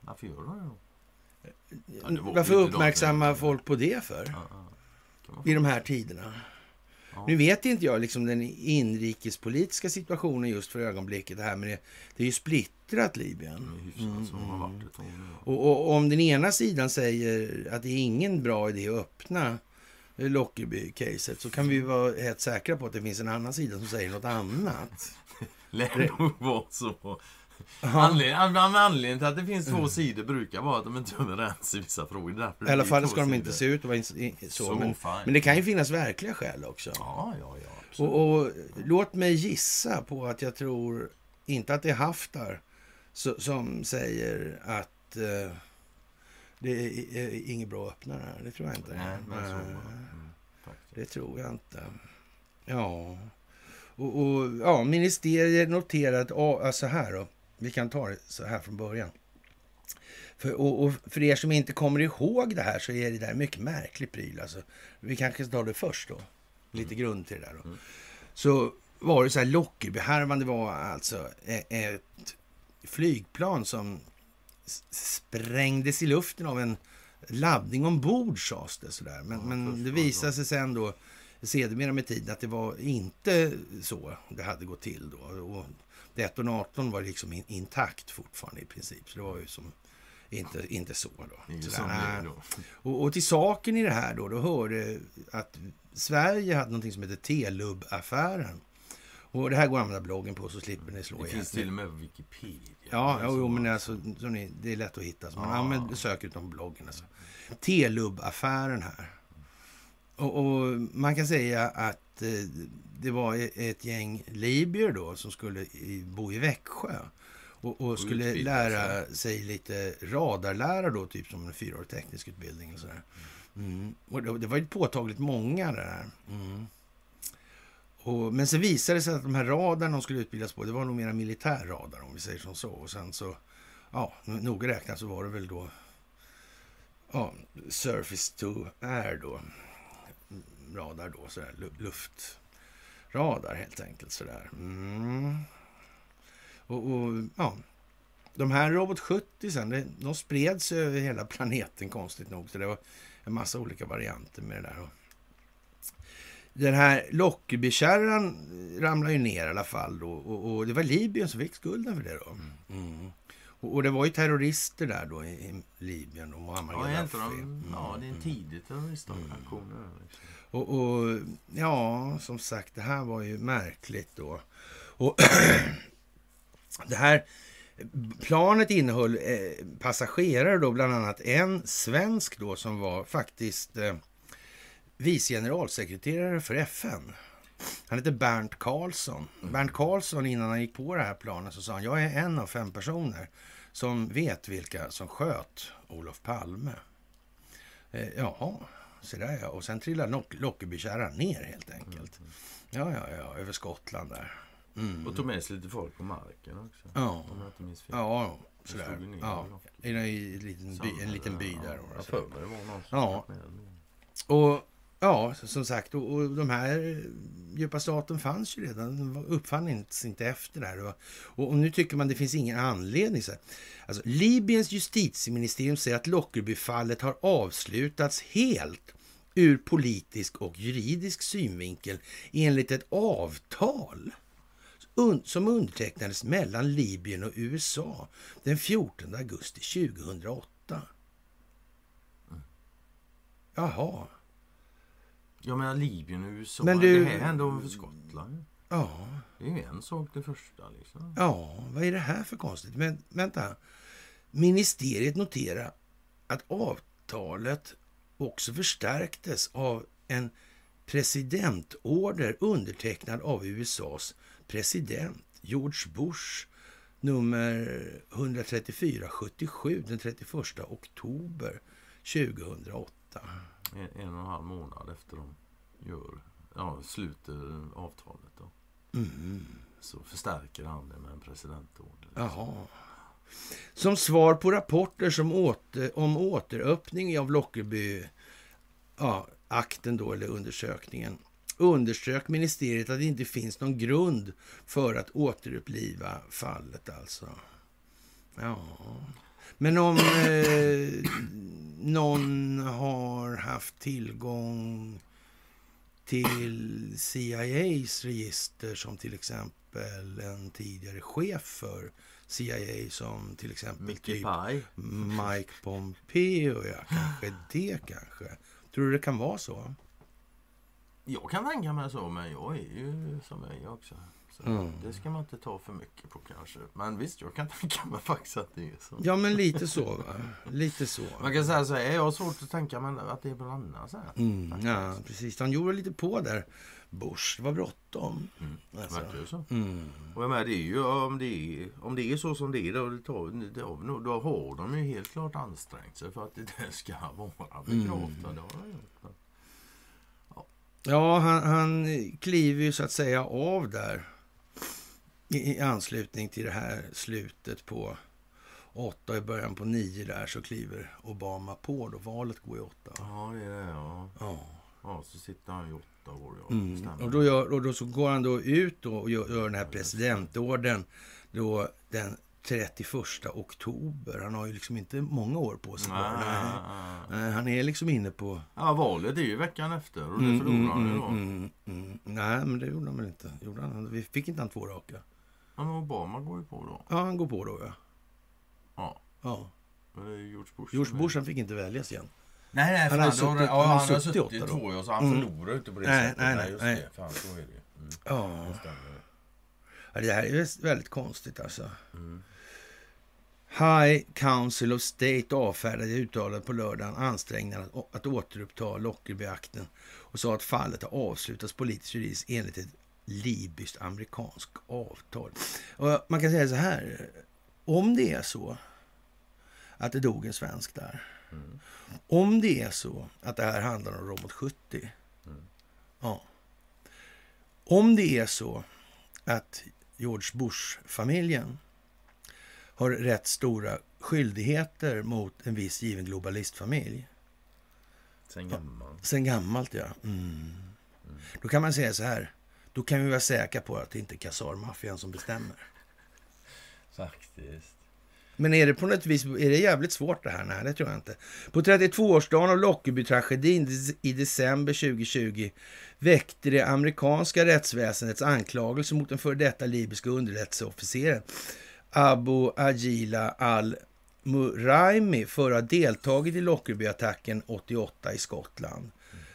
Varför gör de det då? Ja, Varför uppmärksamma folk på det för? Ja, ja. I de här tiderna. Ja. Nu vet inte jag liksom den inrikespolitiska situationen just för ögonblicket. Det här med det, det är ju splittrat Libyen. Varit ett tag nu. Och, och om den ena sidan säger att det är ingen bra idé att öppna Lockerby-caset så kan vi vara helt säkra på att det finns en annan sida som säger något annat. Lär nog vara så. Anledningen, an- anledningen till att det finns två sidor brukar vara att de inte är överens i vissa frågor. I alla fall ska de inte se ut att vara så. Så men, men det kan ju finnas verkliga skäl också. Ja, ja, ja. Och, och låt mig gissa på att jag tror inte att det är Haftar så, som säger att eh, det är, inget bra att öppna det här. Det tror jag inte. Nej, men så. Nej. Mm. Det tror jag inte. Ja, och, och ja, ministeriet noterar att, ja, alltså här då, vi kan ta det så här från början. För, och, och för er som inte kommer ihåg det här så är det där mycket märklig pryl. Alltså. Vi kanske ska ta det först då, lite grund till det där då. Så var det så här Lockerby-härvan, det var alltså e- ett flygplan som sprängdes i luften av en laddning ombord sades det sådär. Men, Ja, men det visade sig sen då sedermera med tiden att det var inte så det hade gått till då. Och detonatorn var liksom in, intakt fortfarande i princip. Så det var ju som inte, inte så då. Nej. då. Och, och till saken i det här då, då hörde att Sverige hade någonting som heter Telub-affären. Och det här går att använda bloggen på så slipper ni slå Det ihjäl. finns till och med Wikipedia. Ja, jo, så jo, men alltså. så ni, det är lätt att hitta. Så man Ja. använder sök utom bloggen. Alltså. Telub-affären här. Och, och man kan säga att eh, det var e- ett gäng libyer då som skulle bo i Växjö. Och, och skulle lära sig lite radarlära då, typ som en fyraårig teknisk utbildning. Och sådär. Mm. Och det, det var ju påtagligt många där. Mm. och, men sen visade det sig att de här radarna de skulle utbildas på, det var nog mera militärradar om vi säger som så. Och sen så, ja, noga räknat så var det väl då ja, surface to air då. Radar då, sådär, luftradar helt enkelt sådär. Mm. Och, och, ja, de här Robot 70 sen, de spreds över hela planeten konstigt nog. Så det var en massa olika varianter med det där. Den här Lockerbykärran ramlade ju ner i alla fall då. Och, och, det var Libyen som fick skulden för det då. Mm. Och, och, det var ju terrorister där då i, i Libyen. Och Muammar ja, Gaddafi. De, ja, det är en tidig terroristorganisation. Mm. Liksom. Och, och, ja, som sagt, det här var ju märkligt då. Och det här planet innehöll eh, passagerare då, bland annat en svensk då som var faktiskt eh, vice generalsekreterare för FN. Han heter Bernt Karlsson. Mm. Bernt Karlsson, innan han gick på det här planet, så sa han, jag är en av fem personer som vet vilka som sköt Olof Palme. Eh, jaha, så där ja. Och sen trillade Lockebykärran ner helt enkelt. Mm. Ja, ja, ja, över Skottland där. Mm. Och tog med sig lite folk på marken också. Ja, om jag inte minns fel. ja sådär. Ja, i en liten by, en liten by där. Ja, för mig det var någon ja. Och Ja, som sagt, och, och de här djupa staten fanns ju redan. De uppfanns inte efter det här. Och, och, nu tycker man det finns ingen anledning. Så Alltså, Libyens justitieministerium säger att Lockerbyfallet har avslutats helt ur politisk och juridisk synvinkel enligt ett avtal som undertecknades mellan Libyen och USA den 14 augusti 2008. Mm. Jaha. Jag menar Libyen och USA. Men du... Det här hände för Skottland. Ja. Det är ju en sak det första. Liksom. Ja, vad är det här för konstigt? Men vänta. Ministeriet noterar att avtalet också förstärktes av en presidentorder undertecknad av USAs president George Bush nummer 13477 den 31 oktober 2008 en, en och en halv månad efter de gör, ja, sluter avtalet. Då. Mm. Så förstärker han det med en presidentorder. Jaha. Som svar på rapporter som åter, om återöppning av Lockerby ja, akten då, eller undersökningen underströk ministeriet att det inte finns någon grund för att återuppliva fallet alltså. Ja. Men om eh, någon har haft tillgång till CIAs register som till exempel en tidigare chef för CIA som till exempel Mickey typ Pie. Mike Pompeo. Ja, kanske det kanske. Tror du det kan vara så? Jag kan tänka mig så, men jag är ju som jag är också. Mm. Det ska man inte ta för mycket på kanske. Men visst, jag kan tänka mig faktiskt att det är så. Ja, men lite så. Va? Lite så. Man kan säga så här, jag har svårt att tänka mig att det är blandat. Så här, mm, ja, precis. Han gjorde lite på där. Bush, det var bråttom. Mm. Alltså. Så. Mm. Och jag menar, det är ju, om, det är, om det är så som det är då, då, då har de ju helt klart ansträngt sig för att det ska vara begravt. Mm. Ja, ja han, han kliver ju så att säga av där i anslutning till det här slutet på åtta i början på nio där så kliver Obama på då. Valet går i åtta. Ja, det är det. Ja. Ja. ja så sitter han i åtta år. Ja. Mm. Och, då gör, och då så går han då ut då och gör, gör den här presidentorden då den 31 oktober. Han har ju liksom inte många år på sig. Nej, nej, nej. Han är liksom inne på... Ja, valet är ju veckan efter och det mm, förlorar han ju mm, då. Mm, mm, Nej, men det gjorde han väl inte. Gjorde han? Vi fick inte han två raka. Ja, men Obama går ju på då. Ja, han går på då, ja. Ja. ja. Men det är George Bush. George Bush, han fick inte väljas igen. Nej, nej, han har suttit, då, ja, han har suttit två år, så han mm. förlorar inte på det nej, sättet. Nej, nej, just nej. det. Fan, så är det mm. Ja. ja. Det här är väldigt konstigt alltså. Mm. High Council of State avfärdade uttalet på lördagen ansträngningarna att, att återuppta Lockerbyakten och sa att fallet har avslutats politiskt juridiskt enligt ett libyskt amerikanskt avtal. Och man kan säga så här, om det är så att det dog en svensk där. Mm. Om det är så att det här handlar om Robot 70. Mm. Ja. Om det är så att George Bush-familjen har rätt stora skyldigheter mot en viss given globalistfamilj. Sen gammalt. Sen gammalt, ja. Mm. Då kan man säga så här. Då kan vi vara säkra på att det inte är Khazar-maffian som bestämmer. Faktiskt. Men är det på något vis är det jävligt svårt det här? Nej, det tror jag inte. På 32-årsdagen av Lockerby-tragedin i december 2020 väckte det amerikanska rättsväsendets anklagelse mot den före detta libyska underrättelseofficeren Abu Agila al-Muraimi för att ha deltagit i Lockerby-attacken 88 i Skottland.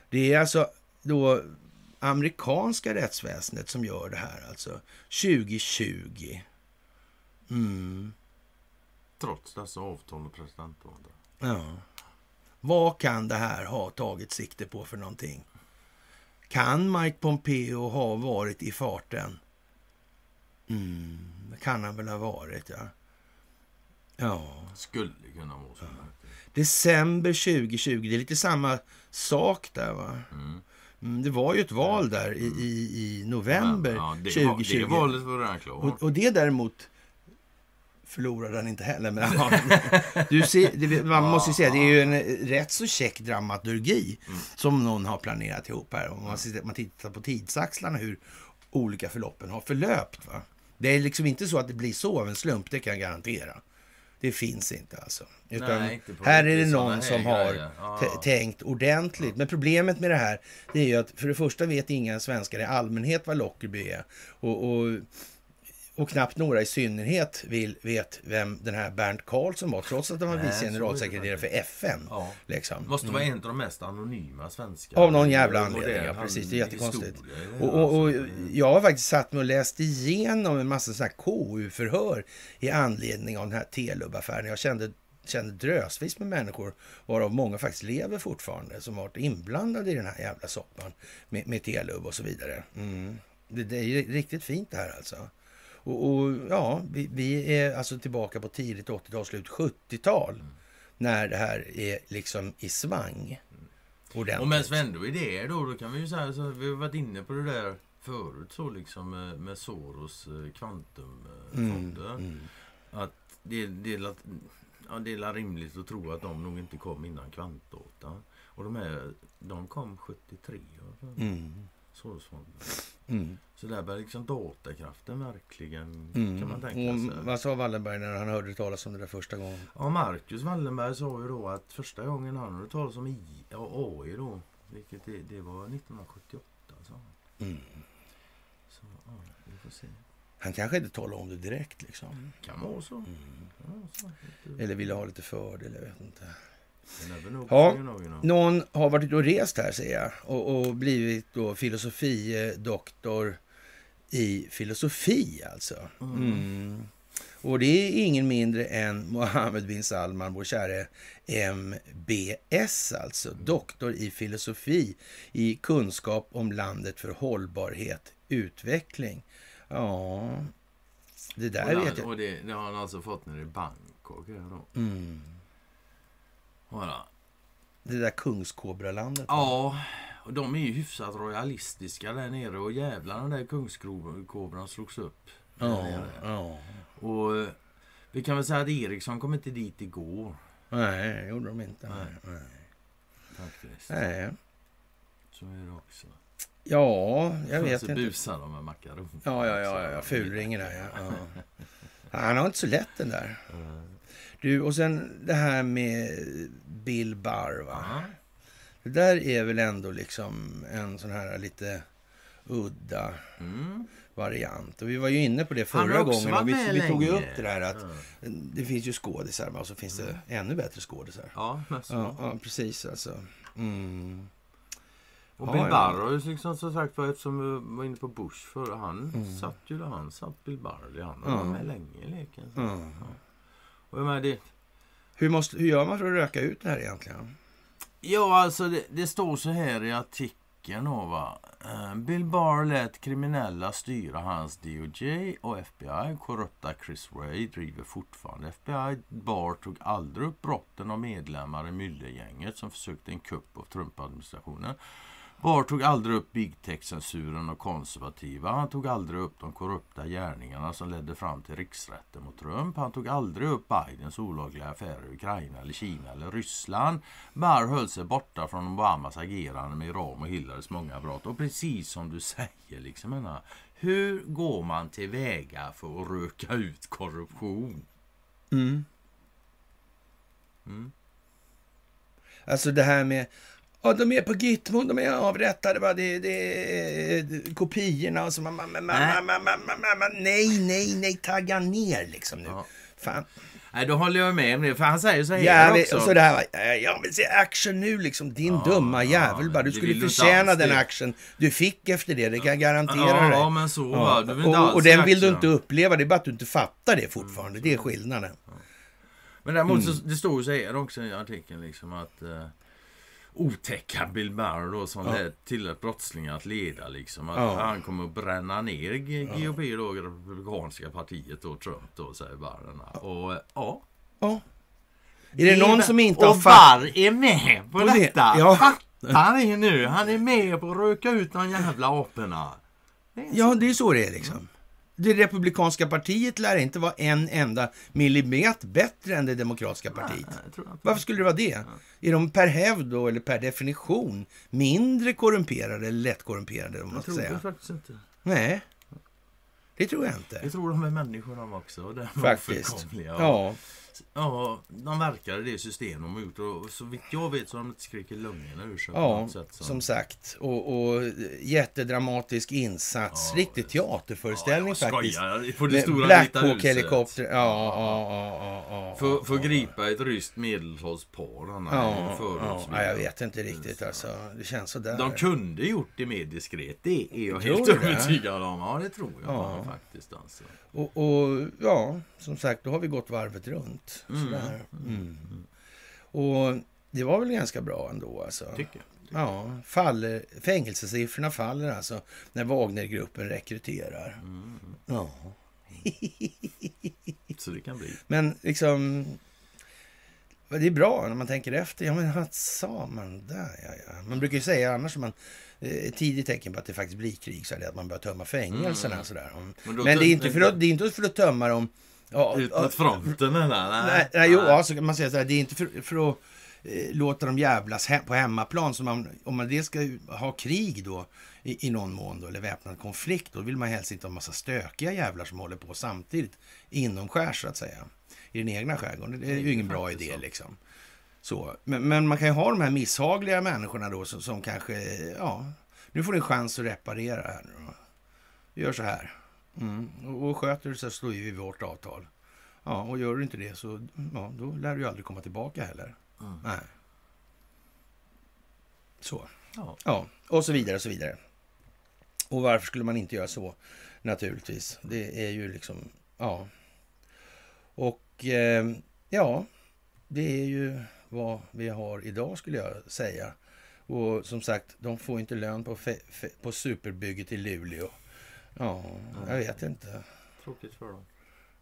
Det är alltså då amerikanska rättsväsendet som gör det här alltså 2020. Mm. Trots dessa avtal och presidentval. Ja. Vad kan det här ha tagit sikte på för någonting? Kan Mike Pompeo ha varit i farten? Mm, det kan han väl ha varit, ja. Ja. Skulle kunna vara så. December 2020, det är lite samma sak där, va? Mm. Mm, det var ju ett val där i, i, i november Ja, det, 2020. Var, det valet var redan klart. Och, och det däremot förlorade han inte heller. Men du ser, det, man måste ju säga, det är ju en rätt så käck dramaturgi Mm. som någon har planerat ihop här. Om man, man tittar på tidsaxlarna hur olika förloppen har förlöpt. Va? Det är liksom inte så att det blir så av en slump, det kan jag garantera. Det finns inte alltså. Utan Nej, inte här är det någon som har. Ja. tänkt ordentligt. Men problemet med det här det är ju att för det första vet inga svenskar i allmänhet vad Lockerby är. Och, och, och knappt några i synnerhet vill, vet vem den här Bernt Karlsson var, trots att han var vice generalsekreterare för FN. Ja. Liksom. Måste vara en av de mest anonyma svenska. Av någon jävla anledning, ja, precis. Det är jättekonstigt. historia Och, och, och alltså. jag har faktiskt satt mig och läst igenom en massa sådana KU-förhör i anledning av den här Telub-affären. Jag kände, kände drösvis med människor, varav många faktiskt lever fortfarande, som varit inblandade i den här jävla soppan med, med Telub och så vidare. Mm. Det, det är riktigt fint det här alltså. Och, och ja, vi, vi är alltså tillbaka på tidigt 80-tal, slut 70-tal. När det här är liksom i svang. Ordentligt. Och medan vi ändå är det då, då kan vi ju säga så vi har varit inne på det där förut så liksom med, med Soros eh, kvantumfonder. Mm. Att det, det, är ja, det är rimligt att tro att de nog inte kom innan kvantdata. Och de, här, de kom 73, alltså, Mm. Sorosfonden. Mm. Så där börjar liksom datakraften verkligen, Mm. kan man tänka Och sig. vad sa Wallenberg när han hörde talas om det där första gången? Ja, Marcus Wallenberg sa ju då att första gången han hörde talas om I, AI då, vilket det, det var 1978. Så, Mm. så ja, vi får se. Han kanske inte talade om det direkt liksom. Kan vara så. Mm. Ja, så. Lite- Eller ville ha lite fördel, jag vet inte. Ja. Någon har varit ute och rest här ser jag och, och blivit då filosofie-doktor i filosofi alltså. Mm. Och det är ingen mindre än Mohammed bin Salman, vår käre MBS alltså. Doktor i filosofi i kunskap om landet för hållbarhet, utveckling. Ja, det där och, vet jag. och det, det har han alltså fått nere i Bangkok. Här då. Mm. Voilà. Det där kungskobralandet. Ja, och de är ju hyfsat royalistiska där nere och jävlar den där kungskobran slogs upp. ja, ja. Och vi kan väl säga att Eriksson kom inte dit igår. Nej, det gjorde de inte. Nej. Nej. Faktiskt. Nej. Så är det också. Ja, jag vet inte. busar de med makaroner. Ja, ja, ja, ja. fulringen där ja. ja. Han har inte så lätt den där. Du, och sen det här med Bill Barr, va? Ja. Det där är väl ändå liksom en sån här lite udda Mm. variant. Och vi var ju inne på det förra gången. Och vi, vi tog ju upp det där att Ja. det finns ju skådisar, men så finns det ännu bättre skådisar. Ja, nästan. Ja, ja precis alltså. Mm. Och Bill ja. Barr har ju liksom som sagt var, eftersom vi var inne på Bush förra, han Mm. satt ju där han satt Bill Barr. Han varit med länge i leken. Och jag menar, det, Hur, måste, hur gör man för att röka ut det här egentligen? ja, alltså det, det står så här i artikeln då, va. Eh, Bill Barr lät kriminella styra hans DOJ och FBI. Korrupta Chris Wray driver fortfarande FBI. Barr tog aldrig upp brotten av medlemmar i Müllergänget som försökte en kupp av Trump-administrationen. Bar tog aldrig upp big tech-censuren och konservativa. Han tog aldrig upp de korrupta gärningarna som ledde fram till riksrätten mot Trump. Han tog aldrig upp Bidens olagliga affärer i Ukraina, eller Kina eller Ryssland. Barr höll sig borta från Obamas agerande med Iran och Hillarys många brott. Och precis som du säger, liksom, menar, hur går man tillväga för att röka ut korruption? Mm. Alltså det här med Ja, de är på Gitmo, de är avrättade. Va? Det, det är kopiorna och så. Man, man, man, man, man, man, man, nej, nej, nej, tagga ner liksom nu. Ja. Fan. Nej, då håller jag med om det. För han säger så här Ja, också. så det här, va, jag vill se action nu liksom. Din dumma jävel bara. Du skulle du förtjäna den action du fick efter det. Det kan jag garantera Ja, dig. ja, men så va. Du vill inte och, och den vill du action. inte uppleva. Det är bara att du inte fattar det fortfarande. Det är skillnaden. Men däremot Mm. så det står ju så här också i artikeln liksom att eh, otäcka Bill Barr då som Ja. lät tillät brottslingar att leda liksom. Att Ja. han kommer att bränna ner GOP då, Republikanska partiet då, Trump då, säger Barr. Och eh, ja. Ja. Är det någon som inte har Och? Barr är med på På det- detta! ja. Fattar ni nu? Han är med på att röka ut de jävla aporna. Det Ja, det är så det är liksom. Det republikanska partiet lär inte vara en enda millimeter bättre än det demokratiska partiet. Nej. Varför skulle det vara det? Är de per hävd då, eller per definition, mindre korrumperade eller lätt korrumperade om Jag tror det säga? faktiskt inte. Nej, det tror jag inte. Jag tror de är människor de också. Och Faktiskt. ofullkomliga. Ja, Ja, de verkar i det system de har gjort och så vitt jag vet så har de inte skrikit lungorna ur sig ja sätt. Så. som sagt. Och, och jättedramatisk insats. Ja, Riktig teaterföreställning jag faktiskt. På det stora Black vita Hawk huset. helikopter. Ja, ja, ja, ja, ja. För, för ja, att gripa ett ryskt är Ja, ja, ja, jag vet inte riktigt alltså. Det känns sådär. De kunde gjort det mer diskret. Det är jag helt övertygad om. Ja, det tror jag Ja. faktiskt. Alltså. Och, och ja, som sagt, då har vi gått varvet runt. Sådär. Mm. Och det var väl ganska bra ändå alltså. Tycker. Ja, faller, fängelsesiffrorna faller alltså när Wagnergruppen rekryterar. Mm. Ja. Så det kan bli. Men liksom, det är bra när man tänker efter. Ja, men vad sa man där? Ja, ja. Man brukar ju säga annars, man, eh, ett tidigt tecken på att det faktiskt blir krig, så är det att man börjar tömma fängelserna. Sådär. Men Men, det, är inte för att, det är inte för att tömma dem. Ja, Ut ja, mot fronten eller? Nej, nej, jo, alltså man säga så här, det är inte för, för att eh, låta dem jävlas he på hemmaplan. Så man, om man det ska ha krig då i, i någon mån då, eller väpnad konflikt, då vill man helst inte ha en massa stökiga jävlar som håller på samtidigt inomskärs så att säga. I den egna skärgården. Det är ju ingen bra idé så. liksom. Så. Men, men man kan ju ha de här misshagliga människorna då som, som kanske, ja, nu får ni en chans att reparera här nu. Gör så här. Mm. Och, sköter du så står vi vårt avtal. Ja, och gör du inte det så ja, då lär du ju aldrig komma tillbaka heller. Mm. Nej. Så. Ja. Ja, och så vidare och så vidare. Och varför skulle man inte göra så? Naturligtvis. Det är ju liksom, ja. Och eh, ja, det är ju vad vi har idag skulle jag säga. Och som sagt, de får inte lön på, på superbygget i Luleå. Ja, jag vet inte. Tråkigt för dem.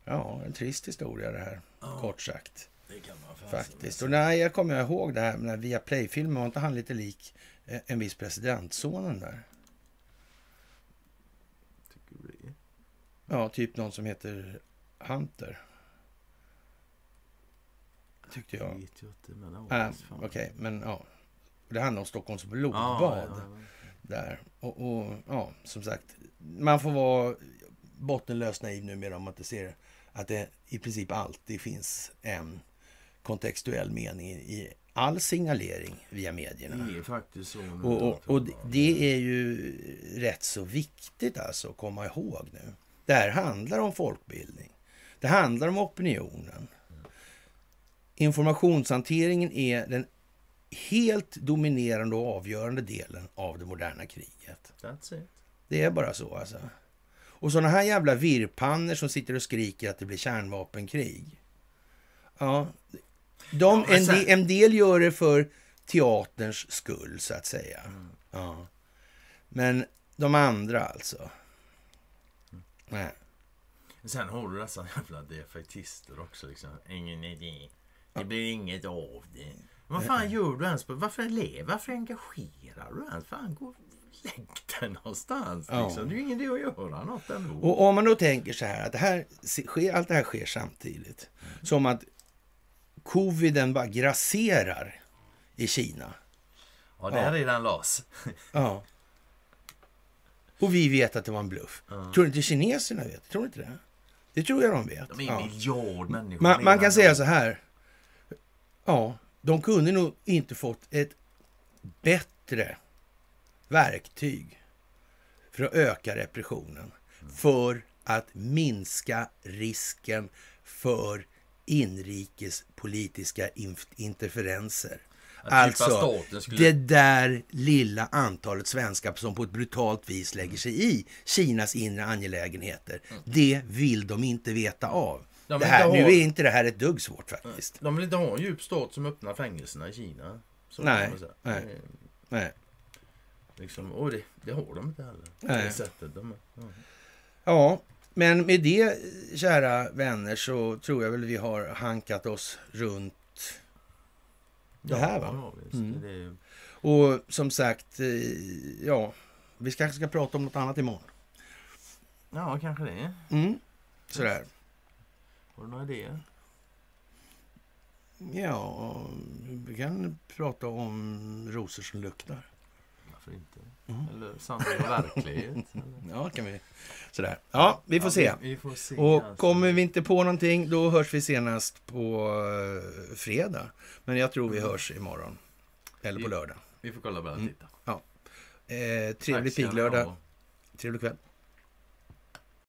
Ja, en trist historia det här, Ja. kort sagt. Det kan man Faktiskt. Och nej, jag kommer ihåg det här med via Play-filmen. Var inte han lite lik eh, en viss presidentsonen där? Tycker vi. Ja, typ någon som heter Hunter. Tyckte Jag jag. vet ju inte men Äh. Okej, men ja. Det handlar om Stockholms blodbad. Ja, ja. Där. Och, och ja, som sagt. Man får vara bottenlöst naiv numera om man inte ser att det i princip alltid finns en kontextuell mening i, all signalering via medierna. Det är faktiskt så. Och, och, och det är ju rätt så viktigt alltså att komma ihåg nu. Det här handlar om folkbildning. Det handlar om opinionen. Informationshanteringen är den helt dominerande och avgörande delen av det moderna kriget. Det är bara så alltså. Och sådana här jävla virrpannor som sitter och skriker att det blir kärnvapenkrig. Ja, de, Ja, en, sen- del, en del gör det för teaterns skull så att säga. Ja. Men de andra alltså. Nej. Sen har du dessa jävla defektister också. Liksom. Ingen idé. Det blir inget av det. Vad fan gör du ens? Varför lever Varför engagerar du ens? Fan, gå lägg dig någonstans. Ja. Liksom. Det är ju ingen idé att göra något ändå. Och om man då tänker så här att det här, sker, allt det här sker samtidigt. Som att coviden bara grasserar i Kina. ja, där är den las. Ja. Och vi vet att det var en bluff. Tror du inte kineserna vet? Tror inte det? Det tror jag de vet. De är Ja. miljard människor. Man, man kan säga så här. Ja, de kunde nog inte fått ett bättre verktyg för att öka repressionen. För att minska risken för inrikespolitiska interferenser. Alltså, skulle- det där lilla antalet svenskar som på ett brutalt vis lägger sig i Kinas inre angelägenheter, det vill de inte veta av. De det här, inte nu ha- är inte det här ett dugg svårt faktiskt. De vill inte ha en djup stat som öppnar fängelserna i Kina. Så Nej, nej. Nej. Liksom, och det, det har de inte heller. Nej. det sättet. De, ja. Ja, men med det, kära vänner, så tror jag väl vi har hankat oss runt det här va? Ja, visst. Mm. Är, Och som sagt, eh, ja, vi kanske ska prata om något annat imorgon. ja, kanske det. Mm. Sådär. Har du några idéer? Ja, vi kan prata om rosor som luktar. Varför inte? Mm. Eller sanning och verklighet. Ja, kan vi. Sådär. Ja, vi får Ja, se. Vi, vi får se Och alltså. kommer vi inte på någonting, då hörs vi senast på eh, fredag. Men jag tror vi hörs imorgon. Eller på lördag. Vi får kolla bara och Mm. titta. Eh, trevlig Tack ska ni piglördag. Trevlig kväll.